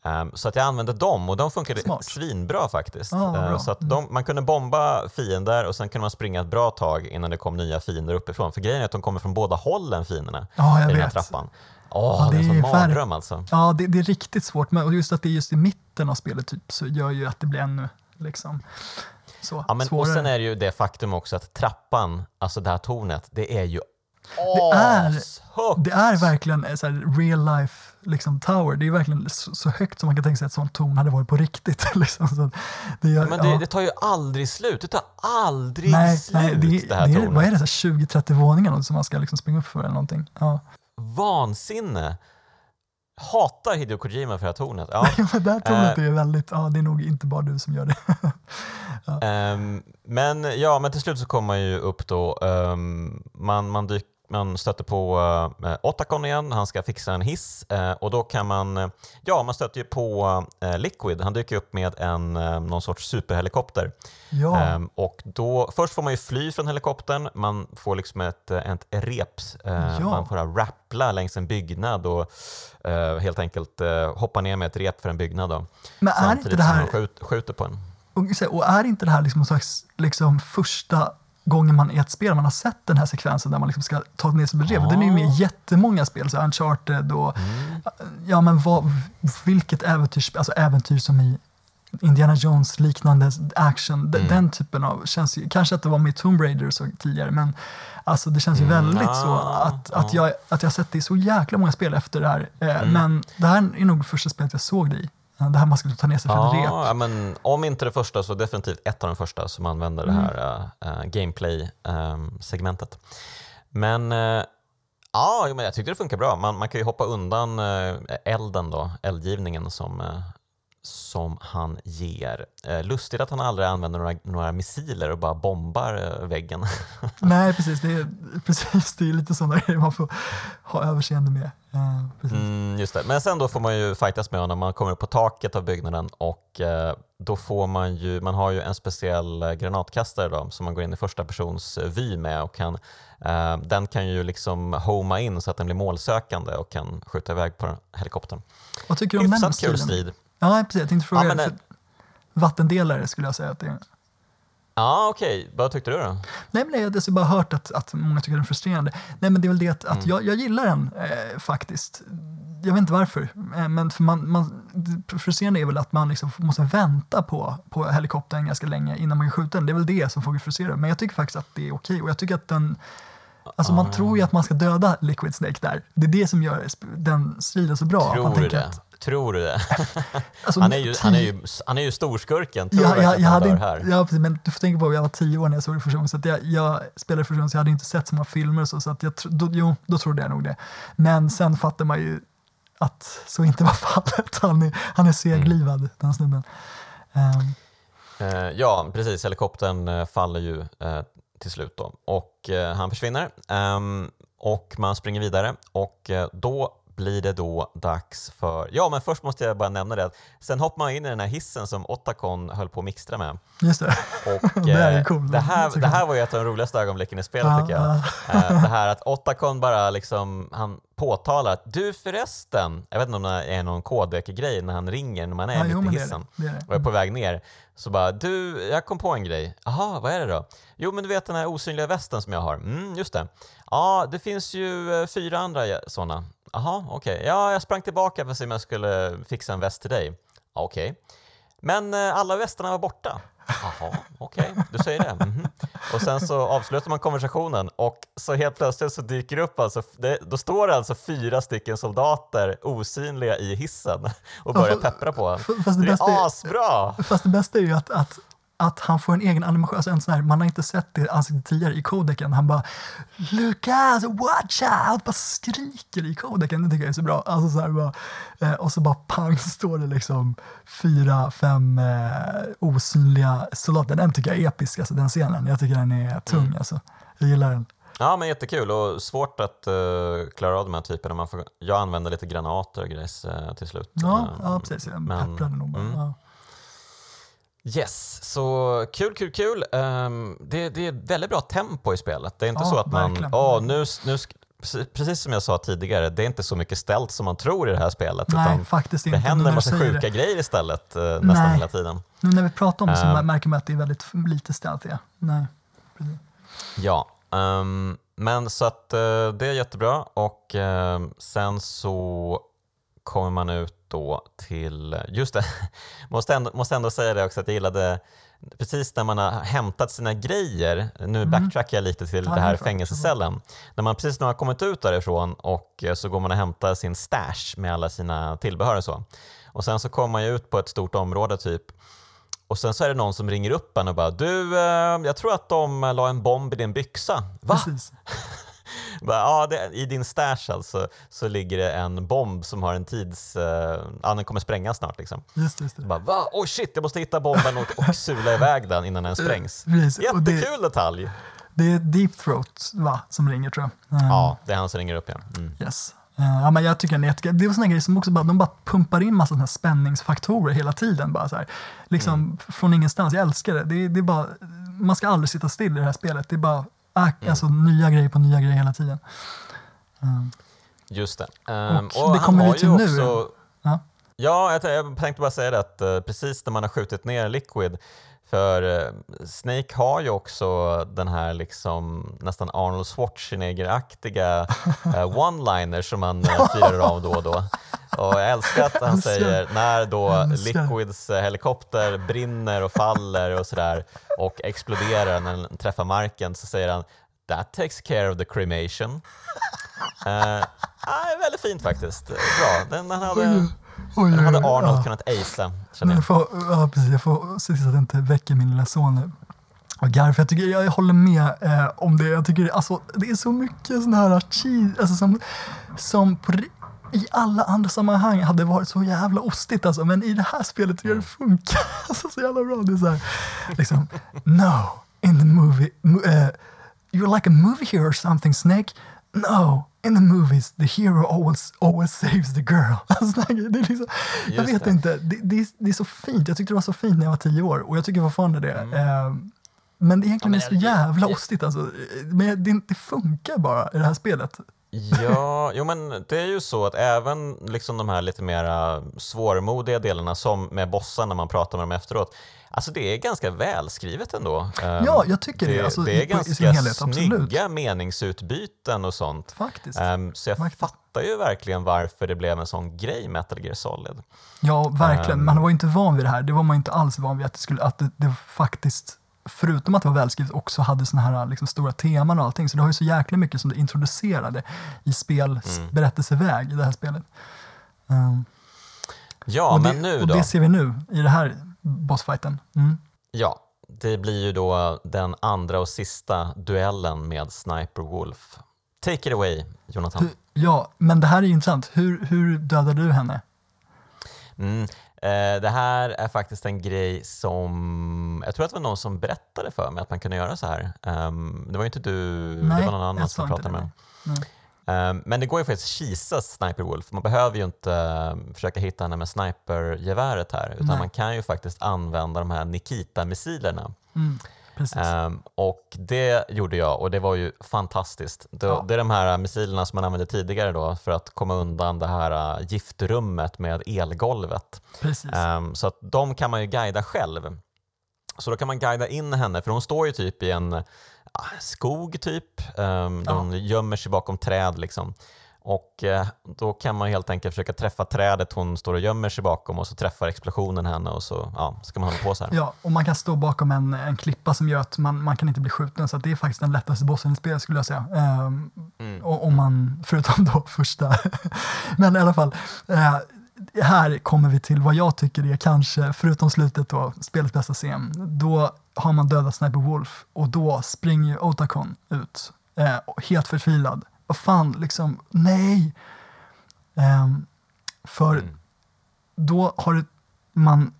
Ehm, så att jag använde dem och de funkade Smart. svinbra faktiskt. Ah, bra. så att de, man kunde bomba fiender och sen kunde man springa ett bra tag innan det kom nya fiender uppifrån. För grejen är att de kommer från båda hållen fienderna Ja, i den här vet. trappan. Åh, Ja, det är en det sån mardröm alltså. Ja, det, det är riktigt svårt, men och just att det är just i mitten av spelet typ, så gör ju att det blir ännu liksom, så Ja, men, och svårare. sen är det ju det faktum också att trappan, alltså det här tornet, det är ju Det är-. Det är verkligen en så real life liksom, tower. Det är verkligen så, så högt som man kan tänka sig att sånt torn hade varit på riktigt. liksom. det, gör, Ja, men det, ja. det tar ju aldrig slut. Det tar aldrig nej, slut nej, det, det här det är, tornet. vad är det, så här 20-30 våningar som man ska liksom springa upp för eller någonting. Ja. Vansinne. Hatar Hideo Kojima för det här tornet. Ja. Ja, men det här tornet Eh. är väldigt, ja det är nog inte bara du som gör det. Ehm, men ja, men till slut så kommer man ju upp då. ehm, man, man, dyk, man stöter på uh, Otacon igen, han ska fixa en hiss eh, och då kan man, eh, ja man stöter ju på eh, Liquid, han dyker upp med en, uh, någon sorts superhelikopter. Ja, Ehm, och då, först får man ju fly från helikoptern, man får liksom ett, ett rep, eh, Ja. man får rappla längs en byggnad och eh, helt enkelt eh, hoppa ner med ett rep för en byggnad. Då, men är inte samtidigt det som här, man skjut, skjuter på en. och är inte det här liksom någon slags liksom, första gånger man i ett spel man har sett den här sekvensen där man liksom ska ta ner sig brev. Den är ju med i jättemånga spel, så Uncharted och Mm. ja men vad, vilket äventyrsspel, alltså äventyr som i Indiana Jones liknande action, d- Mm. den typen av, känns ju, kanske att det var med Tomb Raider så tidigare, men alltså det känns ju Mm, väldigt så ja, att, att, ja. jag, att jag sett det i så jäkla många spel efter det här. Eh, Mm. Men det här är nog första spelet jag såg det i. Eh, Det här man skulle ta ner sig för ett rep. Ja, ja, men om inte det första så definitivt ett av de första som använder Mm. det här uh, gameplay-segmentet. men uh, ja, men jag tyckte det funkar bra. Man, man kan ju hoppa undan uh, elden då, eldgivningen som, som han ger. Uh, lustigt att han aldrig använder några, några missiler och bara bombar uh, väggen. Nej, precis. Det är, precis, det är lite sådana grejer man får ha överseende med. Eh. Mm, just det. Men sen då får man ju fightas med honom. Man kommer upp på taket av byggnaden och eh, då får man ju, man har ju en speciell eh, granatkastare då, som man går in i första persons eh, vy med och kan, eh, den kan ju liksom homa in så att den blir målsökande och kan skjuta iväg på helikoptern. Vad tycker du om den stilen? Ja, precis. Jag tänkte fråga. Ja, det- Vattendelare skulle jag säga att det är. Ja, okej. Vad tyckte du då? Nej, men jag har bara hört att, att många tycker den är frustrerande. Nej, men det är väl det att, Mm. att jag, jag gillar den eh, faktiskt. Jag vet inte varför, eh, men för man, man, det frustrerande är väl att man liksom måste vänta på, på helikoptern ganska länge innan man kan skjuta den. Det är väl det som folk är frustrerade. Men jag tycker faktiskt att det är okej och jag tycker att den Alltså man Ah. tror ju att man ska döda Liquid Snake där. Det är det som gör den striden så bra. man Tror du tänker det? Att, Tror du det? alltså, Han är ju, han är ju, han är ju storskurken. Tror jag, jag, jag han hade inte, här? ja, precis, men du får tänka på att jag var tio år när jag såg det första gången, så att jag, jag spelade första gången så jag hade inte sett så många filmer så, så att jag, då, jo, då trodde jag nog det. Men sen fattar man ju att så inte var fallet. Han är, han är seglivad, den snubben. Ehm, Eh, ja, precis. Helikoptern eh, faller ju eh, till slut då och eh, han försvinner Ehm, och man springer vidare och eh, då blir det då dags för... Ja, men först måste jag bara nämna det. Sen hoppar man in i den här hissen som Otacon höll på att mixtra med. just det. Och, Det är ju eh, coolt. det, här, det här var ju ett av de roligaste ögonblicken i spelet Ja, tycker jag. Eh, det här att Otacon bara liksom, han påtalar att du förresten, jag vet inte om det är någon kodek-grej när han ringer när man är Ja, mitt jo, i men det är hissen det. det, är och är på väg ner. Så bara, du, jag kom på en grej. Jaha, vad är det då? Jo, men du vet den här osynliga västen som jag har. Mm, just det. Ja, det finns ju eh, fyra andra sådana. Jaha, okej. Ja, jag sprang tillbaka för att se om jag skulle fixa en väst till dig. Okej. Men eh, alla västarna var borta. Jaha, okej, du säger det. Mhm. Och sen så avslutar man konversationen och så helt plötsligt så dyker det upp alltså, det, då står det alltså fyra stycken soldater osynliga i hissen och börjar peppra på en. fast det Det är asbra! Fast det bästa är ju att, att, att han får en egen animation, alltså en sån här, man har inte sett det ansiktet tidigare i kodeken. Han bara “Lucas, watch out!” bara skriker i kodeken. Det tycker jag är så bra. Alltså så här bara, eh, och så bara pang står det liksom fyra, fem eh, osynliga soldater. Den tycker jag är episk, alltså den scenen. Jag tycker den är tung Mm. alltså. Jag gillar den. Ja, men jättekul och svårt att uh, klara av de här typerna. Man får, jag använder lite granater och grejs uh, till slut. Ja, Eh, ja precis. Jag men- pepprade nog bara. mm. Ja. Yes, så kul, kul, kul. Ehm, det, det är väldigt bra tempo i spelet. Det är inte Ja, så att man, verkligen. åh, nu, nu, precis- som jag sa tidigare, det är inte så mycket ställt som man tror i det här spelet. Nej, faktiskt det inte. nu händer en massa sjuka det. grejer istället uh, nästan Nej. hela tiden. Nu när vi pratar om det så Ehm. märker man att det är väldigt lite ställt. Ja. Nej. precis. Ja, ehm, men så att eh, det är jättebra och ehm, sen så kommer man ut då till, just det, måste ändå, måste ändå säga det också att jag gillade Precis när man har hämtat sina grejer, nu backtrackar jag lite till Mm. Ja, det här fängelsecellen. När man precis när man har kommit ut därifrån och eh, så går man och hämtar sin stash med alla sina tillbehör och så. Och sen så kommer man ju ut på ett stort område typ och sen så är det någon som ringer upp en och bara du, eh, jag tror att de eh, la en bomb i din byxa. Va? Bara, ja, det, I din stash alltså så ligger det en bomb som har en tids... Eh, ja, den kommer sprängas snart liksom. Just, just det. Bara, va? Oh shit, jag måste hitta bomben och, och sula iväg den innan den sprängs. Precis. Och det, Jättekul detalj! det är Deep Throat va, som ringer tror jag. Eh, Ja, det är han som ringer upp igen. Mm. Yes. Eh, ja, men jag tycker den är jättekul. Det är såna grejer som också bara, de bara pumpar in massa såna spänningsfaktorer hela tiden. Bara så här. Liksom Mm. från ingenstans. Jag älskar det. det, är, det är bara, man ska aldrig sitta still i det här spelet. Det är bara Mm. äh, alltså, nya grejer på nya grejer hela tiden. Eh, Just det. Ehm, Och det han kommer vi till nu. Också, Ja. Ja, jag, tänkte bara säga det att eh, precis när man har skjutit ner Liquid, För eh, Snake har ju också den här liksom nästan Arnold Schwarzenegger-aktiga eh, one-liner som man eh, fyrar av då och då. Och jag älskar att han Älskar. säger när då. Liquids eh, helikopter brinner och faller och sådär och exploderar när den träffar marken så säger han That takes care of the cremation. Uh, ah, väldigt fint faktiskt. Bra. Den, den hade, Oj, den hade Arnold ja. kunnat acea, känner jag. jag, får, ja, precis, jag får se till att jag inte väcker min lilla son nu. Och garv, jag, tycker, jag håller med eh, om det. Jag tycker alltså, det är så mycket sån här cheese, alltså, som, som på, i alla andra sammanhang hade varit så jävla ostigt alltså. Men i det här spelet jag det funkar alltså, så jävla bra. Det är så här, liksom, no, in the movie, mo- eh, you're like a movie hero or something Snake. No, in the movies the hero always, always saves the girl. Alltså, det är liksom, jag vet det. inte, det, det, är, det är så fint. Jag tyckte det var så fint när jag var tio år och jag tycker fortfarande det. Eh, men det egentligen Mm. Ja, men är så jag- jävla ostigt alltså. Men det, det funkar bara i det här spelet. Ja, jo men det är ju så att även liksom de här lite mer svårmodiga delarna som med bossar när man pratar med dem efteråt, alltså det är ganska välskrivet ändå. Ehm, Ja, jag tycker det, det, alltså, det är ganska helhet, absolut. snygga meningsutbyten och sånt. Faktiskt. Ehm, så jag Faktiskt. fattar ju verkligen varför det blev en sån grej Metal Gear Solid. Ja, verkligen. Ehm. Man var ju inte van vid det här. Det var man inte alls van vid att det, skulle, att det, det faktiskt, förutom att det var välskrivet, också hade såna här liksom, stora teman och allting. Så det har ju så jäkla mycket som det introducerade i spels Mm. i det här spelet. Ehm, Ja, och, men det, nu och då? det ser vi nu i det här bossfighten. Mm. Ja, det blir ju då den andra och sista duellen med Sniper Wolf. Take it away, Jonathan. Hur, ja, men det här är ju intressant. Hur, hur dödade du henne? Mm. Eh, det här är faktiskt en grej som, jag tror att det var någon som berättade för mig att man kunde göra så här. Ehm, det var inte du, Nej, det var någon annan som pratade med. Ehm, men det går ju faktiskt att kisa Sniper Wolf. Man behöver ju inte eh, försöka hitta henne med snipergeväret här, utan Nej. man kan ju faktiskt använda de här Nikita-missilerna. Mm, Ehm, och det gjorde jag och det var ju fantastiskt. Det, Ja. det är de här missilerna som man använde tidigare då för att komma undan det här äh, giftrummet med elgolvet. Ehm, så att de kan man ju guida själv. Så då kan man guida in henne, för hon står ju typ i en ah, skog typ. Um, Ja. Hon gömmer sig bakom träd liksom. Och eh, då kan man helt enkelt försöka träffa trädet hon står och gömmer sig bakom och så träffar explosionen henne och så ja, ska man hålla på så här. Ja, och man kan stå bakom en, en klippa som gör att man, man kan inte bli skjuten. Så att det är faktiskt den lättaste bossen i spelet skulle jag säga. Ehm, Mm. och, om man, förutom då första. Men i alla fall, eh, här kommer vi till vad jag tycker är kanske, förutom slutet då, spelets bästa scen. Då har man dödat Sniper Wolf och då springer Otakon ut, eh, helt förtvivlad. Vad fan, liksom, nej! Ehm, för Mm. då har det- man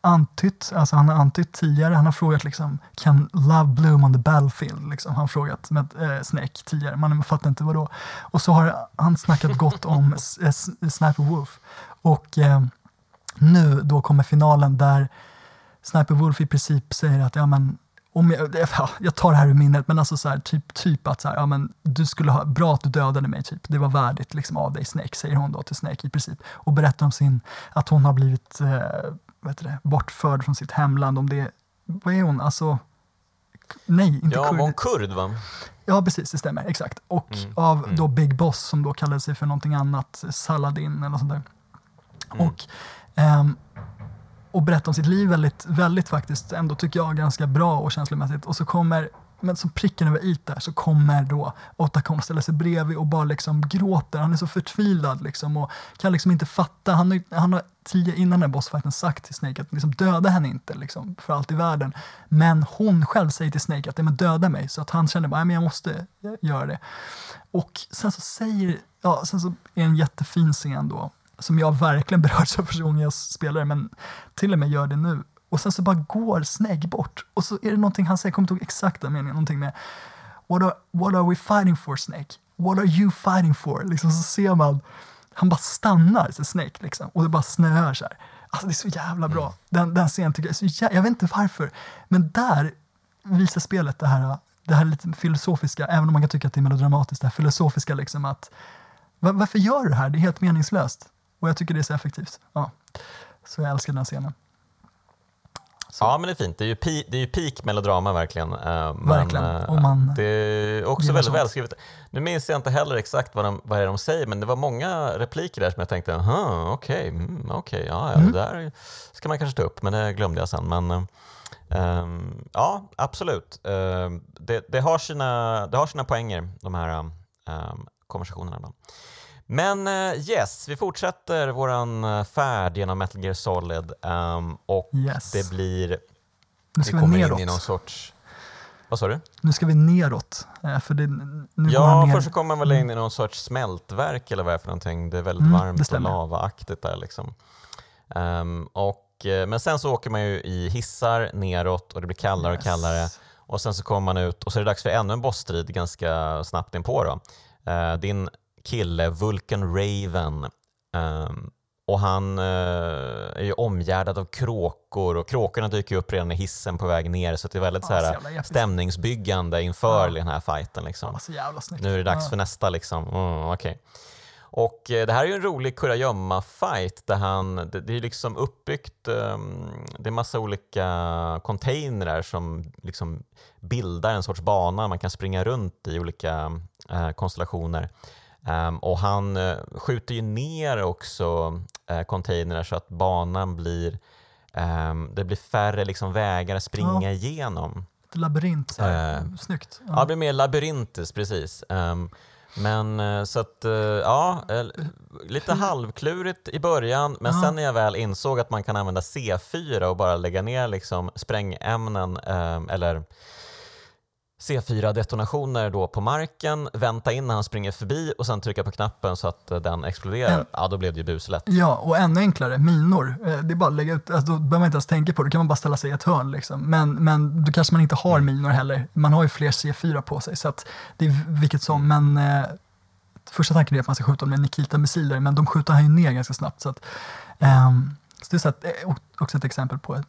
antytt, alltså han har antytt tidigare, han har frågat liksom, kan love bloom on the battlefield? Liksom, han har frågat med eh, Snake tidigare, man fattar inte vad då. Och så har han snackat gott om Sniper Wolf. Och eh, nu då kommer finalen där Sniper Wolf i princip säger att ja men om jag, ja, jag tar det här ur minnet, men alltså så här, typ, typ att så här, ja, men du skulle ha, bra att du dödade mig, typ. det var värdigt liksom, av dig Snake, säger hon då till Snake i princip. Och berättar om sin, att hon har blivit eh, heter det, bortförd från sitt hemland, om det, vad är hon, alltså, nej, inte Ja, kurd. hon kurd va? Ja, precis, det stämmer, exakt. Och Mm, av mm. då Big Boss som då kallade sig för någonting annat, Saladin eller sånt där. Mm. Och, ehm, och berättar om sitt liv väldigt, väldigt faktiskt, ändå tycker jag ganska bra och känslomässigt. Och så kommer, men som pricken över i där, så kommer då Otakon ställa sig bredvid och bara liksom gråter. Han är så förtvivlad liksom och kan liksom inte fatta. Han har, han har tidigare innan den här bossfighten sagt till Snake att liksom döda henne inte liksom, för allt i världen. Men hon själv säger till Snake att men döda mig. Så att han känner bara, men jag måste eh, göra det. Och sen så säger, ja, sen så är det en jättefin scen då, som jag verkligen berörts av personen jag spelar, men till och med gör det nu. Och sen så bara går Snake bort. Och så är det någonting han säger, jag kommer inte ihåg exakta meningen, någonting med what are, what are we fighting for Snake? What are you fighting for? Liksom så ser man, han bara stannar, så Snake liksom, och det bara snöar så här. Alltså det är så jävla bra. Den, den scenen tycker jag är så jä- jag vet inte varför, men där visar spelet det här, det här lite filosofiska, även om man kan tycka att det är melodramatiskt, det här filosofiska liksom att va- varför gör du det här? Det är helt meningslöst. Och jag tycker det är så effektivt. Ja. Så jag älskar den här scenen. Så. Ja, men det är fint. Det är ju, pi- det är ju peak melodrama verkligen. eh, Men, Verkligen. eh, Och man det är också väldigt välskrivet. Nu minns jag inte heller exakt vad, de, vad är de säger, men det var många repliker där som jag tänkte, "Aha, okej, mm, okej, ja, ja, Mm. det där ska man kanske ta upp, men det glömde jag sen. Men, eh, ehm, ja, absolut. Eh, det, det, har sina, det har sina poänger, de här um, konversationerna. Ibland. Men eh, yes, vi fortsätter våran eh, färd genom Metal Gear Solid ehm, och Yes. det blir, Nu ska vi kommer neråt. in i någon sorts, vad sa du? Nu ska vi neråt. eh, För det, nu Ja, ner. först så kommer man väl in i någon sorts smältverk eller vad det är för någonting. Det är väldigt Mm, varmt och lavaaktigt där liksom. Ehm, och, men sen så åker man ju i hissar neråt och det blir kallare och Yes. kallare. Och sen så kommer man ut och så är det dags för ännu en bossstrid ganska snabbt inpå då. Eh, din kille Vulcan Raven ehm, och han eh, är ju omgärdad av kråkor och kråkorna dyker upp redan i hissen på väg ner så det är väldigt Ja, så här, så episkt. stämningsbyggande inför Ja. den här fighten. Liksom. Ja, jävla snyggt. Nu är det dags Ja. för nästa liksom. Mm, okej. Och eh, det här är ju en rolig kurragömma-fight där han, det, det är liksom uppbyggt, ehm, det är massa olika containrar som liksom bildar en sorts bana man kan springa runt i olika eh, konstellationer. Ehm, och han eh, skjuter ju ner också eh, containrar så att banan blir, ehm, det blir färre liksom vägar att springa igenom. Ett labyrint. Eh, Snyggt. Ja, det blir mer labyrintiskt, precis. Ehm, men så att, ja, lite halvklurigt i början, men Ja. sen när jag väl insåg att man kan använda C4 och bara lägga ner liksom sprängämnen eller C4-detonationer då på marken, vänta in när han springer förbi och sen trycka på knappen så att eh, den exploderar, En- ja då blev det ju buslätt. Ja, och ännu enklare, minor. Eh, Det är bara att lägga ut, alltså, då behöver man inte ens tänka på det, då kan man bara ställa sig i ett hörn. Liksom. Men, men då kanske man inte har Mm. minor heller. Man har ju fler C4 på sig, så att det är vilket som. Men eh, första tanken är att man ska skjuta med Nikita-missiler, men de skjuter han ju ner ganska snabbt. Så, att, ehm, så det är så att, eh, också ett exempel på ett,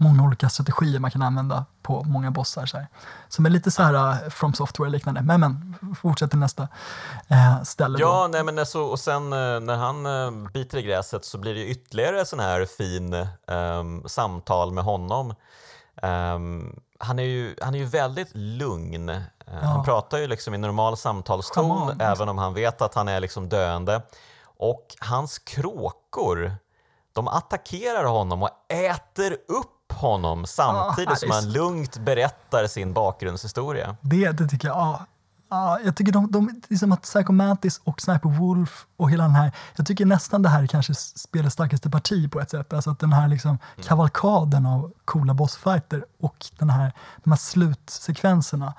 många olika strategier man kan använda på många bossar. Så här. Som är lite så här uh, from software liknande. Men, men fortsätt till nästa eh, ställe. då. Ja, nej, men det är så, och sen eh, när han eh, biter i gräset så blir det ytterligare sån här fin ehm, samtal med honom. Ehm, han, är ju, han är ju väldigt lugn. Eh, Han Ja. pratar ju liksom i normal samtalston även om han vet att han är liksom döende. Och hans kråkor, de attackerar honom och äter upp honom samtidigt som det är han lugnt berättar sin bakgrundshistoria. Det, det tycker jag, ja. ja jag tycker de, de, det är som att Psycho Mantis och Sniper Wolf och hela den här, jag tycker nästan det här är kanske spelets starkaste parti på ett sätt. Alltså att den här liksom kavalkaden av coola bossfighter och den här, de här slutsekvenserna.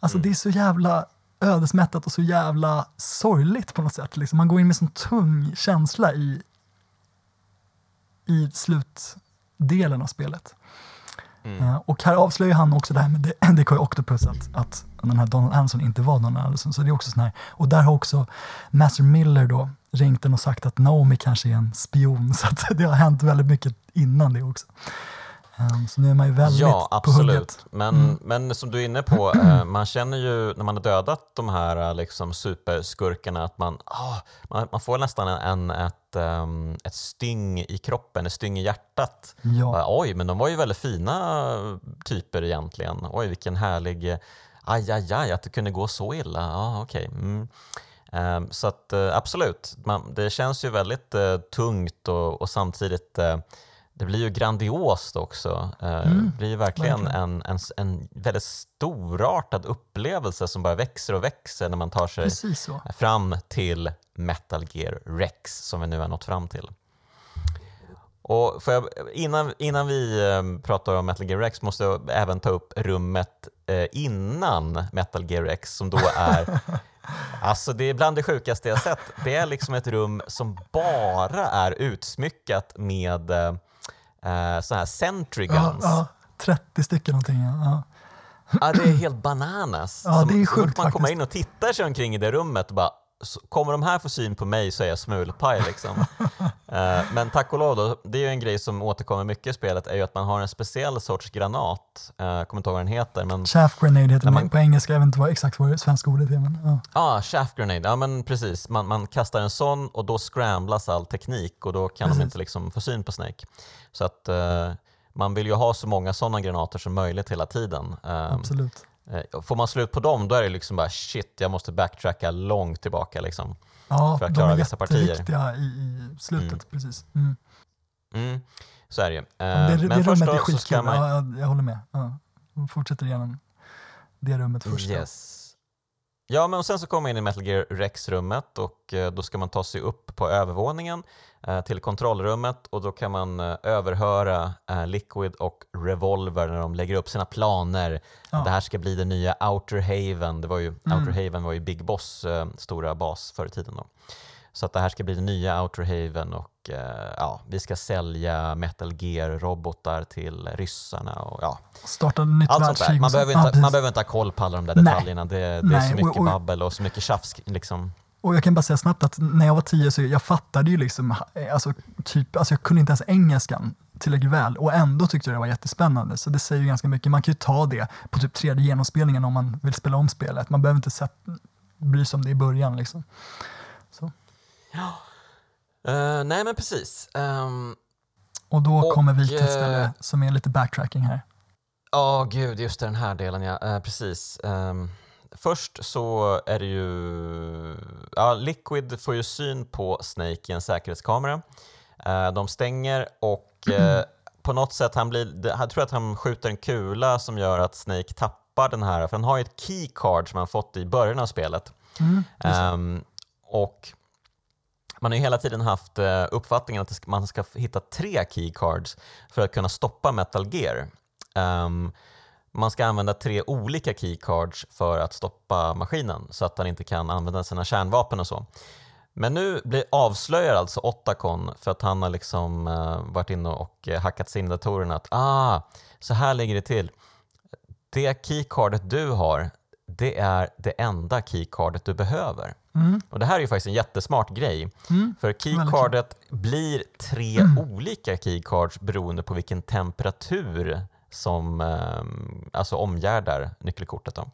Alltså det är så jävla ödesmättat och så jävla sorgligt på något sätt. Liksom man går in med sån tung känsla i, i delen av spelet. Eh, och här avslöjar han också det här med De- Decoy Octopus, att, att den här Donald Anderson inte var Donald Anderson. Så det är också sån här, och där har också Master Miller då ringt den och sagt att Naomi kanske är en spion. Så att det har hänt väldigt mycket innan det också. Eh, så nu är man ju väldigt Ja, absolut. Men, Mm. men som du är inne på, eh, man känner ju när man har dödat de här eh, liksom, superskurkarna att man, ah, man, man får nästan en, ett, ehm, ett styng i kroppen, ett styng i hjärtat. Ja. Oj, men de var ju väldigt fina typer egentligen. Oj, vilken härlig... eh, Aj, aj, aj, att det kunde gå så illa. Ja, okej. Mm. Ehm, så att eh, absolut, man, det känns ju väldigt eh, tungt och, och samtidigt eh, det blir ju grandiost också. Eh, det blir ju verkligen, verkligen. En, en, en väldigt storartad upplevelse som bara växer och växer när man tar sig fram till Metal Gear Rex som vi nu har nått fram till. Och jag, innan, innan vi eh, pratar om Metal Gear Rex måste jag även ta upp rummet eh, innan Metal Gear Rex som då är Alltså det är bland det sjukaste jag sett. Det är liksom ett rum som bara är utsmyckat med eh, eh, så här sentry Ja, guns. ja, 30 stycken någonting. Ja. Ja, det är helt bananas. Ja, så, det är sjukt man kommer in och tittar sig omkring i det rummet och bara kommer de här få syn på mig så är jag smulpaj liksom. Eh, Men tack och lov då, det är ju en grej som återkommer mycket i spelet är ju att man har en speciell sorts granat. Eh, Jag kommer inte ihåg vad den heter men Chaff grenade heter men- på engelska, jag vet inte vad exakt vad det svenska ordet är. Men, ja. Ah, shaft grenade. Ja, men precis. Man, man kastar en sån och då scramblas all teknik och då kan de Precis. inte liksom få syn på Snake. Så att, eh, man vill ju ha så många sådana granater som möjligt hela tiden. Um, Absolut. Eh, får man slut på dem, då är det liksom bara shit, jag måste backtracka långt tillbaka. Liksom, Ja, för att de klara är vissa partier. jätteviktiga i, i slutet. Mm. Precis. Mm. Mm, så är det ju. Eh, det, det men först är då så ska man... ja, jag, håller med. Ja. Fortsätter igenom det rummet först. Yes. Ja, men och sen så kommer man in i Metal Gear Rex-rummet och eh, då ska man ta sig upp på övervåningen eh, till kontrollrummet och då kan man eh, överhöra Liquid och Revolver när de lägger upp sina planer. Ja. Det här ska bli den nya Outer Haven. Det var ju, Mm. Outer Haven var ju Big Boss stora bas förr i tiden. Då. Så att det här ska bli nya Outer Haven och eh, ja, vi ska sälja Metal Gear-robotar till ryssarna. Och, ja, Starta nytt allt världskrig. Man och så. behöver, inte, man behöver inte ha koll på alla de där Nej. detaljerna. Det, det är Nej, så och- mycket och- babbel och så mycket tjafs. Liksom. Och jag kan bara säga snabbt att när jag var tio så jag fattade ju liksom, eh, alltså, typ, alltså jag kunde inte ens engelskan tillräckligt väl och ändå tyckte jag det var jättespännande. Så det säger ju ganska mycket. Man kan ju ta det på typ tredje genomspelningen om man vill spela om spelet. Man behöver inte bry sig om det i början. Liksom. Så. Eh, nej men precis. Ehm, Och då Och, kommer vi till ett eh, ställe som är lite backtracking här. Ja, gud, just den här delen ja. Eh, precis. Ehm, först så är det ju... Ja, Liquid får ju syn på Snake i en säkerhetskamera. Eh, de stänger och eh, på något sätt, han blir, jag tror att han skjuter en kula som gör att Snake tappar den här, för han har ju ett keycard som han fått i början av spelet. Mm. Ehm, och man har ju hela tiden haft eh, uppfattningen att man ska hitta tre keycards för att kunna stoppa Metal Gear. Um, man ska använda tre olika keycards för att stoppa maskinen så att han inte kan använda sina kärnvapen och så. Men nu blir avslöjar alltså Otacon för att han har liksom uh, varit inne och eh, hackat sig in i datorerna att ah, så här ligger det till. Det keycardet du har, det är det enda keycardet du behöver. Mm, Och det här är ju faktiskt en jättesmart grej. mm, För keycardet blir tre olika keycards beroende på vilken temperatur som eh, alltså omgärdar nyckelkortet. Då.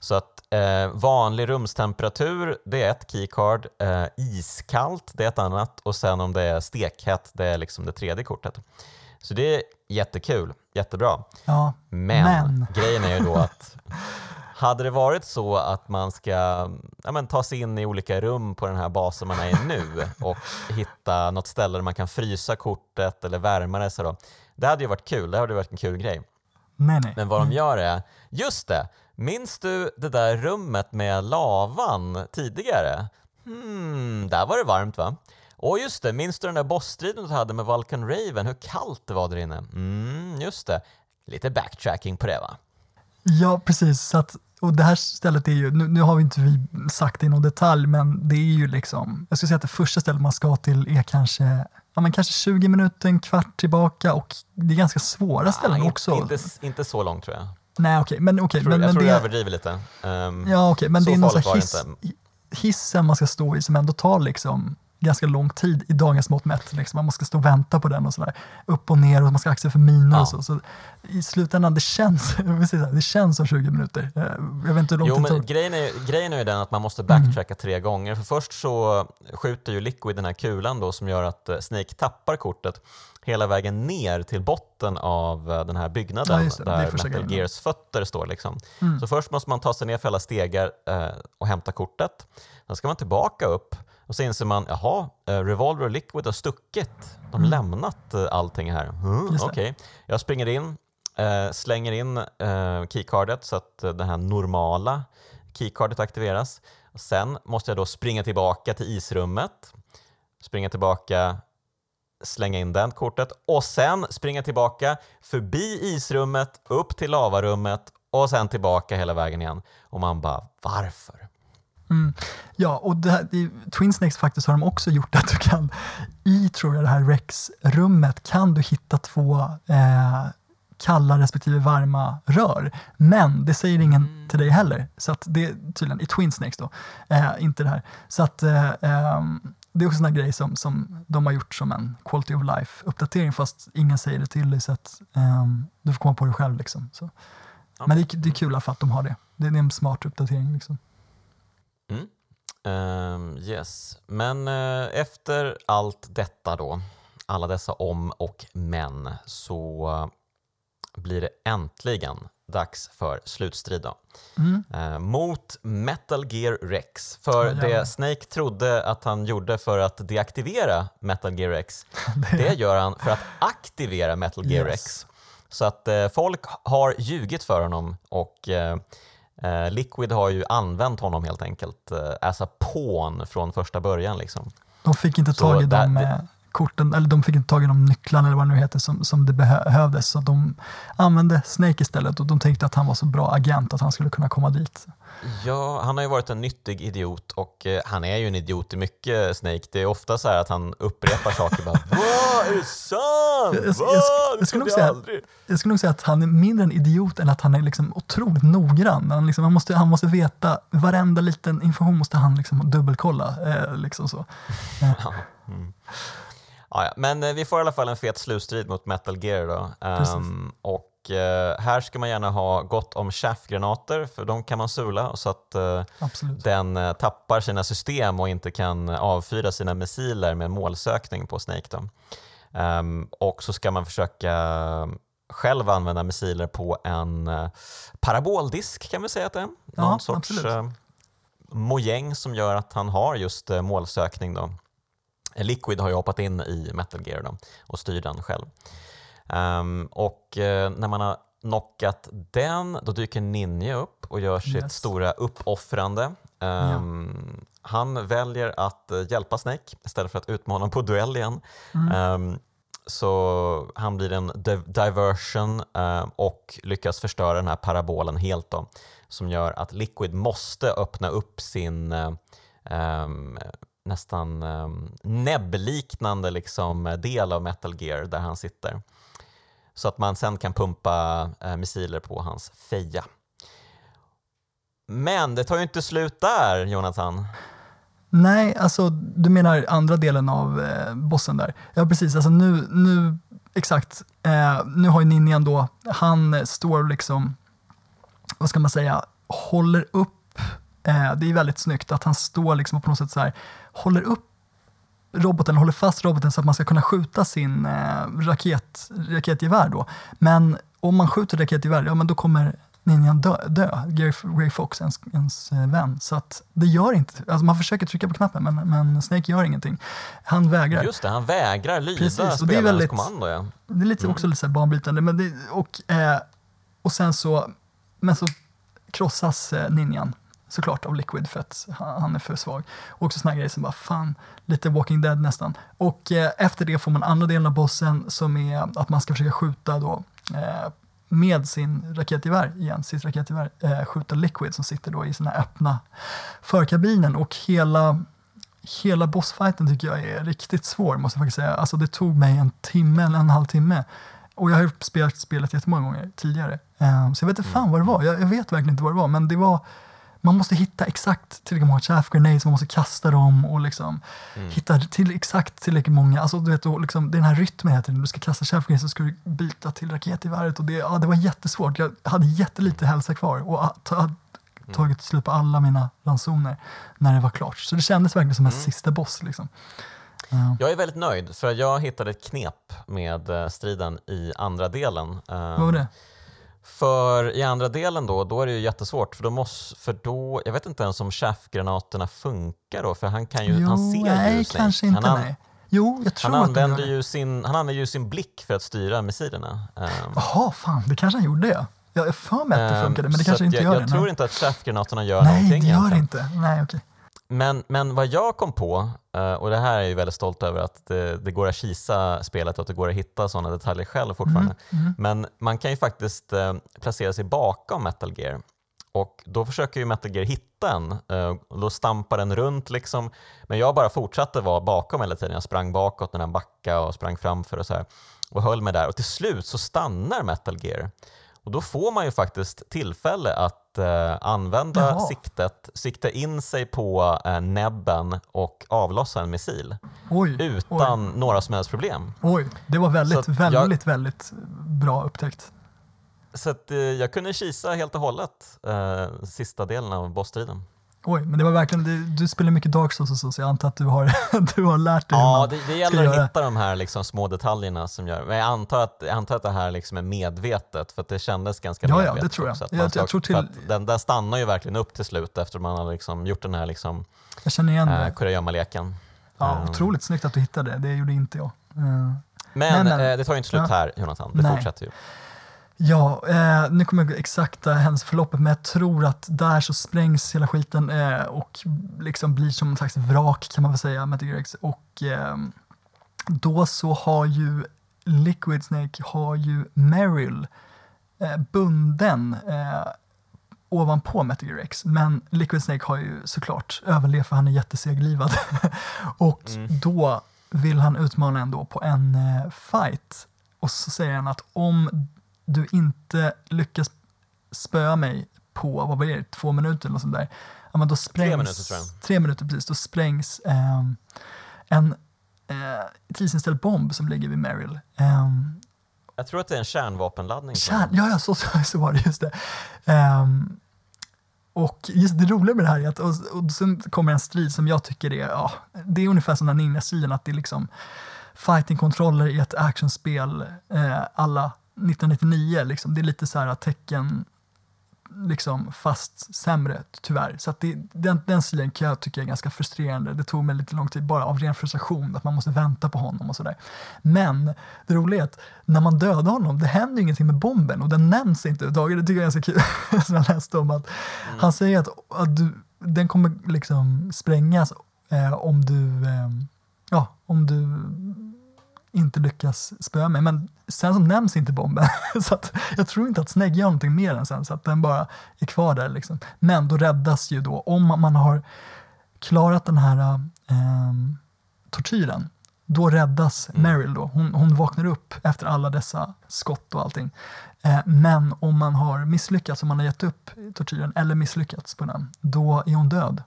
Så att eh, vanlig rumstemperatur, det är ett keycard. Eh, iskallt, det är ett annat. Och sen om det är stekhett, det är liksom det tredje kortet. Så det är jättekul, jättebra. ja, Men, Men. grejen är ju då att hade det varit så att man ska ja, men, ta sig in i olika rum på den här basen man är i nu och hitta något ställe där man kan frysa kortet eller värma det, så då, det hade ju varit kul. Det hade varit en kul grej. nej, nej. Men vad de gör är, just det, minns du det där rummet med lavan tidigare? Hmm, där var det varmt va? Och just det, minns du den där bossstriden du hade med Vulcan Raven? Hur kallt det var där inne? Mm, just det. Lite backtracking på det va? Ja, precis. Så att, och det här stället är ju, nu, nu har vi inte vi sagt det i någon detalj, men det är ju liksom, jag skulle säga att det första stället man ska till är kanske, ja men kanske 20 minuter, en kvart tillbaka och det är ganska svåra ställen Ah, också. Inte, inte så långt tror jag. Nej, okej, men okej. Jag tror, men, jag, men tror det, jag överdriver lite. Ehm, Ja, okej, men Så det är någon hiss, hissen man ska stå i som ändå tar liksom ganska lång tid i dagens mått mätt. Liksom. Man måste stå och vänta på den och sådär. Upp och ner och man ska akta för minor Ja. och så. så. I slutändan, det känns, det känns som 20 minuter. Eh, Jag vet inte hur lång Jo, tid det tar. grejen är, grejen är ju den att man måste Mm. backtracka tre gånger. För först så skjuter ju Liquid den här kulan då som gör att eh, Snake tappar kortet hela vägen ner till botten av eh, den här byggnaden Ja, det. Det är där första Metal. Gears fötter står. Liksom. Mm. Så först måste man ta sig ner för alla stegar eh, och hämta kortet. Sen ska man tillbaka upp och så inser man, jaha, eh, Revolver och Liquid har stuckit. De har lämnat eh, allting här. Mm, Mm. Okej, jag springer in, eh, slänger in keycardet så att det här normala keycardet aktiveras. Sen måste jag då springa tillbaka till isrummet, springa tillbaka, slänga in det kortet och sen springa tillbaka förbi isrummet, upp till lavarummet och sen tillbaka hela vägen igen. Och man bara, varför? Mm. Ja, och det här, i Twin Snakes faktiskt har de också gjort att du kan, i tror jag det här Rex-rummet, kan du hitta två eh, kalla respektive varma rör. Men det säger ingen till dig heller. Så att det tydligen i Twin Snakes då, eh, inte det här. Så att eh, ehm, det är också en grej som, som de har gjort som en quality of life-uppdatering fast ingen säger det till dig så att ehm, du får komma på det själv. Liksom. Så. Men det är, det är kul för att de har det. Det är en smart uppdatering. Liksom. Mm. Ehm, yes, men eh, efter allt detta då alla dessa om och men så blir det äntligen dags för slutstrid. Mm. Eh, mot Metal Gear Rex. För Ja, det. Snake trodde att han gjorde för att deaktivera Metal Gear Rex, det gör han för att aktivera Metal Gear Yes. Rex. Så att eh, folk har ljugit för honom och eh, Liquid har ju använt honom helt enkelt eh, as a pawn från första början. Liksom. De fick inte tag i där- de det- eh, korten, eller de fick inte tag i de nycklarna eller vad det nu heter som, som det behö- behövdes. Så de använde Snake istället och de tänkte att han var så bra agent att han skulle kunna komma dit. Ja, han har ju varit en nyttig idiot och eh, han är ju en idiot i mycket, Snake. Det är ofta så här att han upprepar saker bara Vad är det sant? Jag- jag- jag- jag Det skulle nog trodde säga- jag aldrig. Jag skulle nog säga att han är mindre en idiot än att han är liksom otroligt noggrann. Han, liksom, han, måste, han måste veta, varenda liten information måste han liksom dubbelkolla. Eh, liksom så. Ja, mm. Ja, ja. Men eh, vi får i alla fall en fet slutstrid mot Metal Gear då. Ehm, och eh, här ska man gärna ha gott om chaffgranater för de kan man sula så att eh, Absolut. den tappar sina system och inte kan avfyra sina missiler med målsökning på Snake. Då. Ehm, och så ska man försöka själv använda missiler på en paraboldisk kan vi säga att det är. Någon Ja, sorts absolut. mojäng som gör att han har just målsökning. Då. Liquid har ju hoppat in i Metal Gear då, och styr den själv. Ehm, och eh, när man har knockat den, då dyker Ninja upp och gör sitt Yes. stora uppoffrande. Ehm, Han väljer att eh, hjälpa Snake istället för att utmana honom på duell igen. Mm. Ehm, så han blir en div- diversion eh, och lyckas förstöra den här parabolen helt då, som gör att Liquid måste öppna upp sin eh, ehm, nästan um, näbbliknande liksom, eh, del av Metal Gear där han sitter. Så att man sen kan pumpa uh, missiler på hans feja. Men det tar ju inte slut där, Jonathan. Nej, alltså du menar andra delen av eh, bossen där. Ja, precis. Alltså nu, nu exakt. Eh, nu har ju ninjan då, han eh, står liksom, vad ska man säga, håller upp, eh, det är väldigt snyggt att han står liksom och på något sätt så här, håller upp roboten, håller fast roboten så att man ska kunna skjuta sin eh, raket, raketgevär då. Men om man skjuter raketgevär, ja men då kommer ninjan dö, dö. Gary, Gray Fox, ens, ens eh, vän. Så att det gör inte, alltså man försöker trycka på knappen men, men Snake gör ingenting. Han vägrar. Just det, han vägrar lyda Precis, och det är spelarens väldigt- kommando. Ja. Det är lite, också lite så här banbrytande. Men det, och, eh, och sen så, men så krossas eh, ninjan såklart av Liquid för att han, är för svag. Och också såna grejer som bara fan, lite Walking Dead nästan. Och eh, efter det får man andra delen av bossen som är att man ska försöka skjuta då eh, med sin raketgevär igen, sitt raketgevär, eh, skjuta Liquid som sitter då i här öppna förkabinen och hela Hela bossfighten tycker jag är riktigt svår måste jag faktiskt säga. Alltså det tog mig en timme eller en halv timme. Och jag har ju spelat spelet jättemånga gånger tidigare. Eh, så jag vet inte fan vad det var. Jag, jag vet verkligen inte vad det var. Men det var, man måste hitta exakt tillräckligt många chaff grenades, man måste kasta dem och liksom hitta till exakt tillräckligt många. Alltså du vet, och liksom, det är den här rytmen hela tiden. Du ska kasta chaff grenades så ska du byta till raketgeväret. Och det, ja, det var jättesvårt. Jag hade jättelite hälsa kvar. Och ah, ta, tagit slut på alla mina ransoner när det var klart. Så det kändes verkligen som en sista boss. Liksom. Ja. Jag är väldigt nöjd för jag hittade ett knep med eh, striden i andra delen. Ehm, Vad var det? För i andra delen då, då är det ju jättesvårt för då måste, för då, jag vet inte ens om chaffgranaterna funkar då för han kan ju, han ser nej, ju kanske inte. han, an- nej. Jo, jag tror han, att använder det. ju sin, han använder ju sin blick för att styra missilerna. Ehm, Jaha, fan, det kanske han gjorde. Ja. Jag är för mig att det ehm, funkade, men det kanske att inte jag, gör jag det. tror nej. inte att chaffgranaterna gör nej, någonting det gör egentligen. inte. Nej, okej. Men, men vad jag kom på, eh, och det här är jag väldigt stolt över att det, det går att kisa spelet och att det går att hitta sådana detaljer själv fortfarande. Mm, Men man kan ju faktiskt eh, placera sig bakom Metal Gear och då försöker ju Metal Gear hitta en eh, då stampar den runt liksom. Men jag bara fortsatte vara bakom hela tiden. Jag sprang bakåt när den backade och sprang framför och så här och höll mig där och till slut så stannar Metal Gear. Och då får man ju faktiskt tillfälle att eh, använda Jaha. siktet, sikta in sig på eh, näbben och avlossa en missil Oj, utan några som helst problem. oj. det var väldigt, att väldigt, jag- väldigt bra upptäckt. Så att, eh, jag kunde kisa helt och hållet eh, sista delen av bossstriden. Oj, men det var verkligen, du, du spelar mycket Dark Souls och så, så jag antar att du har, du har lärt dig hur Ja, man det, det gäller att hitta de här liksom små detaljerna som gör... Men jag antar att, jag antar att det här liksom är medvetet, för att det kändes ganska Ja, ja, medvetet. det tror jag. Jag- jag tror till- den där stannar ju verkligen upp till slut efter man har liksom gjort den här liksom, Jag känner igen äh, kurragömma-leken. Ja, Eh, otroligt snyggt att du hittade det, det gjorde inte jag. Eh, Men, Men, men- eh, det tar ju inte slut ja. här, Jonathan. Det Nej. fortsätter ju. Ja, eh, nu kommer jag ihåg exakta händelseförloppet, men jag tror att där så sprängs hela skiten eh, och liksom blir som en slags vrak kan man väl säga, Gear X. Och eh, då så har ju Liquid Snake har ju Meryl eh, bunden eh, ovanpå Metal Gear X. Men Liquid Snake har ju såklart överlevt för han är jätteseglivad. och Mm. då vill han utmana ändå på en eh, fight. Och så säger han att om du inte lyckas spöa mig på, vad var det, två minuter eller sånt där. Ja, men då sprängs, minuter, tror jag. Tre minuter, precis. Då sprängs ehm, en eh, tidsinställd bomb som ligger vid Meryl. Ehm, Jag tror att det är en kärnvapenladdning. Kärn, ja, ja så, så, så var det, just det. Ehm, och just det roliga med det här är att och, och sen kommer en strid som jag tycker är, ja, det är ungefär som den ninja-striden, att det är liksom fighting-kontroller i ett actionspel eh, alla 1999, liksom. det är lite så här tecken liksom fast sämre tyvärr. Så det, den, den stilen kan jag tycka är ganska frustrerande. Det tog mig lite lång tid bara av ren frustration, att man måste vänta på honom och sådär. Men det roliga är att när man dödar honom, det händer ingenting med bomben och den nämns inte överhuvudtaget. Det tycker jag är ganska kul, som jag läste om. Att Han säger att, att du, den kommer liksom sprängas eh, om du, eh, ja, om du inte lyckas spöa mig. Men sen så nämns inte bomben. så att jag tror inte att Snake gör någonting mer än sen, så att den bara är kvar där. Liksom. Men då räddas ju då, om man har klarat den här eh, tortyren, då räddas Mm. Meryl då. Hon, hon vaknar upp efter alla dessa skott och allting. Eh, men om man har misslyckats, om man har gett upp tortyren eller misslyckats på den, då är hon död.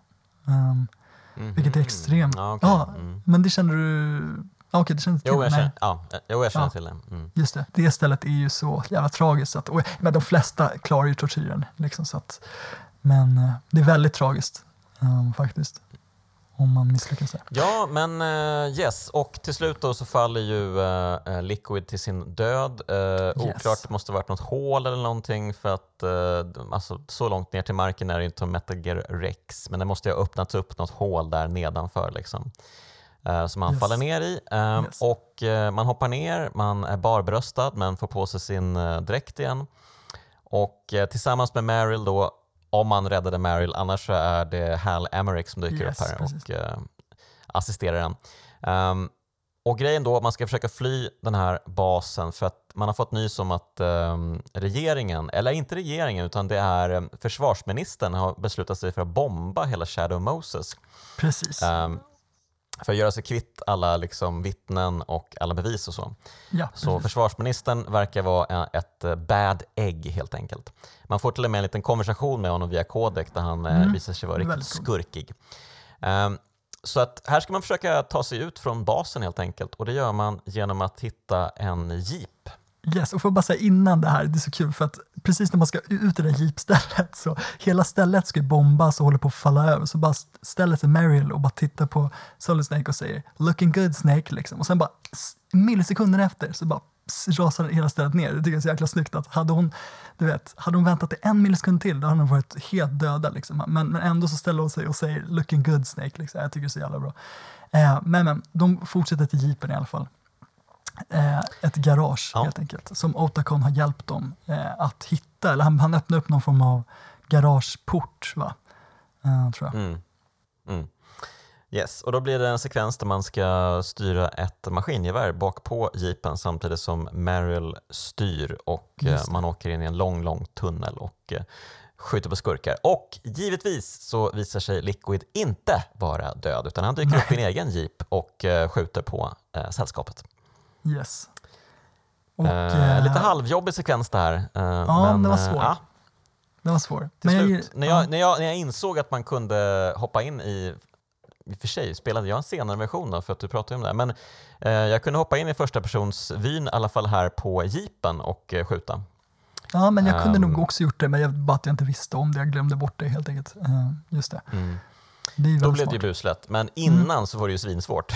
Um, vilket är Mhm. extremt. Ja, okej. Ja, Mm. men det känner du... Okej, känner du till? Jo, jag känner, ja, jo, jag känner Ja. till det. Mm. Just det, det stället är ju så jävla tragiskt. Att, och, men de flesta klarar ju tortyren. Liksom, så att, men eh, det är väldigt tragiskt ehm, faktiskt. Om man misslyckas där. Ja, men eh, yes. Och till slut då så faller ju eh, Liquid till sin död. Uh, Oklart, det måste ha varit något hål eller någonting för att alltså, så långt ner till marken är det inte som Metal Gear Rex, men det måste ju ha öppnats upp något hål där nedanför liksom. Eh, som han Yes. faller ner i. Eh, Yes. Och eh, man hoppar ner, man är barbröstad men får på sig sin dräkt igen. Och tillsammans med Meryl då, om man räddade Meryl, annars så är det Hal Emmerich som dyker Yes, upp här precis. och assisterar en. Ehm, och grejen då, man ska försöka fly den här basen för att man har fått nys om att ehm, regeringen, eller inte regeringen utan det är försvarsministern har beslutat sig för att bomba hela Shadow Moses. Precis. ehm, för att göra sig kvitt alla liksom, vittnen och alla bevis och så. ja, Så försvarsministern verkar vara eh, ett eh, bad egg helt enkelt. Man får till och med en liten konversation med honom via kodek där han eh, Mm, visar sig vara riktigt skurkig. Ehm, så att här ska man försöka ta sig ut från basen helt enkelt och det gör man genom att hitta en jeep. Yes, och får jag bara säga innan det här, det är så kul för att precis när man ska ut i det där jeepstället så hela stället ska ju bombas och håller på att falla över så bara ställer sig Meryl och bara tittar på Solid Snake och säger “looking good Snake” liksom. och sen bara millisekunder efter så bara rasar hela stället ner. Det tycker jag är så jäkla snyggt att hade hon, du vet, hade hon väntat i en millisekund till då hade hon varit helt döda liksom. men, men ändå så ställer hon sig och säger “looking good Snake” liksom. jag tycker det är så jävla bra. Eh, men, men de fortsätter till jeepen i alla fall ett garage Ja. helt enkelt som Otacon har hjälpt dem eh, att hitta. Eller han, han öppnade upp någon form av garageport, va? Eh, tror jag. Mm. Mm. Yes, och då blir det en sekvens där man ska styra ett maskingevär bak på jeepen samtidigt som Meryl styr och eh, man åker in i en lång, lång tunnel och eh, skjuter på skurkar. Och givetvis så visar sig Liquid inte vara död utan han dyker upp i en egen jeep och eh, skjuter på eh, sällskapet. Yes. Och, eh, eh, lite halvjobbig sekvens där. Eh, Ja, men, den var eh, svår. ja, Den var svår. till Men jag slut, ger- när, ja. jag, när, jag, när jag insåg att man kunde hoppa in i i och för sig spelade jag en senare version då, för att du pratade om det, här, men eh, jag kunde hoppa in i första persons vyn i alla fall här på jeepen och eh, skjuta. Ja, men jag kunde Ehm. nog också gjort det, men jag, bara att jag inte visste om det. Jag glömde bort det helt enkelt. Eh, just det. Mm. Det Då blev det ju smart. buslätt, men innan så var det ju svinsvårt.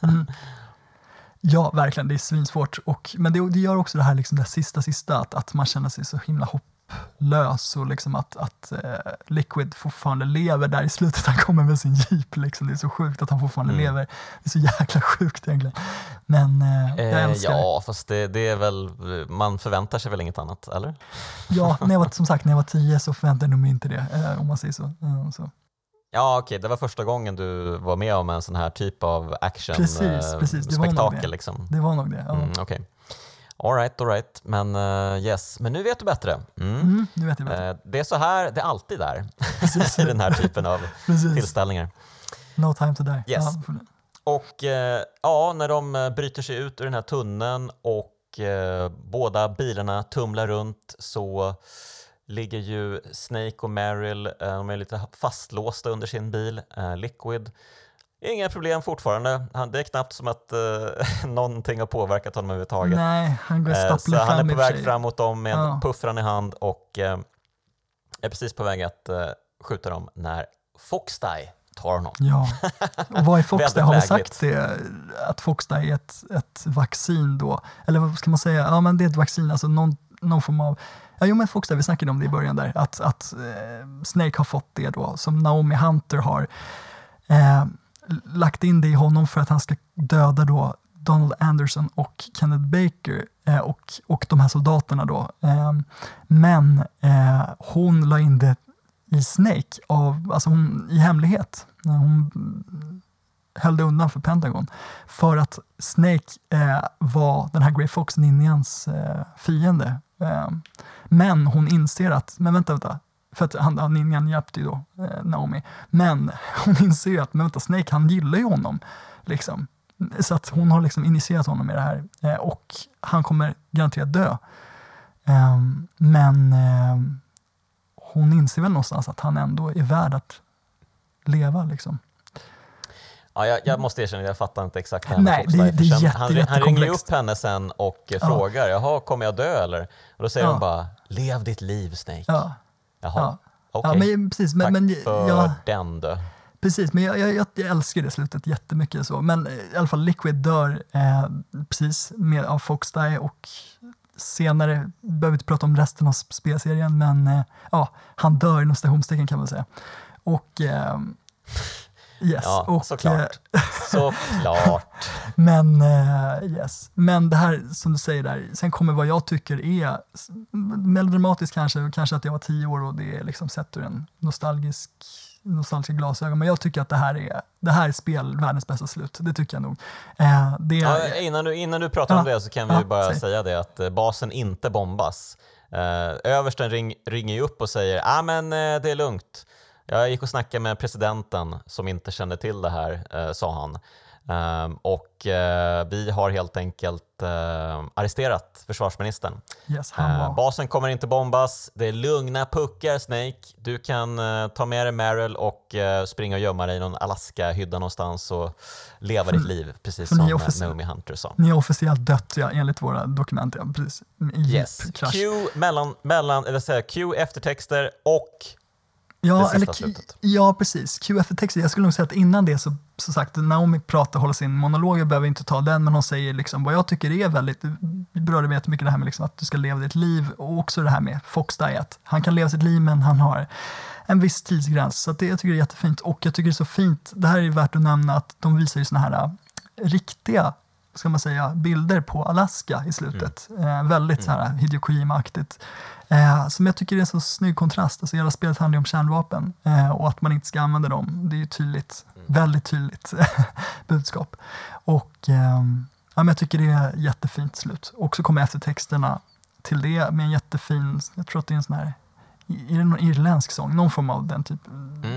Ja, verkligen. Det är svinsvårt. Och, men det, det gör också det här, liksom, det sista, sista, att, att man känner sig så himla hopplös och liksom att, att eh, Liquid fortfarande lever där i slutet. Han kommer med sin jeep. Liksom. Det är så sjukt att han fortfarande Mm. lever. Det är så jäkla sjukt egentligen. Men eh, jag Eh, älskar det. ja, fast det, det är väl, man förväntar sig väl inget annat, eller? Ja, när jag var, som sagt, när jag var tio så förväntade jag mig inte det, eh, om man säger så. Eh, så. Ja, okej, det var första gången du var med om en sån här typ av action Precis, eh, precis, det spektakel det. liksom. Det var nog det. Ja. Mm, okej. All right, all right. Men eh, yes, men nu vet du bättre. Mm. Mm, nu vet jag bättre. Eh, det är så här, det är alltid där Precis. i den här typen av tillställningar. No time to die. Yes. Ja, Och eh, ja, när de bryter sig ut ur den här tunneln och båda bilarna tumlar runt så ligger ju Snake och Meryl, eh, de är lite fastlåsta under sin bil. Eh, Liquid, inga problem fortfarande. Han, det är knappt som att eh, någonting har påverkat honom överhuvudtaget. Nej, han går Eh, så han är på väg fram mot dem med Ja. puffran i hand och eh, är precis på väg att eh, skjuta dem när Foxdie tar honom. Ja, och vad är Foxdie? Har vi sagt det? Att Foxdie är ett, ett vaccin då? Eller vad ska man säga? Ja, men det är ett vaccin, alltså någon, någon form av... Ja, jo, men Foxdie, vi snackade om det i början där, att, att eh, Snake har fått det då, som Naomi Hunter har eh, lagt in det i honom för att han ska döda då Donald Anderson och Kenneth Baker eh, och, och de här soldaterna då. Eh, men eh, hon la in det i Snake av, alltså hon, i hemlighet. Eh, hon höll det undan för Pentagon. För att Snake eh, var den här Grey Fox ninjans eh, fiende. Ehm, men hon inser att, men vänta, vänta. För att han, han ninjan hjälpte ju då eh, Naomi. Men hon inser ju att, men vänta, Snake han gillar ju honom. Liksom. Så att hon har liksom initierat honom i det här. Eh, och han kommer garanterat dö. Ehm, men ehm, hon inser väl någonstans att han ändå är värd att leva. Liksom. Ja, jag, jag måste erkänna, jag fattar inte exakt här Nej, det- det är jätte- han, han ringer upp henne sen och eh, Ja. frågar, jaha, kommer jag dö eller? Och då säger Ja. hon bara, lev ditt liv Snake. Ja, Jaha, ja. okej. ja men, precis. Men, Tack men, för ja, den du. Precis, men jag, jag, jag, jag älskar det slutet jättemycket. Så. Men eh, i alla fall Liquid dör eh, precis med, av Foxdie och senare, behöver inte prata om resten av sp- spelserien, men eh, ja, han dör inom citationstecken kan man säga. Och ehm, yes. Ja, och, såklart. eh, Såklart. men eh, yes. Men det här som du säger där, sen kommer vad jag tycker är melodramatiskt kanske, kanske att jag var tio år och det är liksom sett ur en nostalgisk nostalgiska glasögon, men jag tycker att det här är, det här är spel, världens bästa slut. Det tycker jag nog. Eh, det är, Ja, innan, du, innan du pratar om Ja. det så kan vi Ja, ju bara säg. säga det att eh, basen inte bombas. Eh, översten ring, ringer ju upp och säger ah, men eh, det är lugnt. Jag gick och snackade med presidenten som inte kände till det här, eh, sa han. Ehm, och eh, vi har helt enkelt eh, arresterat försvarsministern. yes, han Eh, var, basen kommer inte bombas, det är lugna puckar Snake. Du kan eh, ta med dig Meryl och eh, springa och gömma dig i någon Alaska-hydda någonstans och leva ditt liv, precis för som är eh, Naomi Hunter sa. ni har officiellt dött ja, enligt våra dokument. Ja, precis. Yes. Q, mellan, mellan, eller säga, Q eftertexter och Ja, det eller, ja, precis. QF-texter. Jag skulle nog säga att innan det så, så sagt, Naomi pratar, håller sin monolog, jag behöver inte ta den, men hon säger liksom vad jag tycker är väldigt, vi berörde mig jättemycket det här med liksom att du ska leva ditt liv och också det här med Fox Diet. Han kan leva sitt liv men han har en viss tidsgräns. Så det, jag tycker det är jättefint och jag tycker det är så fint, det här är värt att nämna att de visar ju såna här äh, riktiga ska man säga, bilder på Alaska i slutet. Eh, väldigt så här Hideo Kojima-aktigt. Eh, som jag tycker är en så snygg kontrast. Alltså hela spelet handlar ju om kärnvapen eh, och att man inte ska använda dem. Det är ju tydligt, väldigt tydligt budskap. Och ehm, ja, men jag tycker det är jättefint slut. Och så kommer eftertexterna till det med en jättefin, jag tror att det är en sån här, irländsk sång? Någon form av den typ,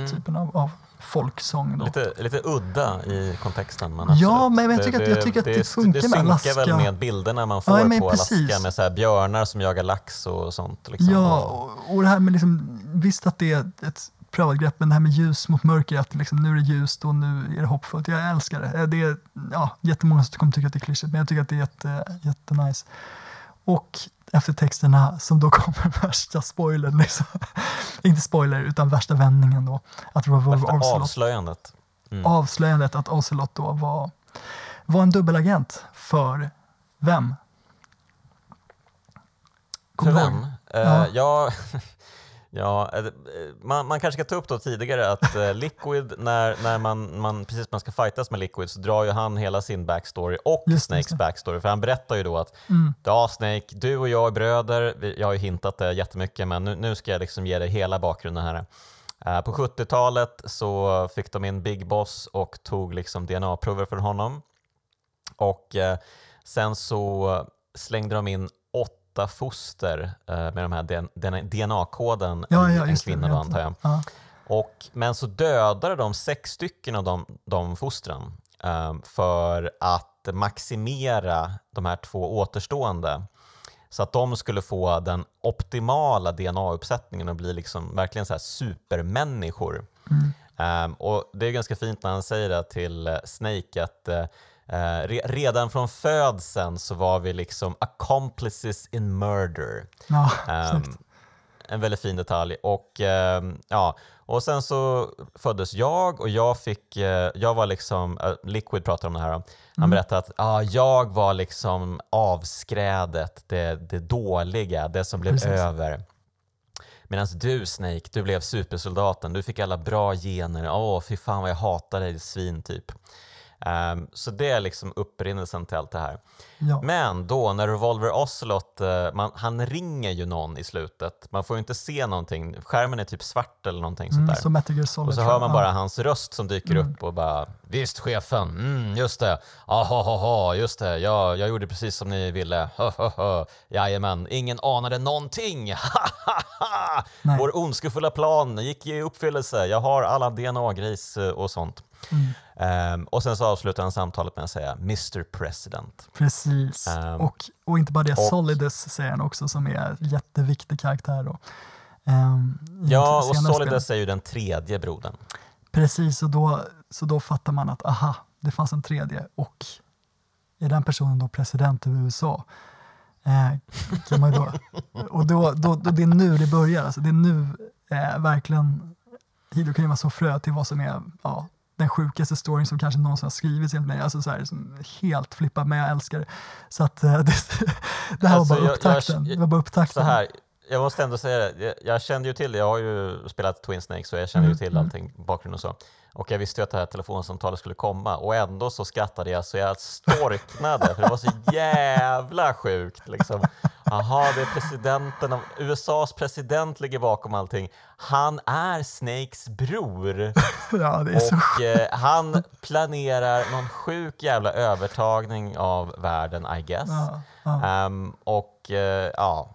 typen av, av folksång. Då. lite, lite udda i kontexten. Men Ja, absolut. men jag tycker att- jag tycker att det funkar det med synkar väl Alaska. med bilderna man får Ja, på precis. Alaska med så här björnar som jagar lax och sånt. Liksom. Ja, Och- och, och det här med liksom, visst att det är ett prövat grepp, men det här med ljus mot mörker, att liksom, nu är det ljust och nu är det hoppfullt. Jag älskar det. Eh, Det är ja, jättemånga som kommer tycka att det är klyschigt, men jag tycker att det är jätte, jättenice. Och efter texterna som då kommer värsta spoilern, liksom. inte spoiler utan värsta vändningen då. Att Revolver Ocelot, avslöjandet. Mm. Avslöjandet att Ocelot då var, var en dubbelagent för vem? För vem? Ja. Uh, jag, Ja, eh, man, man kanske ska ta upp då tidigare att uh, Liquid, när, när man, man, precis man ska fightas med Liquid så drar ju han hela sin backstory och Just Snakes det. backstory. För han berättar ju då att mm. ja Snake, du och jag är bröder, jag har ju hintat det jättemycket men nu, nu ska jag liksom ge dig hela bakgrunden här. På 70-talet så fick de in Big Boss och tog liksom DNA-prover från honom. Och sen så slängde de in åtta foster eh, med de här DNA-koden ja, ja, en kvinna då, antar jag. Ja. Och, men så dödade de sex stycken av de, de fostren um, för att maximera de här två återstående så att de skulle få den optimala DNA-uppsättningen och bli liksom verkligen så här supermänniskor. Mm. Um, och Det är ganska fint när han säger det till Snake att uh, Eh, re redan från födseln så var vi liksom accomplices in murder. Ja, um, en väldigt fin detalj. Och, um, ja, och sen så föddes jag och jag fick, uh, jag var liksom, uh, Liquid pratar om det här, han mm. berättade att uh, jag var liksom avskrädet, det, det dåliga, det som blev Precis. över. Medan du Snake, du blev supersoldaten, du fick alla bra gener, åh oh, fy fan vad jag hatar dig svin typ. Um, så det är liksom upprinnelsen till allt det här. Ja. Men då när Revolver Ocelot, uh, man, han ringer ju någon i slutet. Man får ju inte se någonting. Skärmen är typ svart eller någonting mm, sånt där. Så Metal Solid, och så hör man bara hans röst som dyker mm. upp och bara “Visst chefen, mm, just det, ahaha, just det, ja, jag gjorde precis som ni ville, jajamän, ingen anade någonting, Vår ondskefulla plan gick i uppfyllelse, jag har alla DNA-grejs eh, och sånt.” Mm. Um, och sen så avslutar han samtalet med att säga Mr President. Precis, um, och, och inte bara det, och, Solidus säger han också som är jätteviktig karaktär. Då. Um, ja, och Solidus är ju den tredje brodern. Precis, och då, så då fattar man att aha, det fanns en tredje och är den personen då president över USA? Eh, kan man då, och då, då, då, det är nu det börjar, alltså det är nu eh, verkligen Kojima så frö till vad som är ja, den sjukaste storyn som kanske någonsin har skrivits enligt mig. Alltså så här, helt flippad, men jag älskar det. Så att det, det här alltså, var bara upptakten. Jag, jag, det var bara upptakten. Så här, jag måste ändå säga det, jag, jag kände ju till jag har ju spelat Twin Snakes så jag känner mm, ju till mm. allting, bakgrund och så. Och jag visste ju att det här telefonsamtalet skulle komma och ändå så skrattade jag så jag storknade för det var så jävla sjukt. Liksom. Jaha, det är presidenten av USAs president ligger bakom allting. Han är Snakes bror. Ja, det är och så. Eh, han planerar någon sjuk jävla övertagning av världen, I guess. Ja, ja. Um, och eh, ja,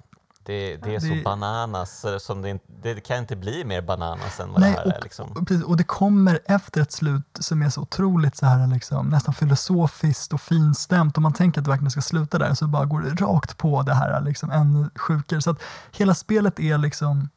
det, det är så det... bananas, som det, det, kan inte bli mer bananas än vad Nej, det här och, är. Liksom. Och, och, det kommer efter ett slut som är så otroligt så här, liksom, nästan filosofiskt och finstämt och man tänker att det verkligen ska sluta där så bara går det rakt på det här liksom, ännu sjukare. Så att hela spelet är liksom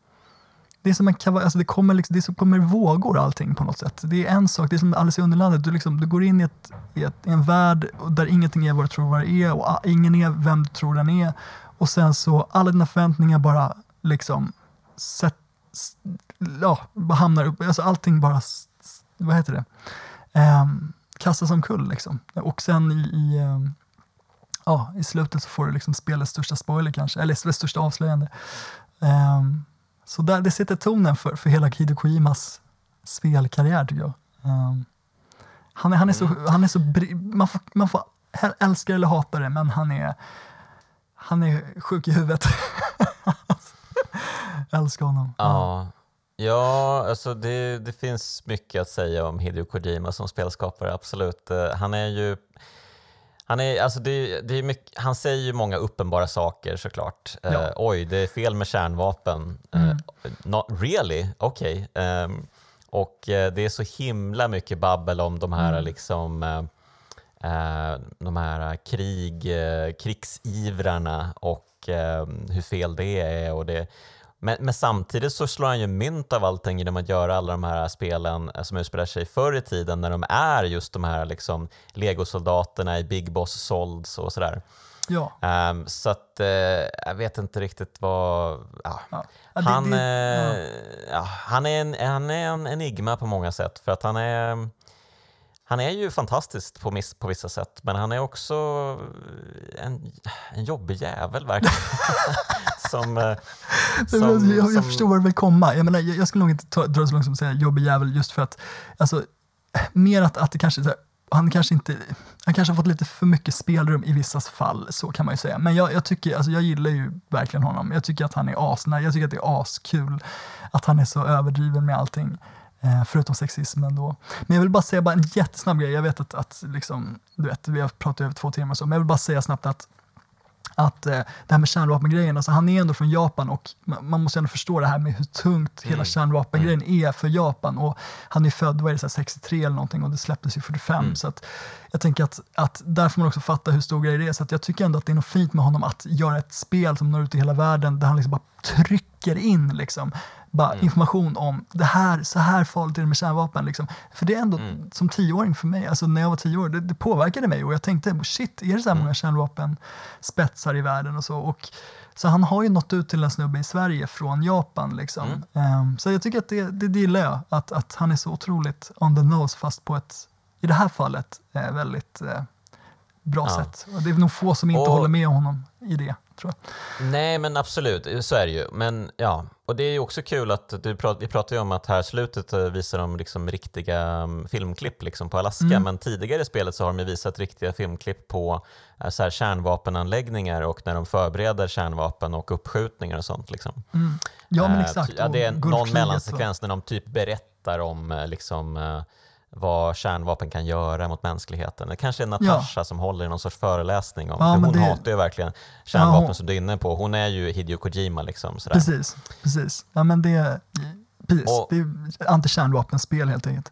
det är som en alltså det kommer, liksom, det kommer vågor allting på något sätt. Det är en sak, det är som Alice i Underlandet, du, liksom, du går in i, ett, i, ett, i en värld där ingenting är vad du tror vad det är och ingen är vem du tror den är och sen så alla dina förväntningar bara liksom set, ja, bara hamnar upp, alltså allting bara, vad heter det, um, kastas omkull liksom. Och sen i, i um, ja, i slutet så får du liksom spelets största spoiler kanske, eller spelets största avslöjande. Um, så där, det sätter tonen för, för hela Hideo Kojimas spelkarriär tycker jag. Um, han, är, han är så, han är så man, får, man får älska eller hata det, men han är, han är sjuk i huvudet. Jag älskar honom. Ja, ja alltså det, det finns mycket att säga om Hideo Kojima som spelskapare, absolut. Eh, han är ju han, är, alltså det, det är mycket, han säger ju många uppenbara saker såklart. Ja. Uh, oj, det är fel med kärnvapen. Mm. Uh, not really? Okej. Okay. Um, ehm, och det är så himla mycket babbel om de här mm. liksom Eh, de här krig, eh, krigsivrarna och eh, hur fel det är. Och det, men, men, samtidigt så slår han ju mynt av allting genom att göra alla de här spelen som utspelar sig förr i tiden när de är just de här liksom legosoldaterna i Big Boss Solds och sådär. Ja. Um, så att uh, jag vet inte riktigt vad... Ja. Ja. Han, det, eh, ja. ja, han, är en, han är en enigma på många sätt för att han är han är ju fantastisk på, miss, på vissa sätt, men han är också en, en jobbig jävel verkligen. som, eh, som, jag, jag, som- förstår var du vill komma. Jag, menar, jag, jag skulle nog inte ta, dra så långt som att säga jobbig jävel just för att, alltså, mer att, att det kanske här, han kanske inte, han kanske har fått lite för mycket spelrum i vissa fall, så kan man ju säga. Men jag, jag tycker, alltså jag gillar ju verkligen honom. Jag tycker att han är asnice, jag tycker att det är askul att han är så överdriven med allting. Eh, förutom sexismen då. Men jag vill bara säga bara en jättesnabb grej. Jag vet att, att liksom, du vet, vi har pratat över två timmar så, men jag vill bara säga snabbt att att eh, det här med kärnvapengrejen, alltså han är ändå från Japan och ma- man måste ändå förstå det här med hur tungt hela kärnvapengrejen är för Japan. Och han är född, vad är det, så här 63 eller någonting och det släpptes ju 45. Så att jag tänker att, att där får man också fatta hur stor grej det är. Så att jag tycker ändå att det är något fint med honom att göra ett spel som når ut i hela världen där han liksom bara trycker in liksom, bara information om det här, så här farligt är det med kärnvapen. Liksom. För det är ändå som tioåring för mig, alltså när jag var tio år, det, det påverkade mig och jag tänkte shit, är det så här många kärnvapenspetsar i världen och så? Och, så han har ju nått ut till en snubbe i Sverige från Japan. Liksom. Ehm, så jag tycker att det, det, det gillar jag, att, att han är så otroligt on the nose fast på ett, i det här fallet, eh, väldigt eh, bra Ja. sätt. Och det är nog få som inte Och- håller med honom i det, tror jag. Nej, men absolut, så är det ju. Men ja, och det är ju också kul att du prat, vi pratar ju om att här slutet eh, visar de liksom riktiga mm, filmklipp liksom på Alaska, Mm. men tidigare i spelet så har de visat riktiga filmklipp på eh, så här kärnvapenanläggningar och när de förbereder kärnvapen och uppskjutningar och sånt. Liksom. Mm. Ja, men Eh, exakt. ty- Ja, det är någon mellansekvens när de typ berättar om liksom, vad kärnvapen kan göra mot mänskligheten. Det kanske är Natasha som håller i någon sorts föreläsning om, Ja, för hon det- hatar ju verkligen kärnvapen hon- som du är inne på. Hon är ju Hideo Kojima liksom. Sådär. Precis, precis. Ja, men det, precis. Och- det är antikärnvapenspel helt enkelt.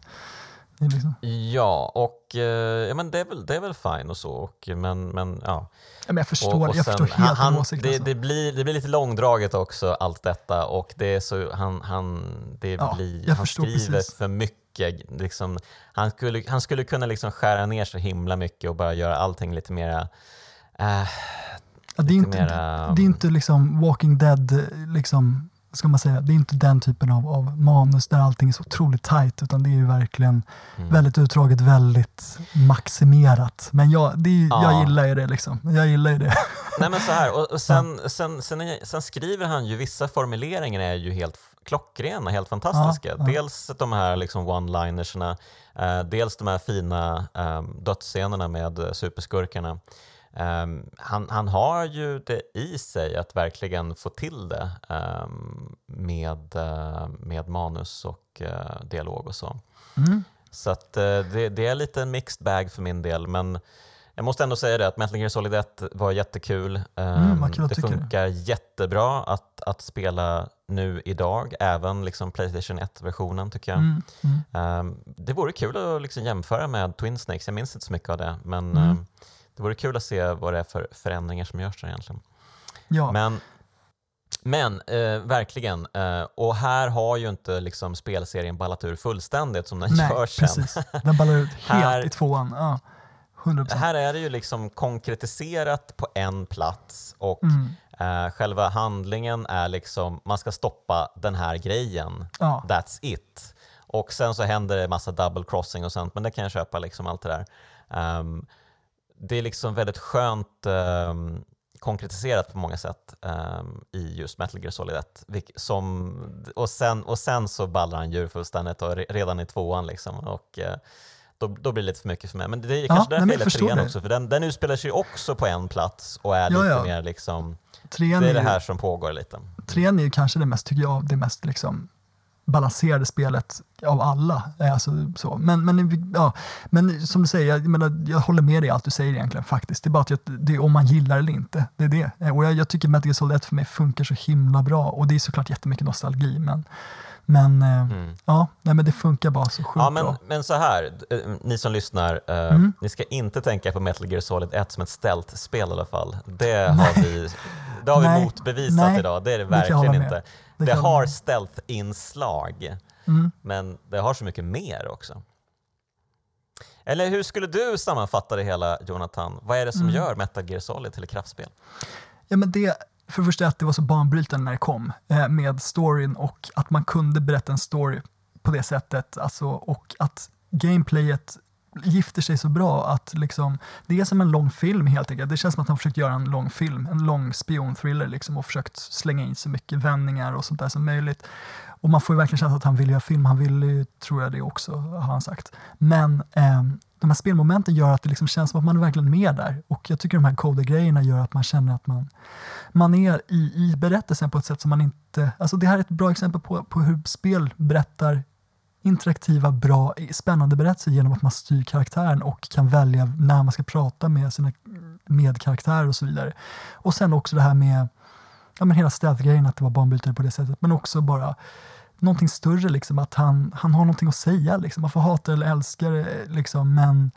Liksom, Ja, och eh, ja, men det, är väl, det är väl fine och så, och, men, men ja. ja, men jag förstår, Och, och jag sen- förstår helt han, åsikt. det, alltså. det, blir, det blir lite långdraget också, allt detta, och det är så, han, han, det Ja, blir, jag han skriver precis. för mycket. Liksom, han, skulle, han skulle kunna liksom skära ner så himla mycket och bara göra allting lite mera... eh, ja, det, är lite inte, mera, det är inte liksom Walking Dead, liksom, ska man säga, det är inte den typen av, av manus där allting är så otroligt tajt, utan det är ju verkligen Mm. väldigt utdraget, väldigt maximerat. Men jag, det är, ju- jag Ja. gillar ju det liksom. Jag gillar ju det. Nej men så här, och, och sen, sen, sen, är- sen skriver han ju, vissa formuleringar är ju helt klockrena, helt fantastiska. Ja. Dels de här liksom one-linerserna, eh, dels de här fina um, dödsscenerna med eh, superskurkarna. Ehm, han, han har ju det i sig att verkligen få till det ehm, med, eh, med manus och eh, dialog och så. Mm. Så att, eh, det, det är lite en mixed bag för min del, men jag måste ändå säga det att Metal Gear Solid 1 var jättekul. Mm, att det tycka det. funkar jättebra att, att spela nu idag, även liksom Playstation 1-versionen tycker jag. Mm. Mm. Ehm, det vore kul att liksom jämföra med Twin Snakes, jag minns inte så mycket av det, men ehm, det vore kul att se vad det är för förändringar som görs där egentligen. Ja. Men, men eh, verkligen, eh, och här har ju inte liksom spelserien ballat ur fullständigt som den Nej, gör sen. precis. Den ballar ut helt Här- i tvåan. Ja. 100 procent. Här är det ju liksom konkretiserat på en plats och Mm. eh, själva handlingen är liksom, man ska stoppa den här grejen, Ja. that's it. Och sen så händer det massa double crossing och sånt, men det kan jag köpa liksom allt det där. Ehm, det är liksom väldigt skönt ehm, konkretiserat på många sätt ehm, i just Metal Gear Solid 1. vilk- Som, och, sen, och sen så ballar han djur fullständigt och re, redan i tvåan liksom. Och, eh, då, då blir det lite för mycket för mig. Men det är kanske nej, därför men jag gillar trean också, för den, den utspelar sig också på en plats och är Ja, lite ja. mer liksom, Trean, det är är det här som pågår lite. trean är ju kanske det mest, tycker jag, det mest liksom balanserade spelet av alla. Eh, Alltså, så. Men, men, ja, men som du säger, jag, menar, jag håller med dig i allt du säger egentligen faktiskt. Det är bara att jag, det är om man gillar eller inte. Det är det. Eh, Och jag, jag tycker Metal Gear Solid 1 för mig funkar så himla bra och det är såklart jättemycket nostalgi men, men eh, Mm. ja, nej, men det funkar bara så sjukt Ja, men, bra. men så här, eh, ni som lyssnar, eh, Mm. ni ska inte tänka på Metal Gear Solid 1 som ett stealth-spel i alla fall. Det har vi, det har vi Nej. motbevisat Nej. idag, det är det Det verkligen med. inte. Det Det, har stealth-inslag, Mm. men det har så mycket mer också. Eller hur skulle du sammanfatta det hela, Jonathan? Vad är det som mm. gör Metal Gear Solid till ett kraftspel? Ja, men det, för det första att det var så banbrytande när det kom eh, med storyn och att man kunde berätta en story på det sättet. Alltså, och att gameplayet gifter sig så bra att liksom, det är som en lång film helt enkelt. Det känns som att han försökt göra en lång film, en lång spionthriller liksom, och försökt slänga in så mycket vändningar och sånt där som möjligt. Och man får ju verkligen känna att han vill göra film, han ville ju, tror jag det också, har han sagt. Men eh, de här spelmomenten gör att det liksom känns som att man är verkligen med där. Och jag tycker de här coder-grejerna gör att man känner att man, man är i, i berättelsen på ett sätt som man inte... Alltså det här är ett bra exempel på, på hur spel berättar interaktiva, bra, spännande berättelser genom att man styr karaktären och kan välja när man ska prata med sina medkaraktärer och så vidare. Och sen också det här med ja, men hela städgrejen, att det var banbrytare på det sättet, men också bara någonting större, liksom, att han, han har någonting att säga. Liksom. Man får hata eller älska det, liksom, men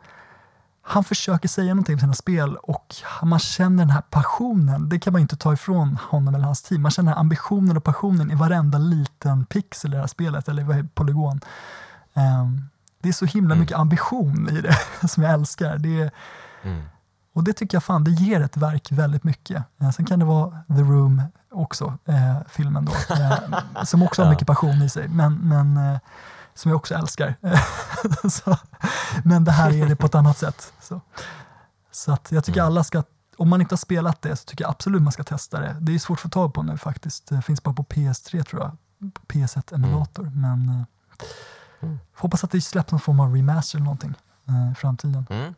han försöker säga någonting med sina spel och man känner den här passionen. Det kan man inte ta ifrån honom eller hans team. Man känner ambitionen och passionen i varenda liten pixel i det här spelet, eller polygon. Um, det är så himla mm. mycket ambition i det som jag älskar. Det är, mm. Och det tycker jag fan, det ger ett verk väldigt mycket. Eh, sen kan det vara The Room också, eh, filmen då, eh, som också har mycket passion i sig, men, men eh, som jag också älskar. så, men det här är det på ett annat sätt. Så, så att jag tycker mm. alla ska, om man inte har spelat det så tycker jag absolut man ska testa det. Det är svårt att få tag på nu faktiskt. Det finns bara på PS3 tror jag, på PS1-emulator. Mm. Men eh, mm. hoppas att det släpps någon form av remaster eller någonting i framtiden. Mm.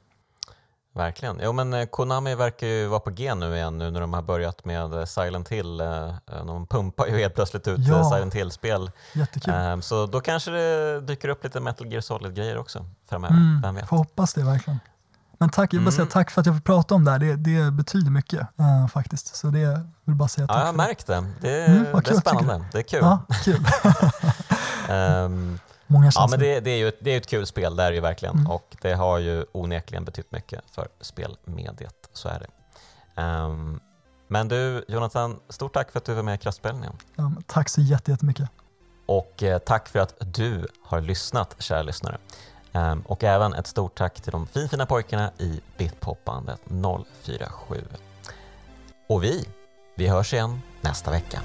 Verkligen. Jo, men eh, Konami verkar ju vara på G nu igen nu när de har börjat med eh, Silent Hill. Eh, de pumpar ju helt plötsligt ut ja. Silent Hill-spel. Jättekul. Ehm, så då kanske det dyker upp lite Metal Gear Solid-grejer också framöver. Mm, Vem vet? Får hoppas det verkligen. Men tack, jag vill bara säga mm. tack för att jag får prata om det här. Det, det betyder mycket uh, faktiskt. Så det vill bara säga tack Ja, jag har märkt det. Det, mm, det är spännande. Det är kul. Ja, kul. um, Många ja, men det, det, är ju ett, det är ett kul spel, det är ju verkligen. Mm. Och det har ju onekligen betytt mycket för spelmediet, så är det. Um, men du, Jonathan, stort tack för att du var med i Kraftspelningen. Ja, tack så jättemycket. Och eh, tack för att du har lyssnat, kära lyssnare. Um, och även ett stort tack till de finfina pojkarna i Bitpopbandet 047. Och vi, vi hörs igen nästa vecka.